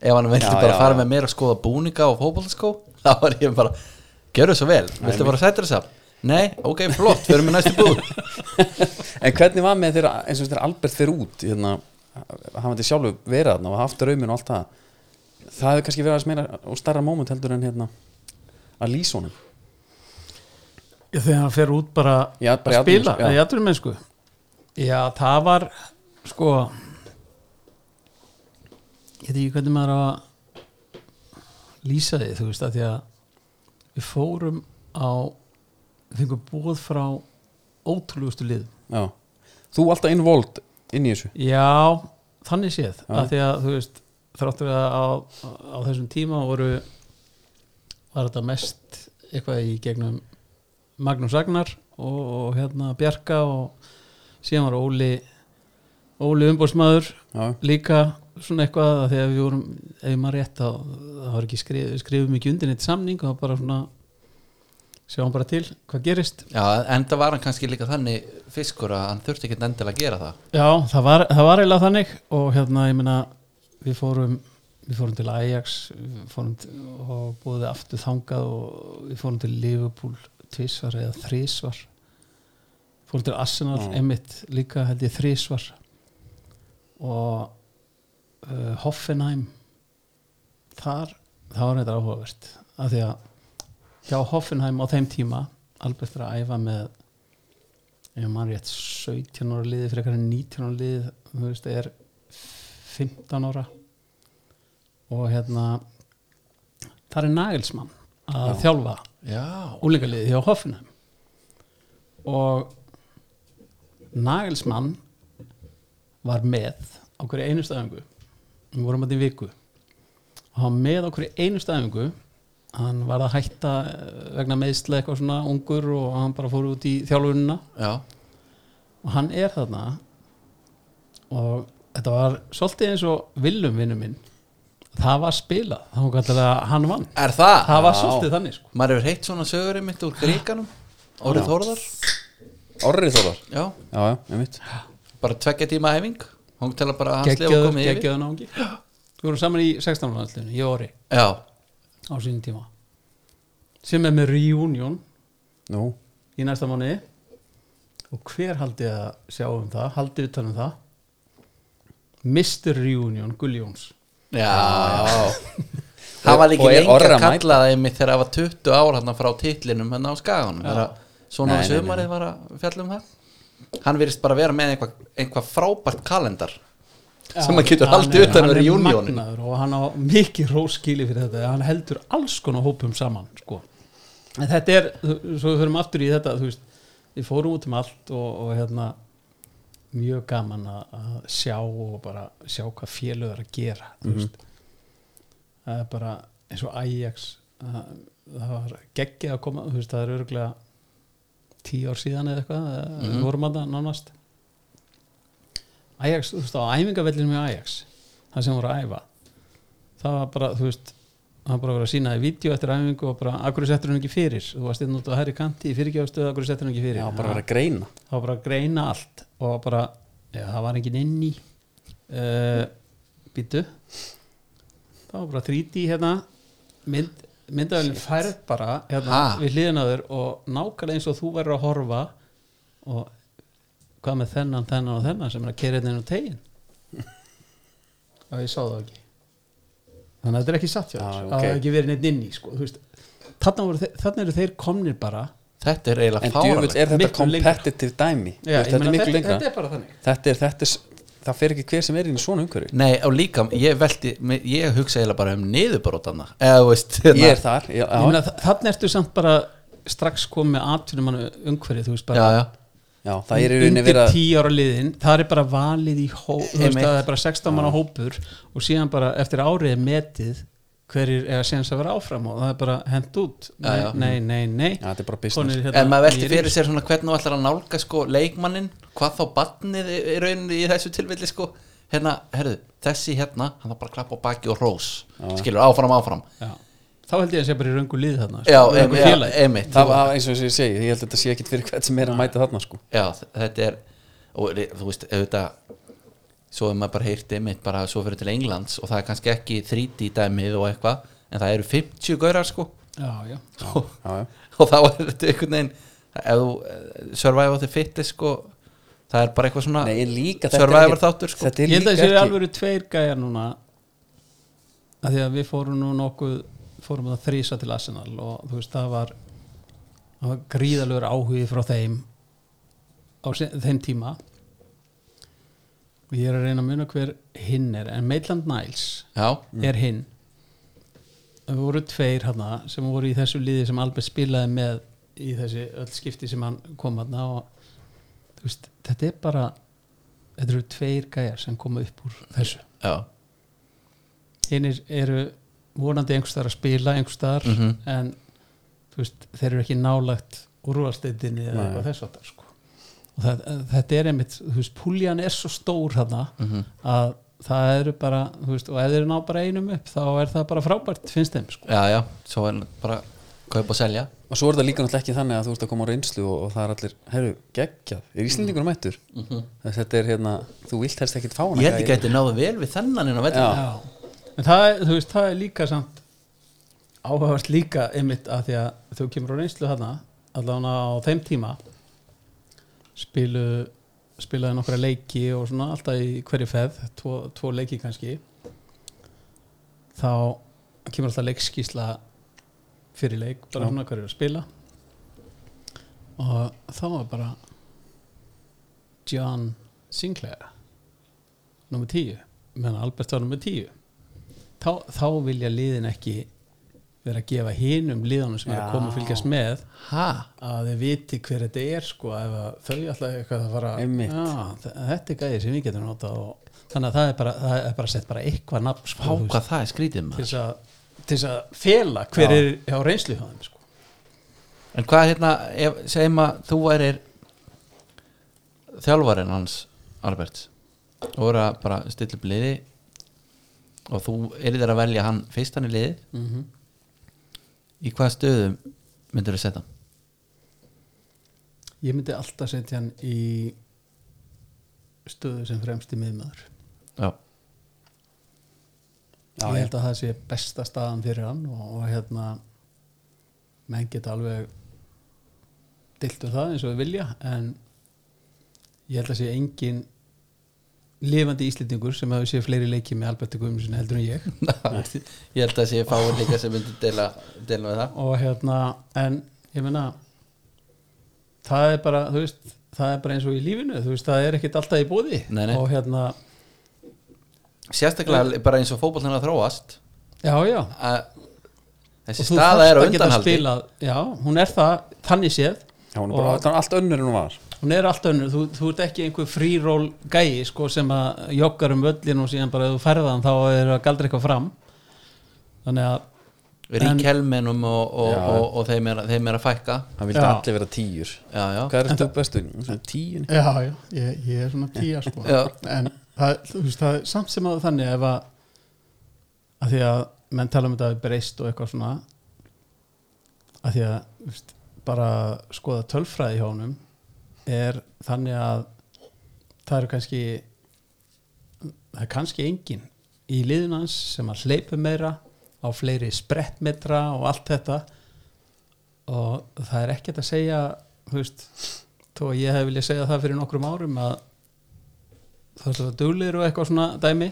ef hann vildi Já, bara já, fara já. með mér að skoða búninga og fótboltaskó þá var ég bara, gjörðu svo vel viltu bara sætir þess að Nei, ok, flott, við næstu búð. En hvernig var með þeirra, eins og þeirra Albert fyrir út hérna, hann veit sjálfur þarna og haft raumin og allt það. Það hefur kannski verið aðeins meira og starra moment heldur en hérna að lýsa honum. Þegar hann fer út bara, Já, bara að spila, atvinnumennsku, í aðrum mennsku Já, það var sko ég veit ekki hvernig maður að lýsa því þú veist að því að við fórum á við fengum búið frá ótrúlegustu lið. Já. Þú alltaf involved inn í þessu? Já, þannig séð Já. að því að þú veist þráttur að á, á þessum tíma voru var þetta mest eitthvað í gegnum Magnús Ragnar og, og hérna Bjarka og síðan var Óli Óli umbóðsmaður Já, líka svona eitthvað að því að við vorum ef maður rétt þá það var ekki skrif, skrifum ekki undir neitt samning og bara svona sjáum bara til hvað gerist. Já, en það var hann kannski líka þannig fiskur að hann þurfti ekki endilega að gera það. Já það var, það var eiginlega þannig og hérna ég meina við fórum við fórum til Ajax fórum til, og búið aftur þangað og við fórum til Liverpool tvisvar eða þrísvar fórum til Arsenal Já. einmitt líka held ég þrísvar og uh, Hoffenheim þar, það var þetta áhugavert. Af því að hjá Hoffenheim á þeim tíma alveg eftir að æfa með ef mann rétt 17 ára liði fyrir eitthvað 19 ára liði þú veist, er 15 ára. Og hérna þar er Nagelsmann að Já. þjálfa Já, úlingaliði hjá Hoffenheim. Og Nagelsmann var með á hverju einu staðingu við vorum að í viku. Og hann með á hverju einu staðingu hann var að hætta eh, vegna meðsla eitthvað svona ungur og hann bara fór út í þjálfunina. Já, og hann er þarna. Og þetta var svolítið eins og villum vinnu minn. Það var spilað, þá kallar það að hann vann. Er það? það var svolítið þannig sko. Maður hefur heitt svona sögurinn mitt úr gríkanum. Órið Þórðar Orrið þólar Já, Já, já, ég veit bara tveggja tíma æfing. Hún til að bara hans lifa geggjöður, komið yfir. geggjöður náungi. Við vorum saman í 16. landslinu, ég og Orri. Já, á sínum tíma. Sem er með reunion. Nú, í næsta mánuði. Og hver haldið að sjá um það haldið utan um það? Mr. Reunion Gulli-Jóns já. Það var Og- ekki og lengi að að kalla það einmitt þegar það var 20 ár hann frá titlinum hann á skaganum svona nei, sömarið var að fjalla um það. Hann virðist bara vera með einhvað, einhvað frábært kalendar sem hann getur haldið utan hann er reunionin magnaður og hann á mikið róskili fyrir þetta. Hann heldur alls konar hópum saman sko. en þetta er svo við förum aftur í þetta veist, við fórum út um allt og, og hérna mjög gaman að, að sjá og bara sjá hvað félög er að gera þú veist. Það er bara eins og Ajax að, það var geggið að koma veist, það er örgulega tíu ár síðan eða eitthvað mm við vorum að það nánast. Ajax, þú veist á æfingavellinu með Ajax það sem voru að æfa það var bara, þú veist það var bara vera að sína í vídeo eftir æfingu og bara, akkur settur hún ekki fyrir? Þú varst inn út á herri kanti í fyrirgjáðstöðu, akkur settur hún ekki fyrir? Já, bara verið að greina. það var bara greina allt og bara, já, það var enginn inn í uh, býtu það var bara 3D hérna mynd, myndavælinn færð bara hérna, við hliðinaður og nákvæmlega eins og þú verður að horfa og hvað með þennan, þennan og þennan sem er að kera hérna inn á tegin og ég sá það ekki. Þannig að þetta er ekki satt hjá Já, þér. ok. það hefur ekki verið neitt inn í sko, þarna eru þeir komnir bara. Þetta er eiginlega En djöfull fáralegt er þetta competitive dæmi? Já, veist, Þetta er þetta, þetta er bara þannig. Þetta er, þetta er, það fer ekki hver sem er inn í svona umhverju Nei, og líka, ég velti ég hugsa eiginlega bara um veist, hérna, Ég er þar, já, já, þa- þarna ertu samt bara strax komið með atvinnum umhverfið, þú veist já, bara já, já. Það er undir verið að 10 ára liðin, það er bara valið í hó, þú veist, Einmitt. það er bara 16 manna hópur og síðan bara eftir árið er metið hverjir er að séns að vera áfram og það er bara hent út. Já, já. nei, nei, nei Já, er hérna en maður velti nýir. fyrir sér svona hvernig þú ætlar að nálga sko leikmannin, hvað þá barnið í rauninni í þessu tilfelli sko. Hérna, herðu, þessi hérna hann var bara að klappa á baki og rós skilur, áfram, áfram. Já. þá held ég að sé bara í röngu lið þarna já, sko, já, einmitt. Það var eins og ég segi, ég held að þetta sé ekkit fyrir hvert sem er að mæta þarna sko. Já, þetta er og þú veist, auðvitað svo er maður bara heyrti einmitt bara svo fyrir til Englands og það er kannski ekki 3D dæmið og eitthvað, en það eru 50 gaurar sko. Já, já. og, Já, já, og þá er þetta einhvern veginn ef þú eh, survive the fittest sko, það er bara eitthvað svona Nei, líka þetta er survivor þáttur sko. Þetta er ég held að líka þessi ekki alveg tveir gæjar núna að því að við fórum nú nokkuð fórum að þrísa til Arsenal og þú veist það var, það var gríðalegur áhugi frá þeim á þeim tíma og ég er að reyna að muna hver hinn er en Maitland Niles já, er hinn. Það voru tveir hana sem voru í þessu liði sem Albert spilaði með í þessi öll skipti sem hann kom hana og veist, þetta er bara þetta eru tveir gæjar sem koma upp úr þessu. Já, einir eru vonandi einhvers staðar að spila einhvers staðar Mhm. en veist, þeir eru ekki nálagt úrvalsteytinni eða eitthvað þess áttar sko. Og það, þetta er einmitt þú veist, púljan er svo stór hana Mhm. að það eru bara þú veist, og ef þeir ná bara einum upp þá er það bara frábært, finnst þeim sko. já, já svo er bara kaupa og selja. Og svo er það líka náttúrulega ekki þannig að þú ert að koma á reynslu og, og það er allir, herru, geggjað er Íslendingur mættur? Þess, þetta er hérna, þú vilt helst ekkit fá hana ég held ekki að þetta náðu vel við þennan en það, er- þú veist, það er líka samt áhugavert líka einmitt að því að þú kemur á reynslu þarna allavega á þeim tíma spilu spilaði nokkra leiki og svona alltaf í hverju feð, tvo, tvo leiki kannski. Þá kemur alltaf leikskísla fyrir leik, bara svona hverju er að spila. Og þá var bara John Sinclair nummer 10 meðan Albert var nummer 10 þá, þá vilja liðin ekki vera að gefa hinum liðanum sem er að koma og fylgjast með ha, að þeir viti hver þetta er sko ef þau alltaf eitthvað að fara já, þe- þetta er gæði sem við getum notað og þannig að það er bara, það er bara sett bara eitthvað nafn sko, há hvað það er skrítið maður til þess að fela hver Já. er hjá reynslu hjá þeim sko. en hvað hérna, ef, segjum að þú værir þjálfarinn hans Alberts og voru að bara stilla upp liði og þú er þér að velja hann fyrstan í liði mm -hmm. Í hvaða stöðum myndur þú setja ég myndi alltaf setja hann í stöðu sem fremsti miðmaður. Já, Já, ég held að það sé besta staðan fyrir hann og, og hérna menn geta alveg dilt um það eins og við vilja en ég held að sé engin lifandi íslendingur sem hefur séð fleiri leiki með Alberti Guðmundsson heldur en ég. Ég held að sé fáið líka sem myndur deila, deila með það. Og hérna en ég meina það er bara þú veist það er bara eins og í lífinu þú veist það er ekkit alltaf í bóði Nei, nei. og hérna sérstaklega bara eins og fótbollin að þróast. Já já. Að þessi Og þú staða er á að undanhaldi. spilað, já, hún er það þannig séð. Já, hún er bara, Og- það er allt önnur en hún var hún er allt önnur, þú, þú ert ekki einhver fríról gæi sko, sem að joggar um völlin og síðan bara ef þú ferðan þá er að galdra eitthvað fram þannig að rík helminum og, og, Já. og, og þeim, er, þeim er að fækka Það vildi Já. allir vera tíur já, já, Hvað er þetta bestu? Tíun já, já, ég, ég er svona tíja sko. Já. en það, þú veist, það er samt sem að þannig ef að að því að menn tala um þetta við breyst og eitthvað svona að því að þú veist, bara skoða tölfræði hjá honum er þannig að það eru kannski það er kannski engin í liðunans sem að hleypa meira á fleiri sprettmetra og allt þetta. Og það er ekkert að segja þú veist, þó að ég hef viljað segja það fyrir nokkrum árum að það er það duglir og eitthvað svona dæmi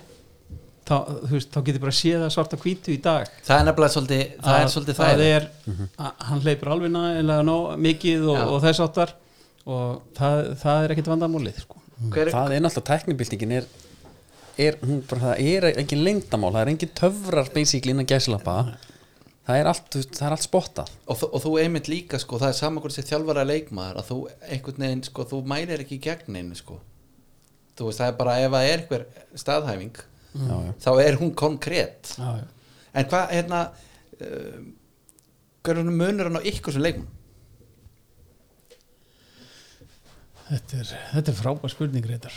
þá, veist, þá getur bara séð það svarta hvítu í dag. Það er nefnilega svolítið það er að svolítið það það er, að hann hleypur alveg nægilega nóg mikið og, Já. og þess áttar og það, það er ekkit vandamálið sko. hver, Það er náttúrulega tæknibildingin er, er, hún bara, það er engin lengdamál það er engin töfrar basically innan gæslappa það er allt, það er allt spottað. Og, þú- og þú einmitt líka sko, það er saman hvort sér þjálfara leikmaður að þú einhvern veginn, sko, þú mælir ekki í gegn einu sko. Þú veist, það er bara ef það er einhver staðhæfing já, já. þá er hún konkrétt já, já. en hvað, hérna uh, hver er munur hann á ykkur sem leikmann Þetta, er, þetta er frábær spurning reyndar.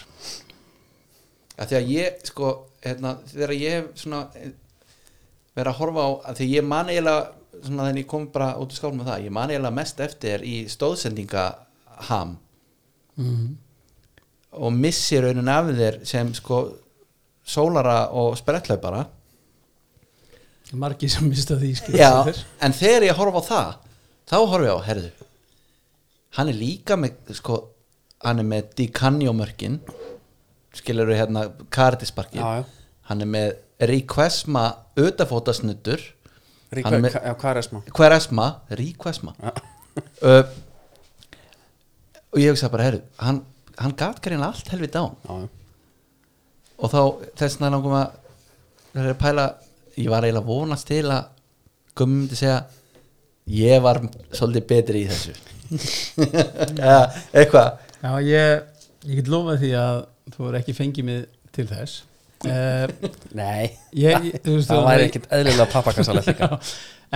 Að að ég, sko, hérna þegar ég hef svona eh, verið að horfa á, að því ég man eiginlega svona þegar ég kom bara út í skálum með það ég man eiginlega mest eftir í stóðsendingaham mm. og missi raunin af þér sem sko sólara og sprettlaupara margi sem mista því Já, en þegar ég horfa á það þá horfa ég á, herðu hann er líka með sko, hann er með Di Canio mörkin skilur við hérna já. hann er með Ríkvesma utafótasnuttur Rík, Hann með- já, hvað er esma? Hveresma, Ríkvesma uh, og ég hugsa bara, herru hann, hann gat greinlega allt helvið dán Já, og þá þess vegna langum að það er að pæla ég var eiginlega að vonast til að gummi myndi segja ég var svolítið betri í þessu. Eða eitthvað Já, ég, ég get lofað því að þú er ekki fengið mig til þess. Uh, Nei, ég, ég, veist, það væri ekkit eðlilega Já,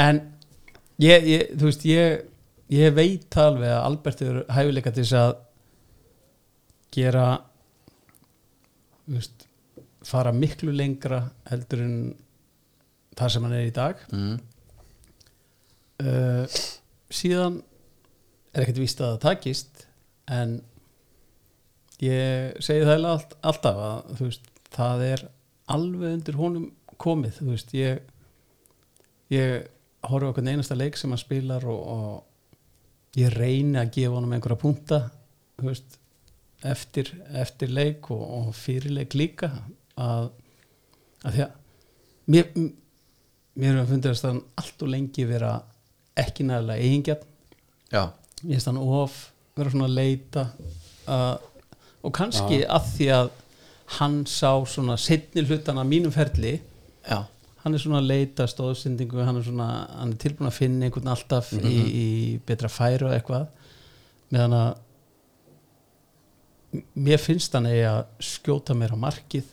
en ég, ég, þú veist, ég ég veit alveg að Albert er hæfileika til þess að gera veist, fara miklu lengra heldur en það sem hann er í dag. Mm. uh, síðan er ekkert víst að það takist en ég segi það allt, alltaf að veist, það er alveg undir honum komið þú veist, ég ég horfa okkur einasta leik sem hann spilar og, og ég reyni að gefa honum einhverja punta veist, eftir, eftir leik og, og fyrir leik líka að, að því að mér, mér hefur fundið að hann allt og lengi vera ekki nægilega eigingjarn. Ég veist hann of vera svona að leita uh, og kannski að því að hann sá svona setni hlutana mínum ferli já, hann er svona að leita stóðsendingu hann er svona, hann er tilbúin að finna einhvern alltaf í, í betra færu eitthvað. Meðan að mér finnst hann eigi að skjóta mér á markið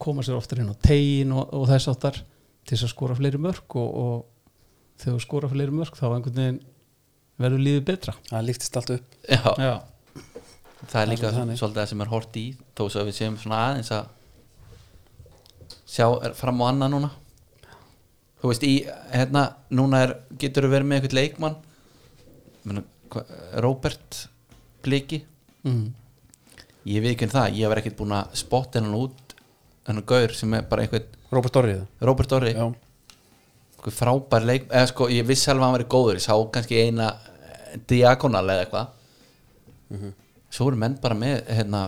koma sér oftar inn á tegin og, og þess áttar til þess að skora fleiri mörk og, og þegar þú skora fleiri mörk þá einhvern veginn verður lífið betra. Það líftist allt upp. Já. Já, það er líka svolítið það sem er hort í þó svo að við séum svona aðeins að sjá fram á annað núna. Þú veist í hérna núna er, getur þú verið með eitthvað leikmann? Mena, hva, Robert Bliki? Mm. ég veit ekki um það, ég var ekkert búin að spotta hennan út hennan gaur sem er bara einhvern Robert Dorrið Robert Orri, Já, einhver frábær leik eða sko, ég vissi alveg að hann verið góður ég sá kannski eina diagonal eða eitthvað svo eru menn bara með hérna,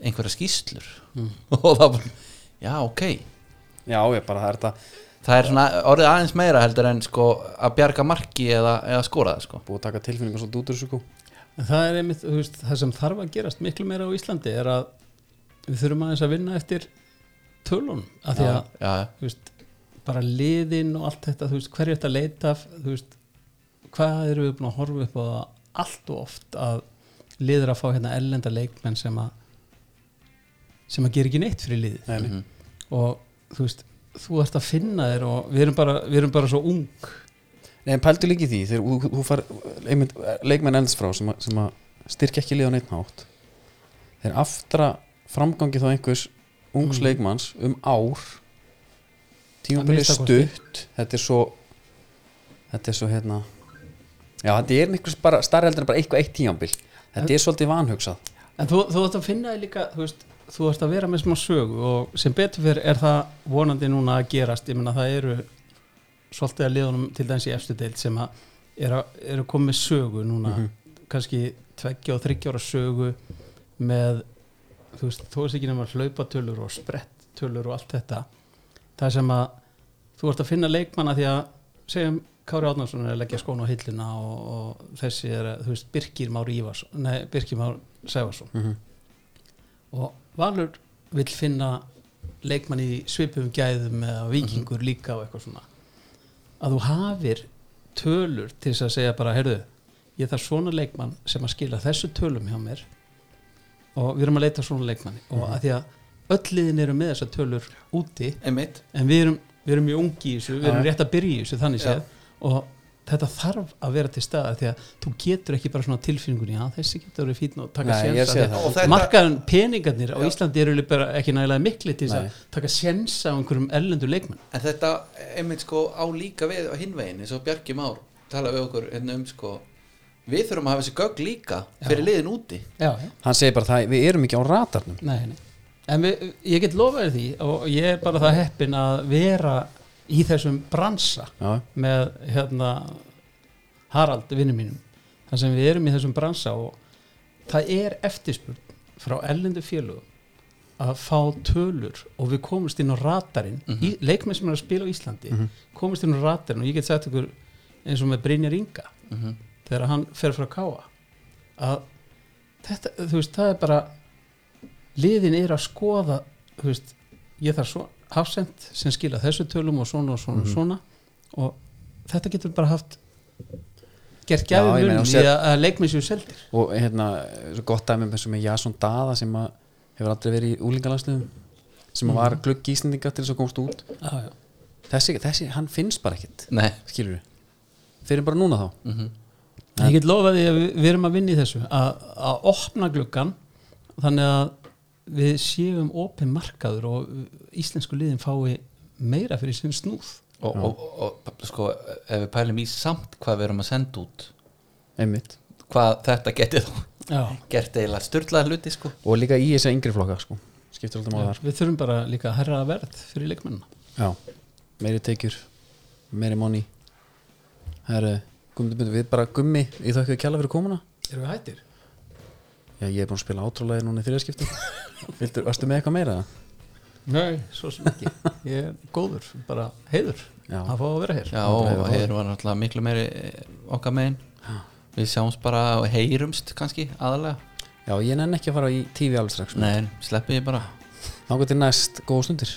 einhverja skýslur og það bara, já ok. Já, ég bara það er þetta það er svona orðið aðeins meira heldur en sko að bjarga marki eða, eða skora það sko. Búið að taka tilfinningar svolítið út úr þessu sko. En það er einmitt, þú veist, það sem þarf að gerast miklu meira á Íslandi er að við þurfum aðeins að vinna eftir tölunum að því að, já, þú veist, bara liðin og allt þetta, veist, hverju þetta leita af, þú veist, hvað erum við búin að horfa upp á það allt og oft að liður að fá hérna ellenda leikmenn sem að sem að gera ekki neitt fyrir liðið Nei, nei. Mhm. og þú veist, þú ert að finna þér og við erum bara, við erum bara svo ung Nei, en pældu líka í því þegar þú- far einmitt, leikmenn ends frá sem, að- sem að styrkja ekki liðan einn hátt þeir aftra framgangi þá einhvers ungs Mm. leikmanns um ár tímabilið stutt þetta er svo þetta er svo hérna já, þetta er einhvers bara starri heldur en bara eitthvað eitt tímabil þetta er svolítið vanhugsað. En þú, þú ert að finna þig líka, þú veist, þú ert að vera með smá sögu og sem betur fyrir er það vonandi núna að gerast, ég meina það eru svolítið að liðunum til dæmis í efstu deild sem að eru, eru komið með sögu núna, kannski tveggja og þryggja ára sögu með, þú veist, þú veist ekki nema hlaupatölur og sprettölur og allt þetta, það sem að þú ert að finna leikmanna því að segjum Kári Átnarsson er að leggja skónu á hillina og, og þessi er, að, þú veist, Birkir Már Ívarsson, nei, Birkir Már Sæfarsson mm og Valur vill finna leikmann í svipum gæðum eða vikingur líka og eitthvað svona. Að þú hafir tölur til þess að segja bara, heyrðu ég þarf svona leikmann sem að skila þessu tölum hjá mér og við erum að leita svona leikmanni. Og að því að öll liðin eru með þessar tölur úti einmitt. en við erum, við erum mjög ungi í þessu, við erum rétt að byrja í þessu þannig séð og þetta þarf að vera til staða því að þú getur ekki bara svona tilfinningunni já þessi getur verið fín og taka þetta- markaðan peningarnir á Já. Íslandi eru bara ekki nægilega mikli til þess að taka séns á einhverjum ellendur leikmenn en þetta einmitt sko á líka við á hinvegin eins og Bjarki Már tala við okkur hérna um sko við þurfum að hafa þessi gögg líka fyrir liðin úti. Já, já. hann segir bara það, við erum ekki á ratarnum Nei, nei. en við, ég get lofaði því og ég er bara það heppin að vera í þessum bransa já, með hérna Harald vinnu mínum þar sem við erum í þessum bransa og það er eftirspurn frá ellendu félögum að fá tölur og við komumst inn á ratarinn í, leikmenn sem er að spila á Íslandi komumst inn á ratarinn og ég get sagt ykkur eins og með Brynjar Inga Mhm. þegar hann fer frá Káa að þetta, þú veist, það er bara liðin er að skoða þú veist, ég þarf svo hafsend sem skila þessu tölum og svona og svona og svona. Og þetta getur bara haft gert meina, mun og í sér- að, að leikmið séu seldir. Og hérna, svo gott dæmi með, með Jason Dada sem að hefur aldrei verið í úlingalansliðum sem Mhm. að var glugg íslendinga til þess að komast út. Já, já. þessi, þessi, hann finnst bara ekkit nei. skilur við, fyrir bara núna þá? Mm ég get lofað því að við, við erum að vinna í þessu að, að opna gluggan þannig að við séum opin markaður og íslensku liðin fái meira fyrir sinn snúð. Og, og, og, og sko ef við pælum í samt hvað við erum að senda út einmitt. hvað þetta getið já. gert eiginlega styrlaða hluti sko. Og líka í þessa yngri flokka sko. þar. við þurfum bara líka að herra verð fyrir leikmennina. Já, meiri tekjur meiri money. Herru, gummi, við bara gummi ég þakka þau kjalla fyrir komuna. Erum við hættir? Já, ég er búin að spila átrúlega núna í þriðaskipti Viltu, varstu með eitthvað meira? nei, svo sem ekki. Ég er góður, bara heiður Já. að fá að vera hér já hér var náttúrulega miklu meiri eh, okkar megin. Við sjáumst bara og heyrumst kannski aðalega já, ég nenni ekki að fara í TV alveg strax nei, sleppi ég bara. Þá til næst góða stundir